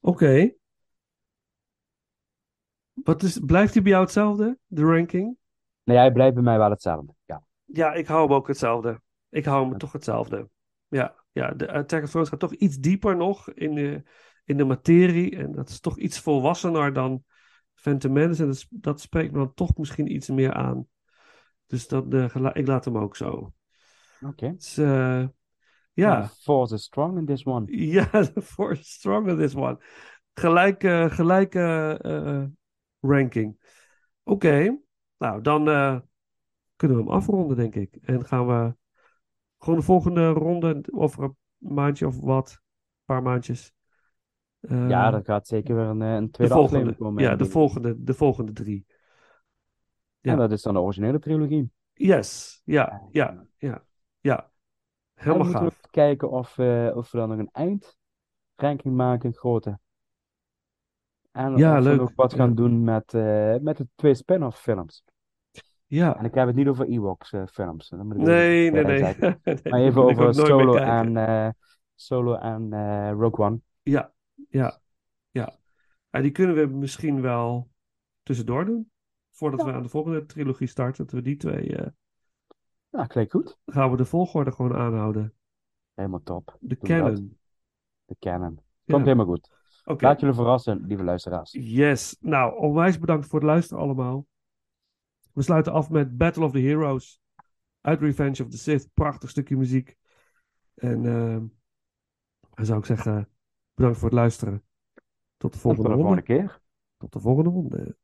Oké. Wat is, blijft die bij jou hetzelfde, de ranking? nee, hij blijft bij mij wel hetzelfde. Ja. Ja, ik hou hem ook hetzelfde. Ik hou hem toch hetzelfde. Ja, ja de Attack of Thrones gaat toch iets dieper nog in de, in de materie. En dat is toch iets volwassener dan Phantom Menace. En dat, dat spreekt me dan toch misschien iets meer aan. Dus dat, eh, ik laat hem ook zo. Oké. Dus, eh, ja. The force is strong in this one. Ja, the force is strong in this one. Gelijke, gelijke eh, ranking. Oké, nou dan eh, kunnen we hem afronden, denk ik. En gaan we gewoon de volgende ronde over een maandje of wat, een paar maandjes. Eh, Ja, er gaat zeker weer een, eh, een de tweede volgende, aflevering komen. ja, de volgende, de volgende drie. ja. En dat is dan de originele trilogie. Yes, ja, ja, ja, ja. Helemaal en moeten gaaf. we kijken of, eh, of we dan nog een eindranking maken, grote. En Ja, of leuk. we nog wat gaan Ja. doen met, eh, met de twee spin-off films. Ja. En ik heb het niet over Ewoks eh, films. Dat moet ik Nee, nee, nee. Maar even ook over nooit meer Solo en, eh, Solo en eh, Rogue One. Ja, ja, ja. En die kunnen we misschien wel tussendoor doen. Voordat we aan de volgende trilogie starten. Dat we die twee. eh, Nou, klinkt goed. gaan we de volgorde gewoon aanhouden. Helemaal top. De canon. dat. De canon. Ja. Komt helemaal goed. Oké. Laat jullie verrassen, lieve luisteraars. Yes. Nou, onwijs bedankt voor het luisteren allemaal. We sluiten af met Battle of the Heroes. Uit Revenge of the Sith. Prachtig stukje muziek. En eh, dan zou ik zeggen, bedankt voor het luisteren. Tot de Tot volgende de volgende keer. Tot de volgende ronde.